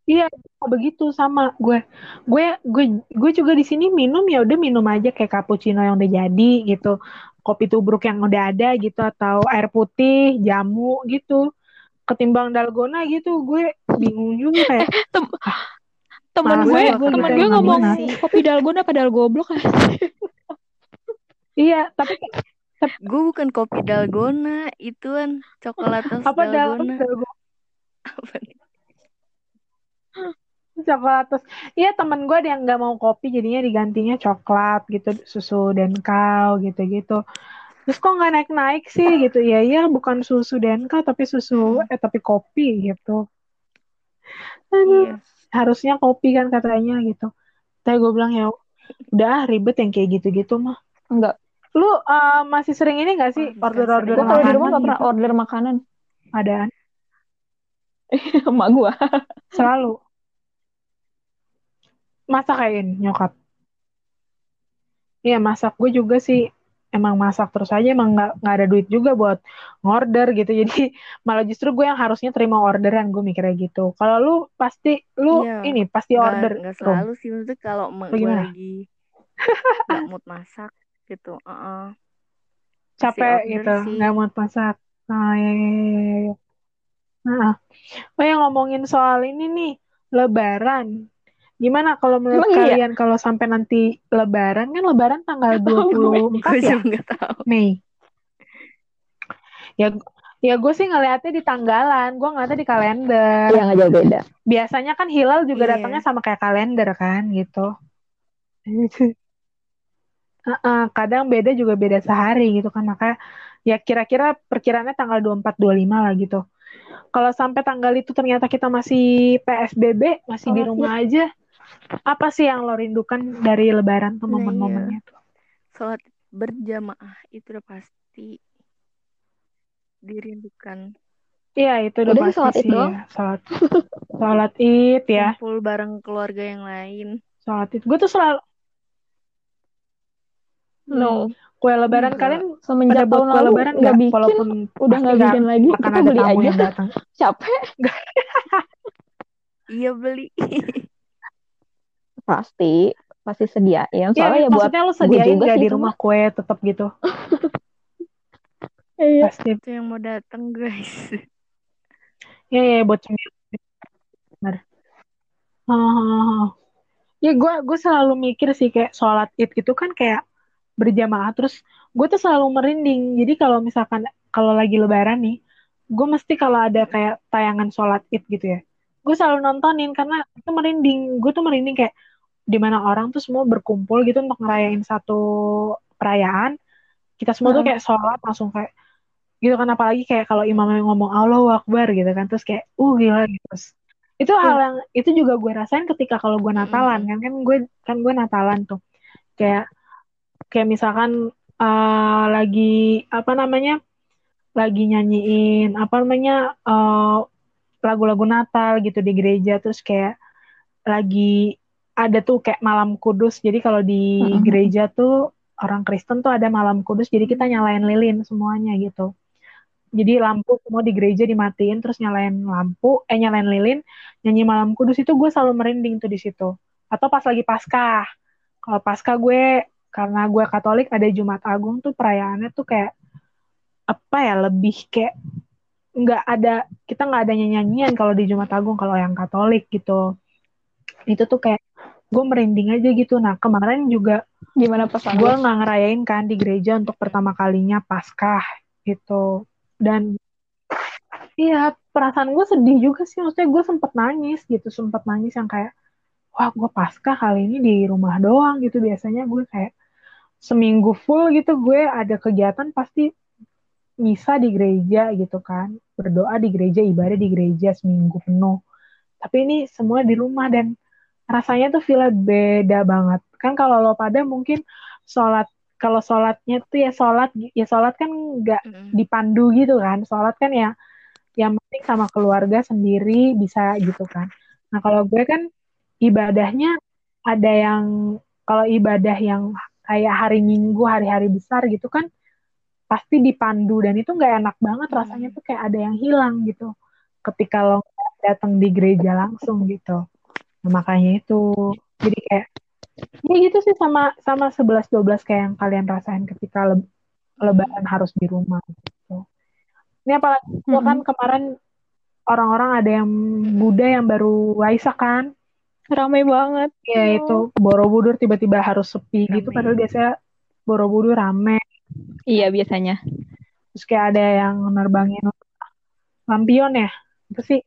Iya, begitu sama gue. Gue gue gue juga di sini minum ya udah minum aja kayak cappuccino yang udah jadi gitu. Kopi tubruk yang udah ada gitu atau air putih, jamu gitu. Ketimbang dalgona gitu, gue bingung juga kayak Tem ah, temen gue temen gue ngomong kopi dalgona padahal goblok kan. Iya, tapi Gue bukan kopi dalgona, ituan coklatos apa dal dalgona. dalgona Apa coklat terus iya temen gue ada yang nggak mau kopi jadinya digantinya coklat gitu susu dan kau gitu gitu terus kok nggak naik naik sih gitu. Ya iya bukan susu dan kau tapi susu eh tapi kopi gitu aduh Iya. harusnya kopi kan katanya gitu. Tapi gue bilang ya udah ah, ribet yang kayak gitu gitu mah. Enggak. lu eh, masih sering ini gak sih Wah, bukan order order Gue kalau di rumah makanan nggak pernah gitu order makanan. adaan Emak gue. selalu. Masak kayaknya nyokap. Iya masak. Gue juga sih emang masak terus aja emang nggak nggak ada duit juga buat ngorder gitu jadi malah justru gue yang harusnya terima orderan gue mikirnya gitu kalau lu pasti lu Iya. ini pasti Nggak, order nggak selalu sih maksudnya kalau gue lagi nggak mood masak gitu. Heeh. Pasti capek gitu nggak mau masak nah ya, ya, ya, ya, ya. Nah, oh yang ngomongin soal ini nih lebaran gimana kalau menurut Emang iya? kalian kalau sampai nanti lebaran kan lebaran tanggal gue. 24 Gue ya tahu. Mei ya ya gue sih ngeliatnya di tanggalan gue ngeliatnya di kalender Iya nggak jauh beda. biasanya kan hilal juga Iya. datangnya sama kayak kalender kan gitu. Heeh, kadang beda juga beda sehari gitu kan makanya ya kira-kira perkiraannya tanggal 24 25 lah gitu. Kalau sampai tanggal itu ternyata kita masih PSBB, masih di Sholat rumah aja. Apa sih yang lo rindukan dari lebaran tuh Nah, iya. momen-momennya tuh? Sholat berjamaah itu udah pasti dirindukan. Iya itu udah, Udah pasti sholat sih doang. ya. Sholat, sholat id ya. Kumpul bareng keluarga yang lain. Sholat id. Gue tuh selalu No. kue lebaran Enggak. kalian Semenjak tahun kue lalu lebaran nggak bikin, Walaupun udah nggak bikin lagi, akan kita ada beli tamu aja. yang datang. capek. Iya beli. Pasti, pasti sediain. Iya, Soalnya ya buat maksudnya lu gue sediain sih di rumah mah. kue tetap gitu? Iya. Pasti. Itu yang mau datang guys. Iya, iya, buat cemilan. Benar. Hahaha. Ya gue gue selalu mikir sih kayak sholat id gitu kan kayak berjamaah terus gue tuh selalu merinding. Jadi kalau misalkan kalau lagi lebaran nih, gue mesti kalau ada kayak tayangan sholat id gitu ya, gue selalu nontonin karena itu merinding. Gue tuh merinding kayak di mana orang tuh semua berkumpul gitu untuk ngerayain satu perayaan. Kita semua tuh Heeh. kayak sholat langsung kayak gitu kan apalagi kayak kalau imamnya ngomong Allahu Akbar gitu kan terus kayak uh gila gitu. Terus, itu hal yang itu juga gue rasain ketika kalau gue Natalan kan kan gue kan gue Natalan tuh kayak kayak misalkan eh, lagi apa namanya lagi nyanyiin apa namanya eh, lagu-lagu Natal gitu di gereja terus kayak lagi ada tuh kayak malam kudus. Jadi kalau di Mm-mm. gereja tuh orang Kristen tuh ada malam kudus. Jadi kita nyalain lilin semuanya gitu. Jadi lampu semua di gereja dimatiin terus nyalain lampu eh nyalain lilin nyanyi malam kudus. Itu gue selalu merinding tuh di situ. Atau pas lagi paskah. Kalau paskah gue karena gue Katolik ada Jumat Agung tuh perayaannya tuh kayak apa ya lebih kayak nggak ada kita nggak ada nyanyian kalau di Jumat Agung kalau yang Katolik gitu itu tuh kayak gue merinding aja gitu. Nah kemarin juga Gimana pesan gue nggak ngerayain kan di gereja untuk pertama kalinya Paskah gitu. Dan iya perasaan gue sedih juga sih. Maksudnya gue sempet nangis gitu sempet nangis yang kayak wah gue Paskah kali ini di rumah doang gitu. Biasanya gue kayak seminggu full gitu gue ada kegiatan pasti misa di gereja gitu kan. Berdoa di gereja ibadah di gereja seminggu penuh. Tapi ini semua di rumah dan rasanya tuh feel beda banget. Kan kalau lo pada mungkin sholat kalau sholatnya tuh ya sholat ya sholat kan nggak dipandu gitu kan. Sholat kan ya yang penting sama keluarga sendiri bisa gitu kan. Nah kalau gue kan ibadahnya ada yang kalau ibadah yang kayak hari minggu hari-hari besar gitu kan pasti dipandu. Dan itu nggak enak banget rasanya tuh kayak ada yang hilang gitu. Ketika lo datang di gereja langsung gitu nah, makanya itu jadi kayak ya gitu sih sama sama 11 12 kayak yang kalian rasain ketika le- lebaran harus di rumah gitu. Ini apalagi itu kan kemarin orang-orang ada yang Buddha yang baru Waisak kan. Ramai banget. Ya itu Borobudur tiba-tiba harus sepi gitu Rame. padahal biasanya Borobudur rame. Iya biasanya. Terus kayak ada yang nerbangin lampion ya. Itu sih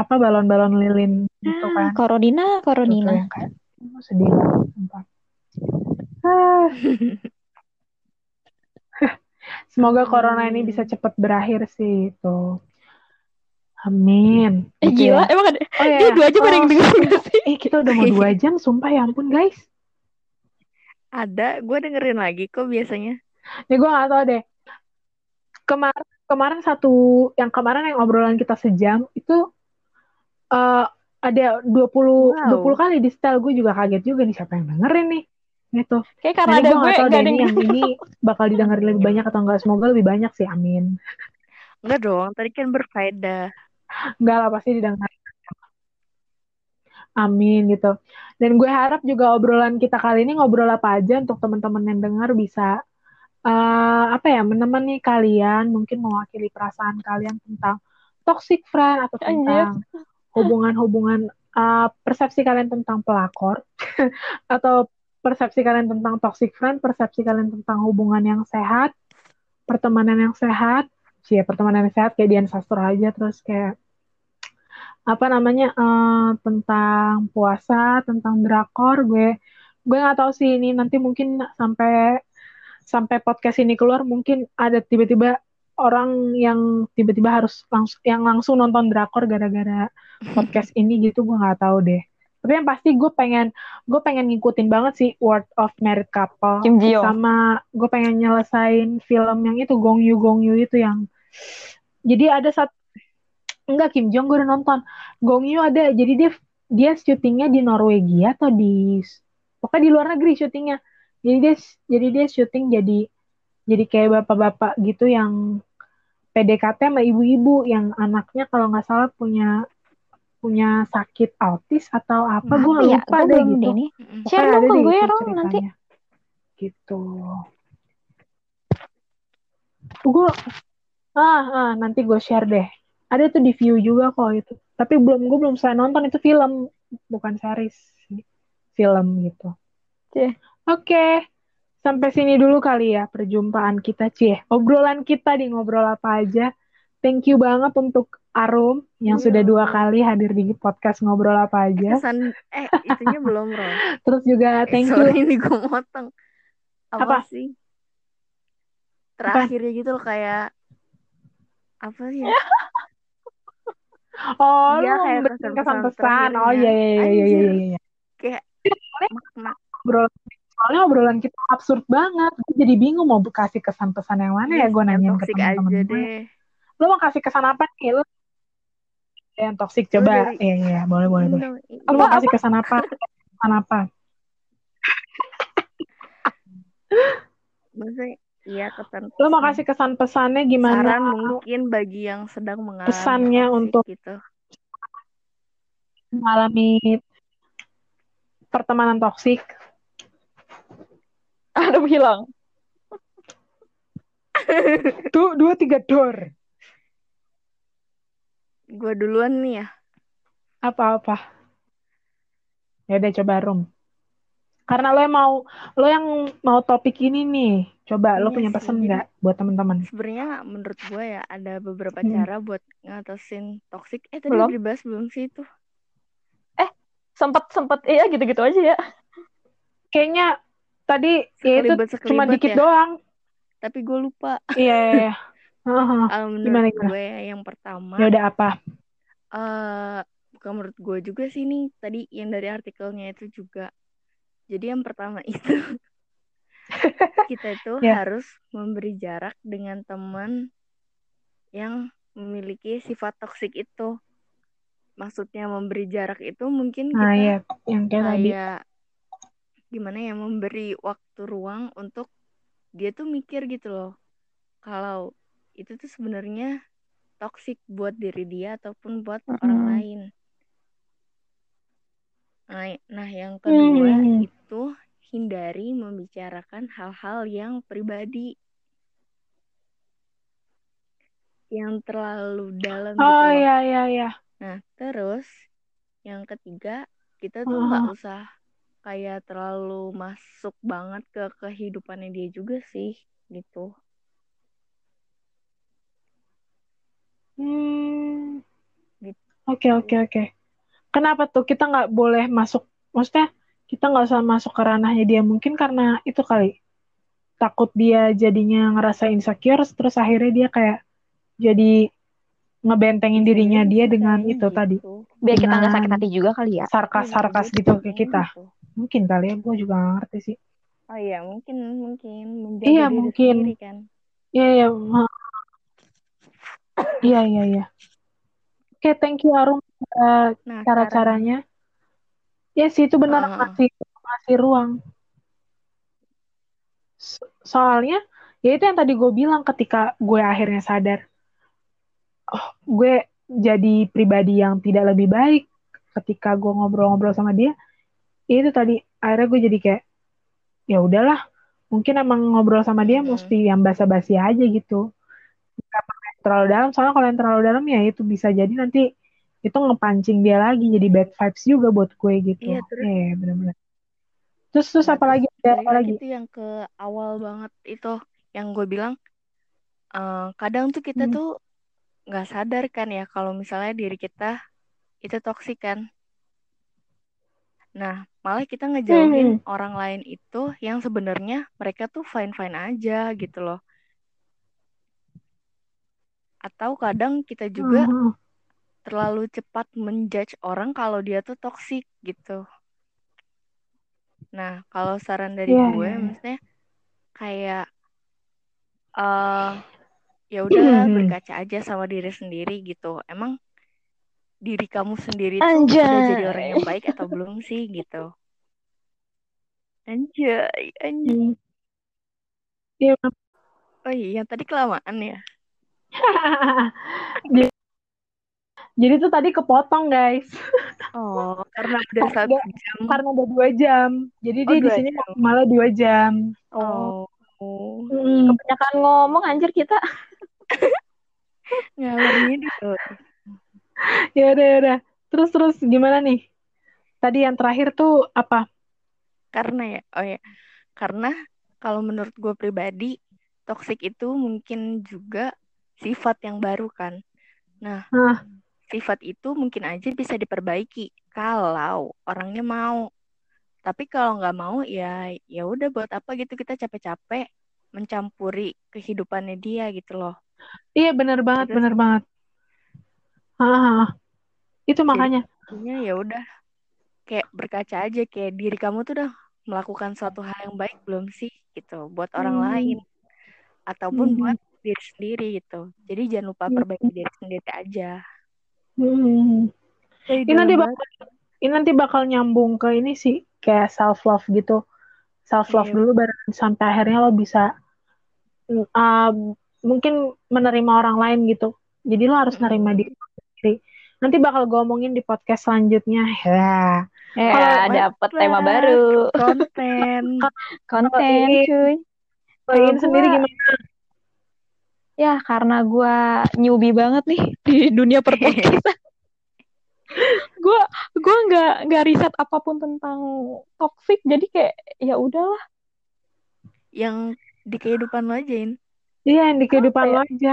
apa balon-balon lilin gitu kan. Ah, Korodina, Itu tuh Korodina. yang kayak oh, sedih banget sumpah. Ah. Semoga corona ini bisa cepat berakhir sih itu. Amin. Eh Gitu gila, ya. emang ada Oh iya. dia dua jam yang Oh, denger gak sih? Eh kita udah mau dua jam, sumpah ya ampun guys. Ada, gue dengerin lagi kok biasanya. Ya gue gak tahu deh. Kemarin kemarin satu yang kemarin yang obrolan kita sejam itu eh ada 20 Wow. 20 kali di setel gue juga kaget juga nih siapa yang dengerin nih. Gitu. Kayak karena Jadi ada gue gue gak ada ini yang ini bakal didengerin lebih banyak atau enggak. Semoga lebih banyak sih, amin. Enggak dong, tadi kan berfaedah. Enggak lah pasti didengar. Amin gitu. Dan gue harap juga obrolan kita kali ini ngobrol apa aja untuk teman-teman yang dengar bisa eh, apa ya menemani kalian, mungkin mewakili perasaan kalian tentang toxic friend atau Anjir. Hubungan-hubungan eh, persepsi kalian tentang pelakor atau persepsi kalian tentang toxic friend, persepsi kalian tentang hubungan yang sehat, pertemanan yang sehat, sih ya pertemanan yang sehat kayak Dian Sastro aja terus kayak apa namanya eh, tentang puasa, tentang drakor, gue gue nggak tahu sih ini nanti mungkin sampai sampai podcast ini keluar mungkin ada tiba-tiba orang yang tiba-tiba harus langsung yang langsung nonton drakor gara-gara podcast ini gitu gue nggak tahu deh. Tapi yang pasti gue pengen gue pengen ngikutin banget sih World of Married Couple Kim Ji sama gue pengen nyelesain film yang itu Gong Yu Gong Yu itu yang jadi ada satu enggak Kim Jong gue udah nonton. Gong Yu ada jadi dia dia syutingnya di Norwegia atau di pokoknya di luar negeri syutingnya. Jadi dia jadi dia syuting jadi jadi kayak bapak-bapak gitu yang PDKT sama ibu-ibu yang anaknya kalau nggak salah punya punya sakit autis atau apa? Gue ya? lupa Gue deh gitu. ini. Share dong ke gue, itu Rom, nanti. gitu. Gue ah, ah nanti gue share deh. Ada tuh di view juga kok itu. Tapi belum gue belum saya nonton. Itu film bukan series. Film gitu. Oke sampai sini dulu kali ya perjumpaan kita cie obrolan kita di ngobrol apa aja thank you banget untuk Arum yang Iya, sudah dua kali hadir di podcast ngobrol apa aja Kesan eh itunya belum Ron. terus juga Eh, thank you sorry ini gue motong. Apa, Apa? sih? Terakhirnya gitu loh kayak apa sih ya? oh lu Iya, kayak pesan-pesan oh terakhirnya. iya iya iya iya iya, iya. Kayak makna obrolan soalnya obrolan kita absurd banget. Gue jadi bingung mau kasih kesan pesan yang mana ya gue nanyain ke teman-teman gue deh. lo mau kasih kesan apa nih? Lo yang toksik coba. iya iya. Boleh boleh boleh. Lo mau kasih kesan apa? Kesan apa? Maksudnya iya kesan lo mau kasih kesan pesannya gimana? Saran mungkin bagi yang sedang mengalami Pesannya untuk- gitu. mengalami pertemanan toksik Aduh hilang. tuh dua tiga dor Gue duluan nih ya. apa apa ya udah coba rum karena lo yang mau lo yang mau topik ini nih coba lo Iya punya pesan nggak buat teman-teman Sebenarnya menurut gue ya ada beberapa Hmm. cara buat ngatasin toksik. Eh tadi Belum. dibahas belum sih itu? Sempet sempet iya gitu-gitu aja ya. kayaknya tadi ya itu cuma dikit ya. doang Tapi gue lupa. iya iya, iya. Heeh. Ah, Gimana, gimana? gue ya, yang pertama ya udah apa eh bukan menurut gue juga sih nih tadi yang dari artikelnya itu juga. Jadi yang pertama itu kita itu Ya. harus memberi jarak dengan teman yang memiliki sifat toksik itu. Maksudnya memberi jarak itu mungkin nah kita ya yang kayak tadi kayak gimana ya memberi waktu ruang untuk dia tuh mikir gitu loh. Kalau itu tuh sebenarnya toksik buat diri dia ataupun buat orang Mm-mm. lain. Nah, nah yang kedua Hmm. itu hindari membicarakan hal-hal yang pribadi yang terlalu dalam gitu oh iya iya iya Nah, terus yang ketiga kita tuh nggak usah kayak terlalu masuk banget ke kehidupannya dia juga sih gitu. Hmm. Gitu. Oke oke oke. Kenapa tuh kita nggak boleh masuk? Maksudnya kita nggak usah masuk ke ranahnya dia mungkin karena itu kali takut dia jadinya ngerasa insecure terus akhirnya dia kayak jadi ngebentengin dirinya dia dengan itu tadi gitu. Biar kita nggak sakit hati juga kali ya. sarkas Iya, sarkas bisa gitu ke kita gitu. Mungkin kali ya gue juga nggak ngerti sih Oh iya, mungkin mungkin menjaga Iya, diri mungkin. sendiri kan. iya iya iya iya iya oke thank you Arum uh, Nah, cara-caranya ya sih itu benar Heeh. ngasih ngasih ruang So- soalnya ya itu yang tadi gue bilang ketika gue akhirnya sadar oh gue jadi pribadi yang tidak lebih baik ketika gue ngobrol-ngobrol sama dia ya itu tadi akhirnya gue jadi kayak ya udahlah mungkin emang ngobrol sama dia Mm-mm. mesti yang basa-basi aja gitu Nggak terlalu dalam soalnya kalau yang terlalu dalam ya itu bisa jadi nanti itu ngepancing dia lagi jadi bad vibes juga buat gue gitu Iya, terus- Eh, bener-bener terus terus Nah, apa lagi ada apa lagi tuh yang ke awal banget itu yang gue bilang eh, kadang tuh kita Hmm. tuh nggak sadar kan ya kalau misalnya diri kita itu toksik kan. Nah, malah kita ngejauhin Hmm. orang lain itu yang sebenarnya mereka tuh fine-fine aja gitu loh. Atau kadang kita juga Mhm. terlalu cepat menjudge orang kalau dia tuh toksik gitu. Nah, kalau saran dari Iya, gue, iya, iya. maksudnya kayak eh ya udahlah Hmm. berkaca aja sama diri sendiri gitu. Emang diri kamu sendiri tuh udah jadi orang Anjay. yang baik atau belum sih gitu. Anjay, anjay. Iya, Oh iya, tadi kelamaan ya. jadi, jadi tuh tadi kepotong guys, Oh, karena udah satu jam. karena udah dua jam. Jadi Oh, dia di sini malah dua jam. Oh, Oh, Hmm. kebanyakan ngomong anjir kita. ngalor ngidul. Ya udah, ya udah. Terus terus gimana nih? Tadi yang terakhir tuh apa? Karena ya, oh ya, karena kalau menurut gue pribadi, toxic itu mungkin juga sifat yang baru kan. Nah, Hah. sifat itu mungkin aja bisa diperbaiki kalau orangnya mau. Tapi kalau nggak mau ya ya udah buat apa gitu kita capek-capek mencampuri kehidupannya dia gitu loh. Iya benar banget, benar banget. Ah, itu makanya. Ya udah kayak berkaca aja kayak diri kamu tuh udah melakukan suatu hal yang baik belum sih gitu buat orang Hmm. lain ataupun Hmm. buat diri sendiri gitu. Jadi jangan lupa Hmm. perbaiki diri sendiri aja. Hmm. Jadi Ini nanti bakal, ini nanti bakal nyambung ke ini sih, kayak self love gitu. Self love Iya. dulu baru sampai akhirnya lo bisa uh, mungkin menerima orang lain gitu. Jadi lo harus nerima diri lo sendiri. Nanti bakal gue omongin di podcast selanjutnya. Ya. Ya, Kalau- dapat tema baru. konten. Konten, cuy. Kalau sendiri gimana? Ya, karena gua newbie banget nih di dunia perpodcastan. gua gua nggak nggak riset apa pun tentang toxic, jadi kayak ya udahlah. yang di kehidupan lo ajain. Iya, yang di kehidupan ya? lo aja.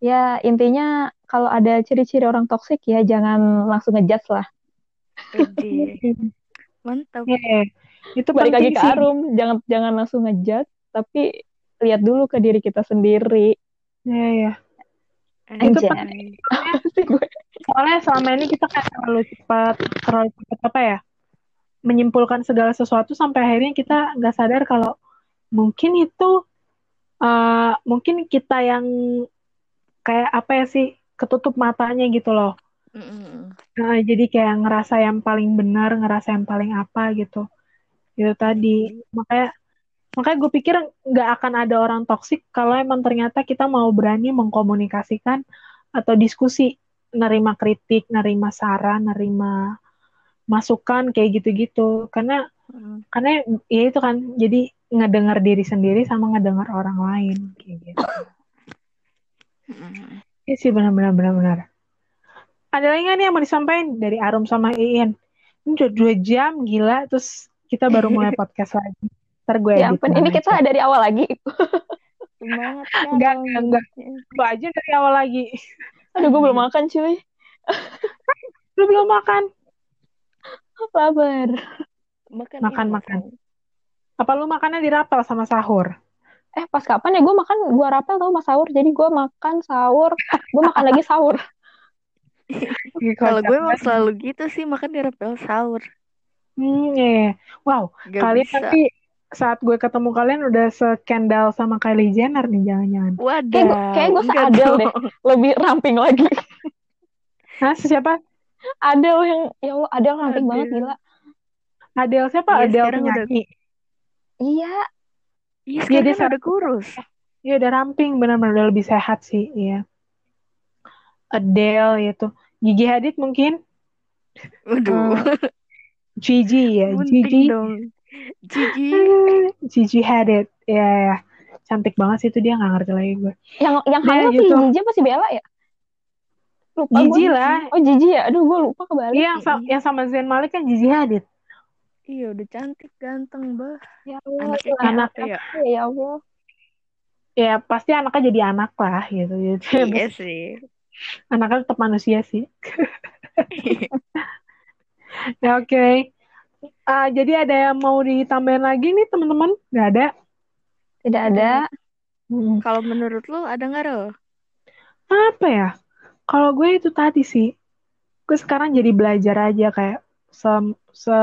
Ya, intinya kalau ada ciri-ciri orang toxic ya jangan langsung ngejudge lah. Mantap. Iya, itu Balik lagi penting ke sih. Arum, jangan jangan langsung ngejudge, tapi lihat dulu ke diri kita sendiri. Iya, iya. Anjay. Anjay. Sih gue. Soalnya selama ini kita kayak terlalu cepat, terlalu cepat apa ya? Menyimpulkan segala sesuatu sampai akhirnya kita nggak sadar kalau mungkin itu eh, mungkin kita yang kayak apa ya sih ketutup matanya gitu loh. Mm-mm. Nah, jadi kayak ngerasa yang paling benar, ngerasa yang paling apa gitu. Itu tadi. Makanya makanya gue pikir nggak akan ada orang toksik kalau emang ternyata kita mau berani mengkomunikasikan atau diskusi, nerima kritik, nerima saran, nerima masukan kayak gitu-gitu. Karena Mm. karena ya itu kan jadi ngedengar diri sendiri sama ngedengar orang lain kayak gitu. Iya sih benar-benar benar-benar. Ada lagi nggak nih yang mau disampaikan dari Arum sama Iin? Ini udah dua jam gila, terus kita baru mulai podcast lagi. Ntar gue Ya ampun, ini kita dari awal lagi. Semangat ya. Enggak, enggak, enggak. Coba aja dari awal lagi. Aduh, gue belum makan cuy. Lu belum makan? Sabar. Makan, Makan, makan. Apa lu makannya di rapel sama sahur? Eh, pas kapan ya gue makan, gue rapel tau mas sahur. Jadi gue makan sahur, gue makan lagi sahur. Ih, Kalau gue emang selalu gitu sih makan di rapel sahur. Hmm, iya, iya. Wow, Gak kalian bisa. nanti saat gue ketemu kalian udah sekendal sama Kylie Jenner nih jangan-jangan. Wadah. Kayak gue dong. deh, lebih ramping lagi. Hah, siapa? Adel yang, ya Allah, ramping Adele. banget gila. Adele siapa? Iya, Adele udah- penyanyi. Iya, Iya sekarang dia kan udah kurus. Iya udah ramping, benar-benar udah lebih sehat sih, iya. Adele itu. Gigi Hadid mungkin? Waduh. Gigi ya, Bunting Gigi. dong. Gigi. Gigi Hadid. Ya, ya. Cantik banget sih itu dia nggak ngerti lagi gue. yang yang Dia hamil gitu. sih Gigi apa sih Bella ya? Lupa Gigi gue. lah. Oh Gigi ya, aduh gue lupa kebalik. Iya, yang, sa- yang sama Zayn Malik kan Gigi Hadid. Iya udah cantik ganteng bah. Ya Allah, Anaknya anak- ya? ya Allah. Ya pasti anaknya jadi anak lah gitu. gitu. Iya sih. Anaknya tetap manusia sih. Ya oke. Ah, jadi ada yang mau ditambahin lagi nih teman-teman? Nggak ada? Tidak ada. Mm. Kalau menurut lu ada nggak Rel? Apa ya? kalau gue itu tadi sih, gue sekarang jadi belajar aja kayak se, se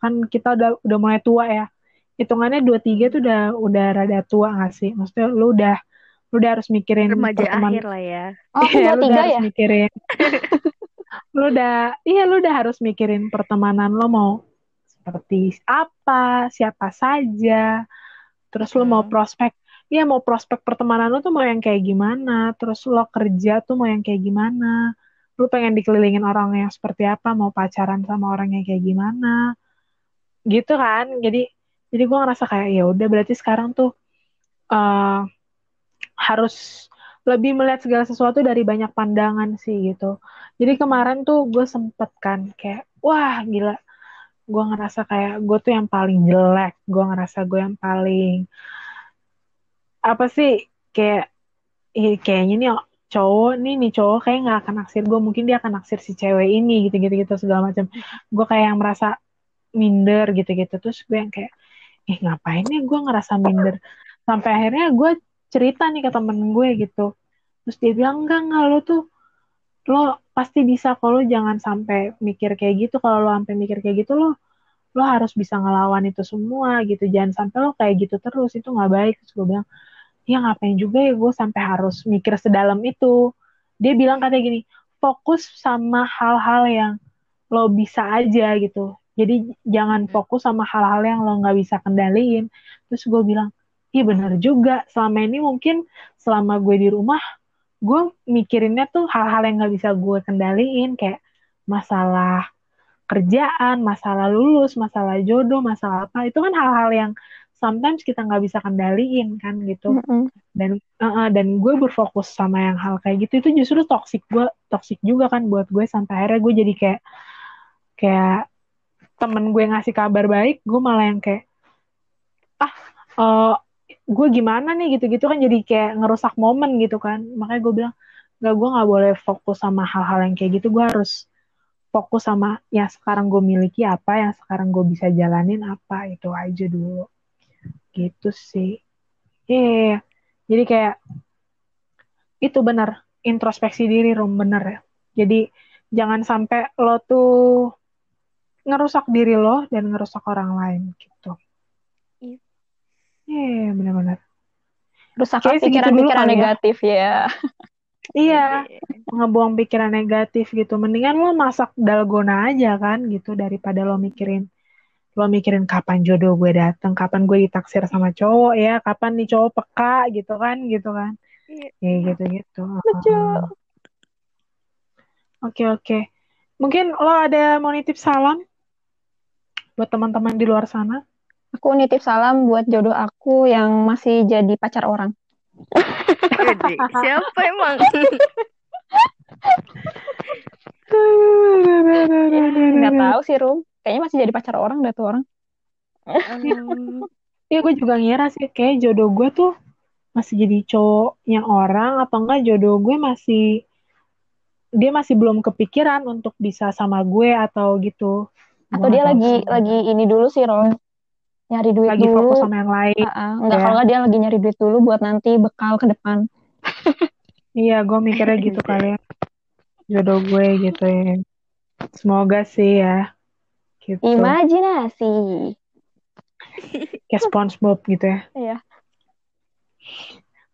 kan kita udah udah mulai tua ya. Hitungannya dua tiga tuh udah udah rada tua gak sih? Maksudnya lu udah lu udah harus mikirin Remaja pertemanan. akhir lah ya. Oh, Iya, dua lu udah tiga harus ya? mikirin. lu udah, iya lu udah harus mikirin pertemanan lo mau seperti apa, siapa saja. Terus lu mau Hmm. prospek, iya mau prospek pertemanan lu tuh mau yang kayak gimana. Terus lo kerja tuh mau yang kayak gimana. Lu pengen dikelilingin orang yang seperti apa, mau pacaran sama orang yang kayak gimana. Gitu kan. Jadi jadi gue ngerasa kayak ya udah berarti sekarang tuh eh harus lebih melihat segala sesuatu dari banyak pandangan sih gitu. Jadi kemarin tuh gue sempet kan kayak, wah gila, gue ngerasa kayak gue tuh yang paling jelek, gue ngerasa gue yang paling apa sih kayak, kayaknya nih cowok nih nih cowok kayak nggak akan naksir gue, mungkin dia akan naksir si cewek ini gitu gitu gitu segala macam. Gue kayak yang merasa minder gitu gitu, terus gue yang kayak, eh ngapain nih gue ngerasa minder, sampai akhirnya gue cerita nih ke temen gue gitu, terus dia bilang enggak enggak lo tuh lo pasti bisa kalau jangan sampai mikir kayak gitu. Kalau lo sampai mikir kayak gitu lo lo harus bisa ngelawan itu semua gitu. Jangan sampai lo kayak gitu terus. Itu nggak baik. Terus gue bilang ya ngapain juga ya gue sampai harus mikir sedalam itu? Dia bilang katanya gini fokus sama hal-hal yang lo bisa aja gitu. Jadi jangan fokus sama hal-hal yang lo nggak bisa kendaliin. Terus gue bilang iya bener juga. Selama ini mungkin selama gue di rumah gue mikirinnya tuh hal-hal yang nggak bisa gue kendaliin. Kayak masalah kerjaan, masalah lulus, masalah jodoh, masalah apa. Itu kan hal-hal yang sometimes kita nggak bisa kendaliin kan gitu. Mm-mm. dan uh-uh, dan gue berfokus sama yang hal kayak gitu itu justru toksik gue toksik juga kan buat gue sampai akhirnya gue jadi kayak kayak temen gue ngasih kabar baik gue malah yang kayak ah eh, gue gimana nih? gitu-gitu kan jadi kayak ngerusak momen gitu kan. Makanya gue bilang nggak gue nggak boleh fokus sama hal-hal yang kayak gitu gue harus fokus sama yang sekarang gue miliki apa yang sekarang gue bisa jalanin apa itu aja dulu gitu sih. Iya jadi kayak itu benar introspeksi diri rom bener ya. Jadi jangan sampai lo tuh ngerusak diri lo dan ngerusak orang lain gitu. Iya. iya benar-benar. Dulu pikiran-pikiran ya. negatif ya. iya. ngebuang pikiran negatif gitu. Mendingan lo masak dalgona aja kan gitu daripada lo mikirin lo mikirin kapan jodoh gue dateng kapan gue ditaksir sama cowok ya kapan nih cowok peka gitu kan gitu kan Iya. ya gitu gitu Lucu. oke oke mungkin lo ada mau nitip salam buat teman-teman di luar sana Aku nitip salam buat jodoh aku yang masih jadi pacar orang. Siapa emang? Nggak tahu sih, Rum. Kayaknya masih jadi pacar orang dah tuh orang. Iya gue juga ngira sih kayak jodoh gue tuh masih jadi cowoknya orang atau enggak jodoh gue masih dia masih belum kepikiran untuk bisa sama gue atau gitu. Atau Gue dia lagi sih. lagi ini dulu sih, Rom. Nyari duit lagi dulu. fokus sama yang lain. Ah, ah. Enggak, Ya. kalau dia lagi nyari duit dulu buat nanti bekal ke depan. Iya, gue mikirnya gitu kali ya. Jodoh gue gitu ya. Semoga sih ya. Gitu. Imajinasi. Kayak SpongeBob gitu ya. Iya.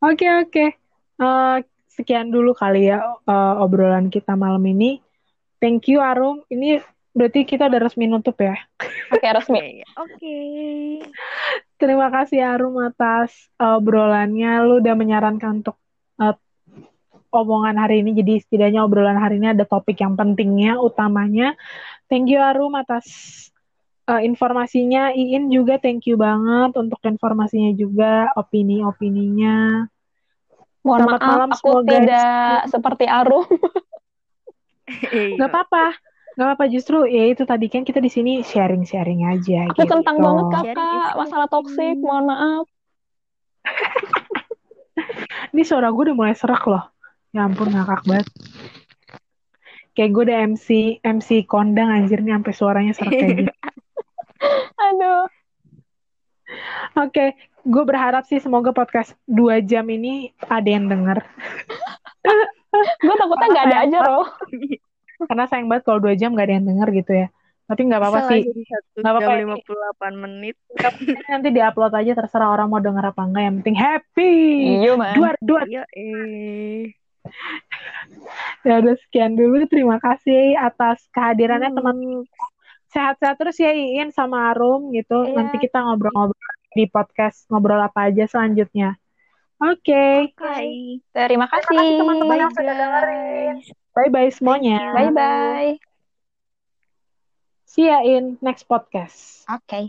Oke, oke. Eh, sekian dulu kali ya eh, obrolan kita malam ini. Thank you Arum. Ini berarti kita udah resmi nutup ya. Oke, resmi. Oke, Oke. Terima kasih Arum atas eh, obrolannya. Lu udah menyarankan untuk omongan hari ini. Jadi setidaknya obrolan hari ini ada topik yang pentingnya, utamanya. Thank you Arum atas eh, informasinya. Iin juga thank you banget untuk informasinya juga, opini-opininya. Mohon Selamat maaf, malam aku guys. tidak seperti Arum. Gak apa-apa. Gak apa-apa justru ya itu tadi kan kita di sini sharing-sharing aja Aku gitu. kentang banget kakak, masalah toksik. Mohon maaf. Ini suara gue udah mulai serak loh. Ya ampun ngakak banget. Kayak gue udah MC MC kondang anjir nih sampai suaranya serak kayak gitu. Aduh. Oke, gue berharap sih semoga podcast dua jam ini ada yang denger. gue takutnya nggak ada aja loh. Karena sayang banget kalau dua jam gak ada yang denger gitu ya. Tapi nggak apa-apa sih. Nggak apa-apa jam ini. 58 menit. Nanti diupload aja terserah orang mau denger apa enggak. Yang penting happy. Iya man. Duar, duar. Iya eh. Ya udah sekian dulu. Terima kasih atas kehadirannya Hmm. teman. Sehat-sehat terus ya Iin sama Arum gitu. Iya. Nanti kita ngobrol-ngobrol di podcast ngobrol apa aja selanjutnya. Oke. Bye. Terima kasih. kasih teman-teman yang sudah dengerin. Bye-bye semuanya. Bye bye. See ya in next podcast. Oke.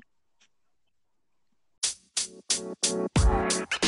You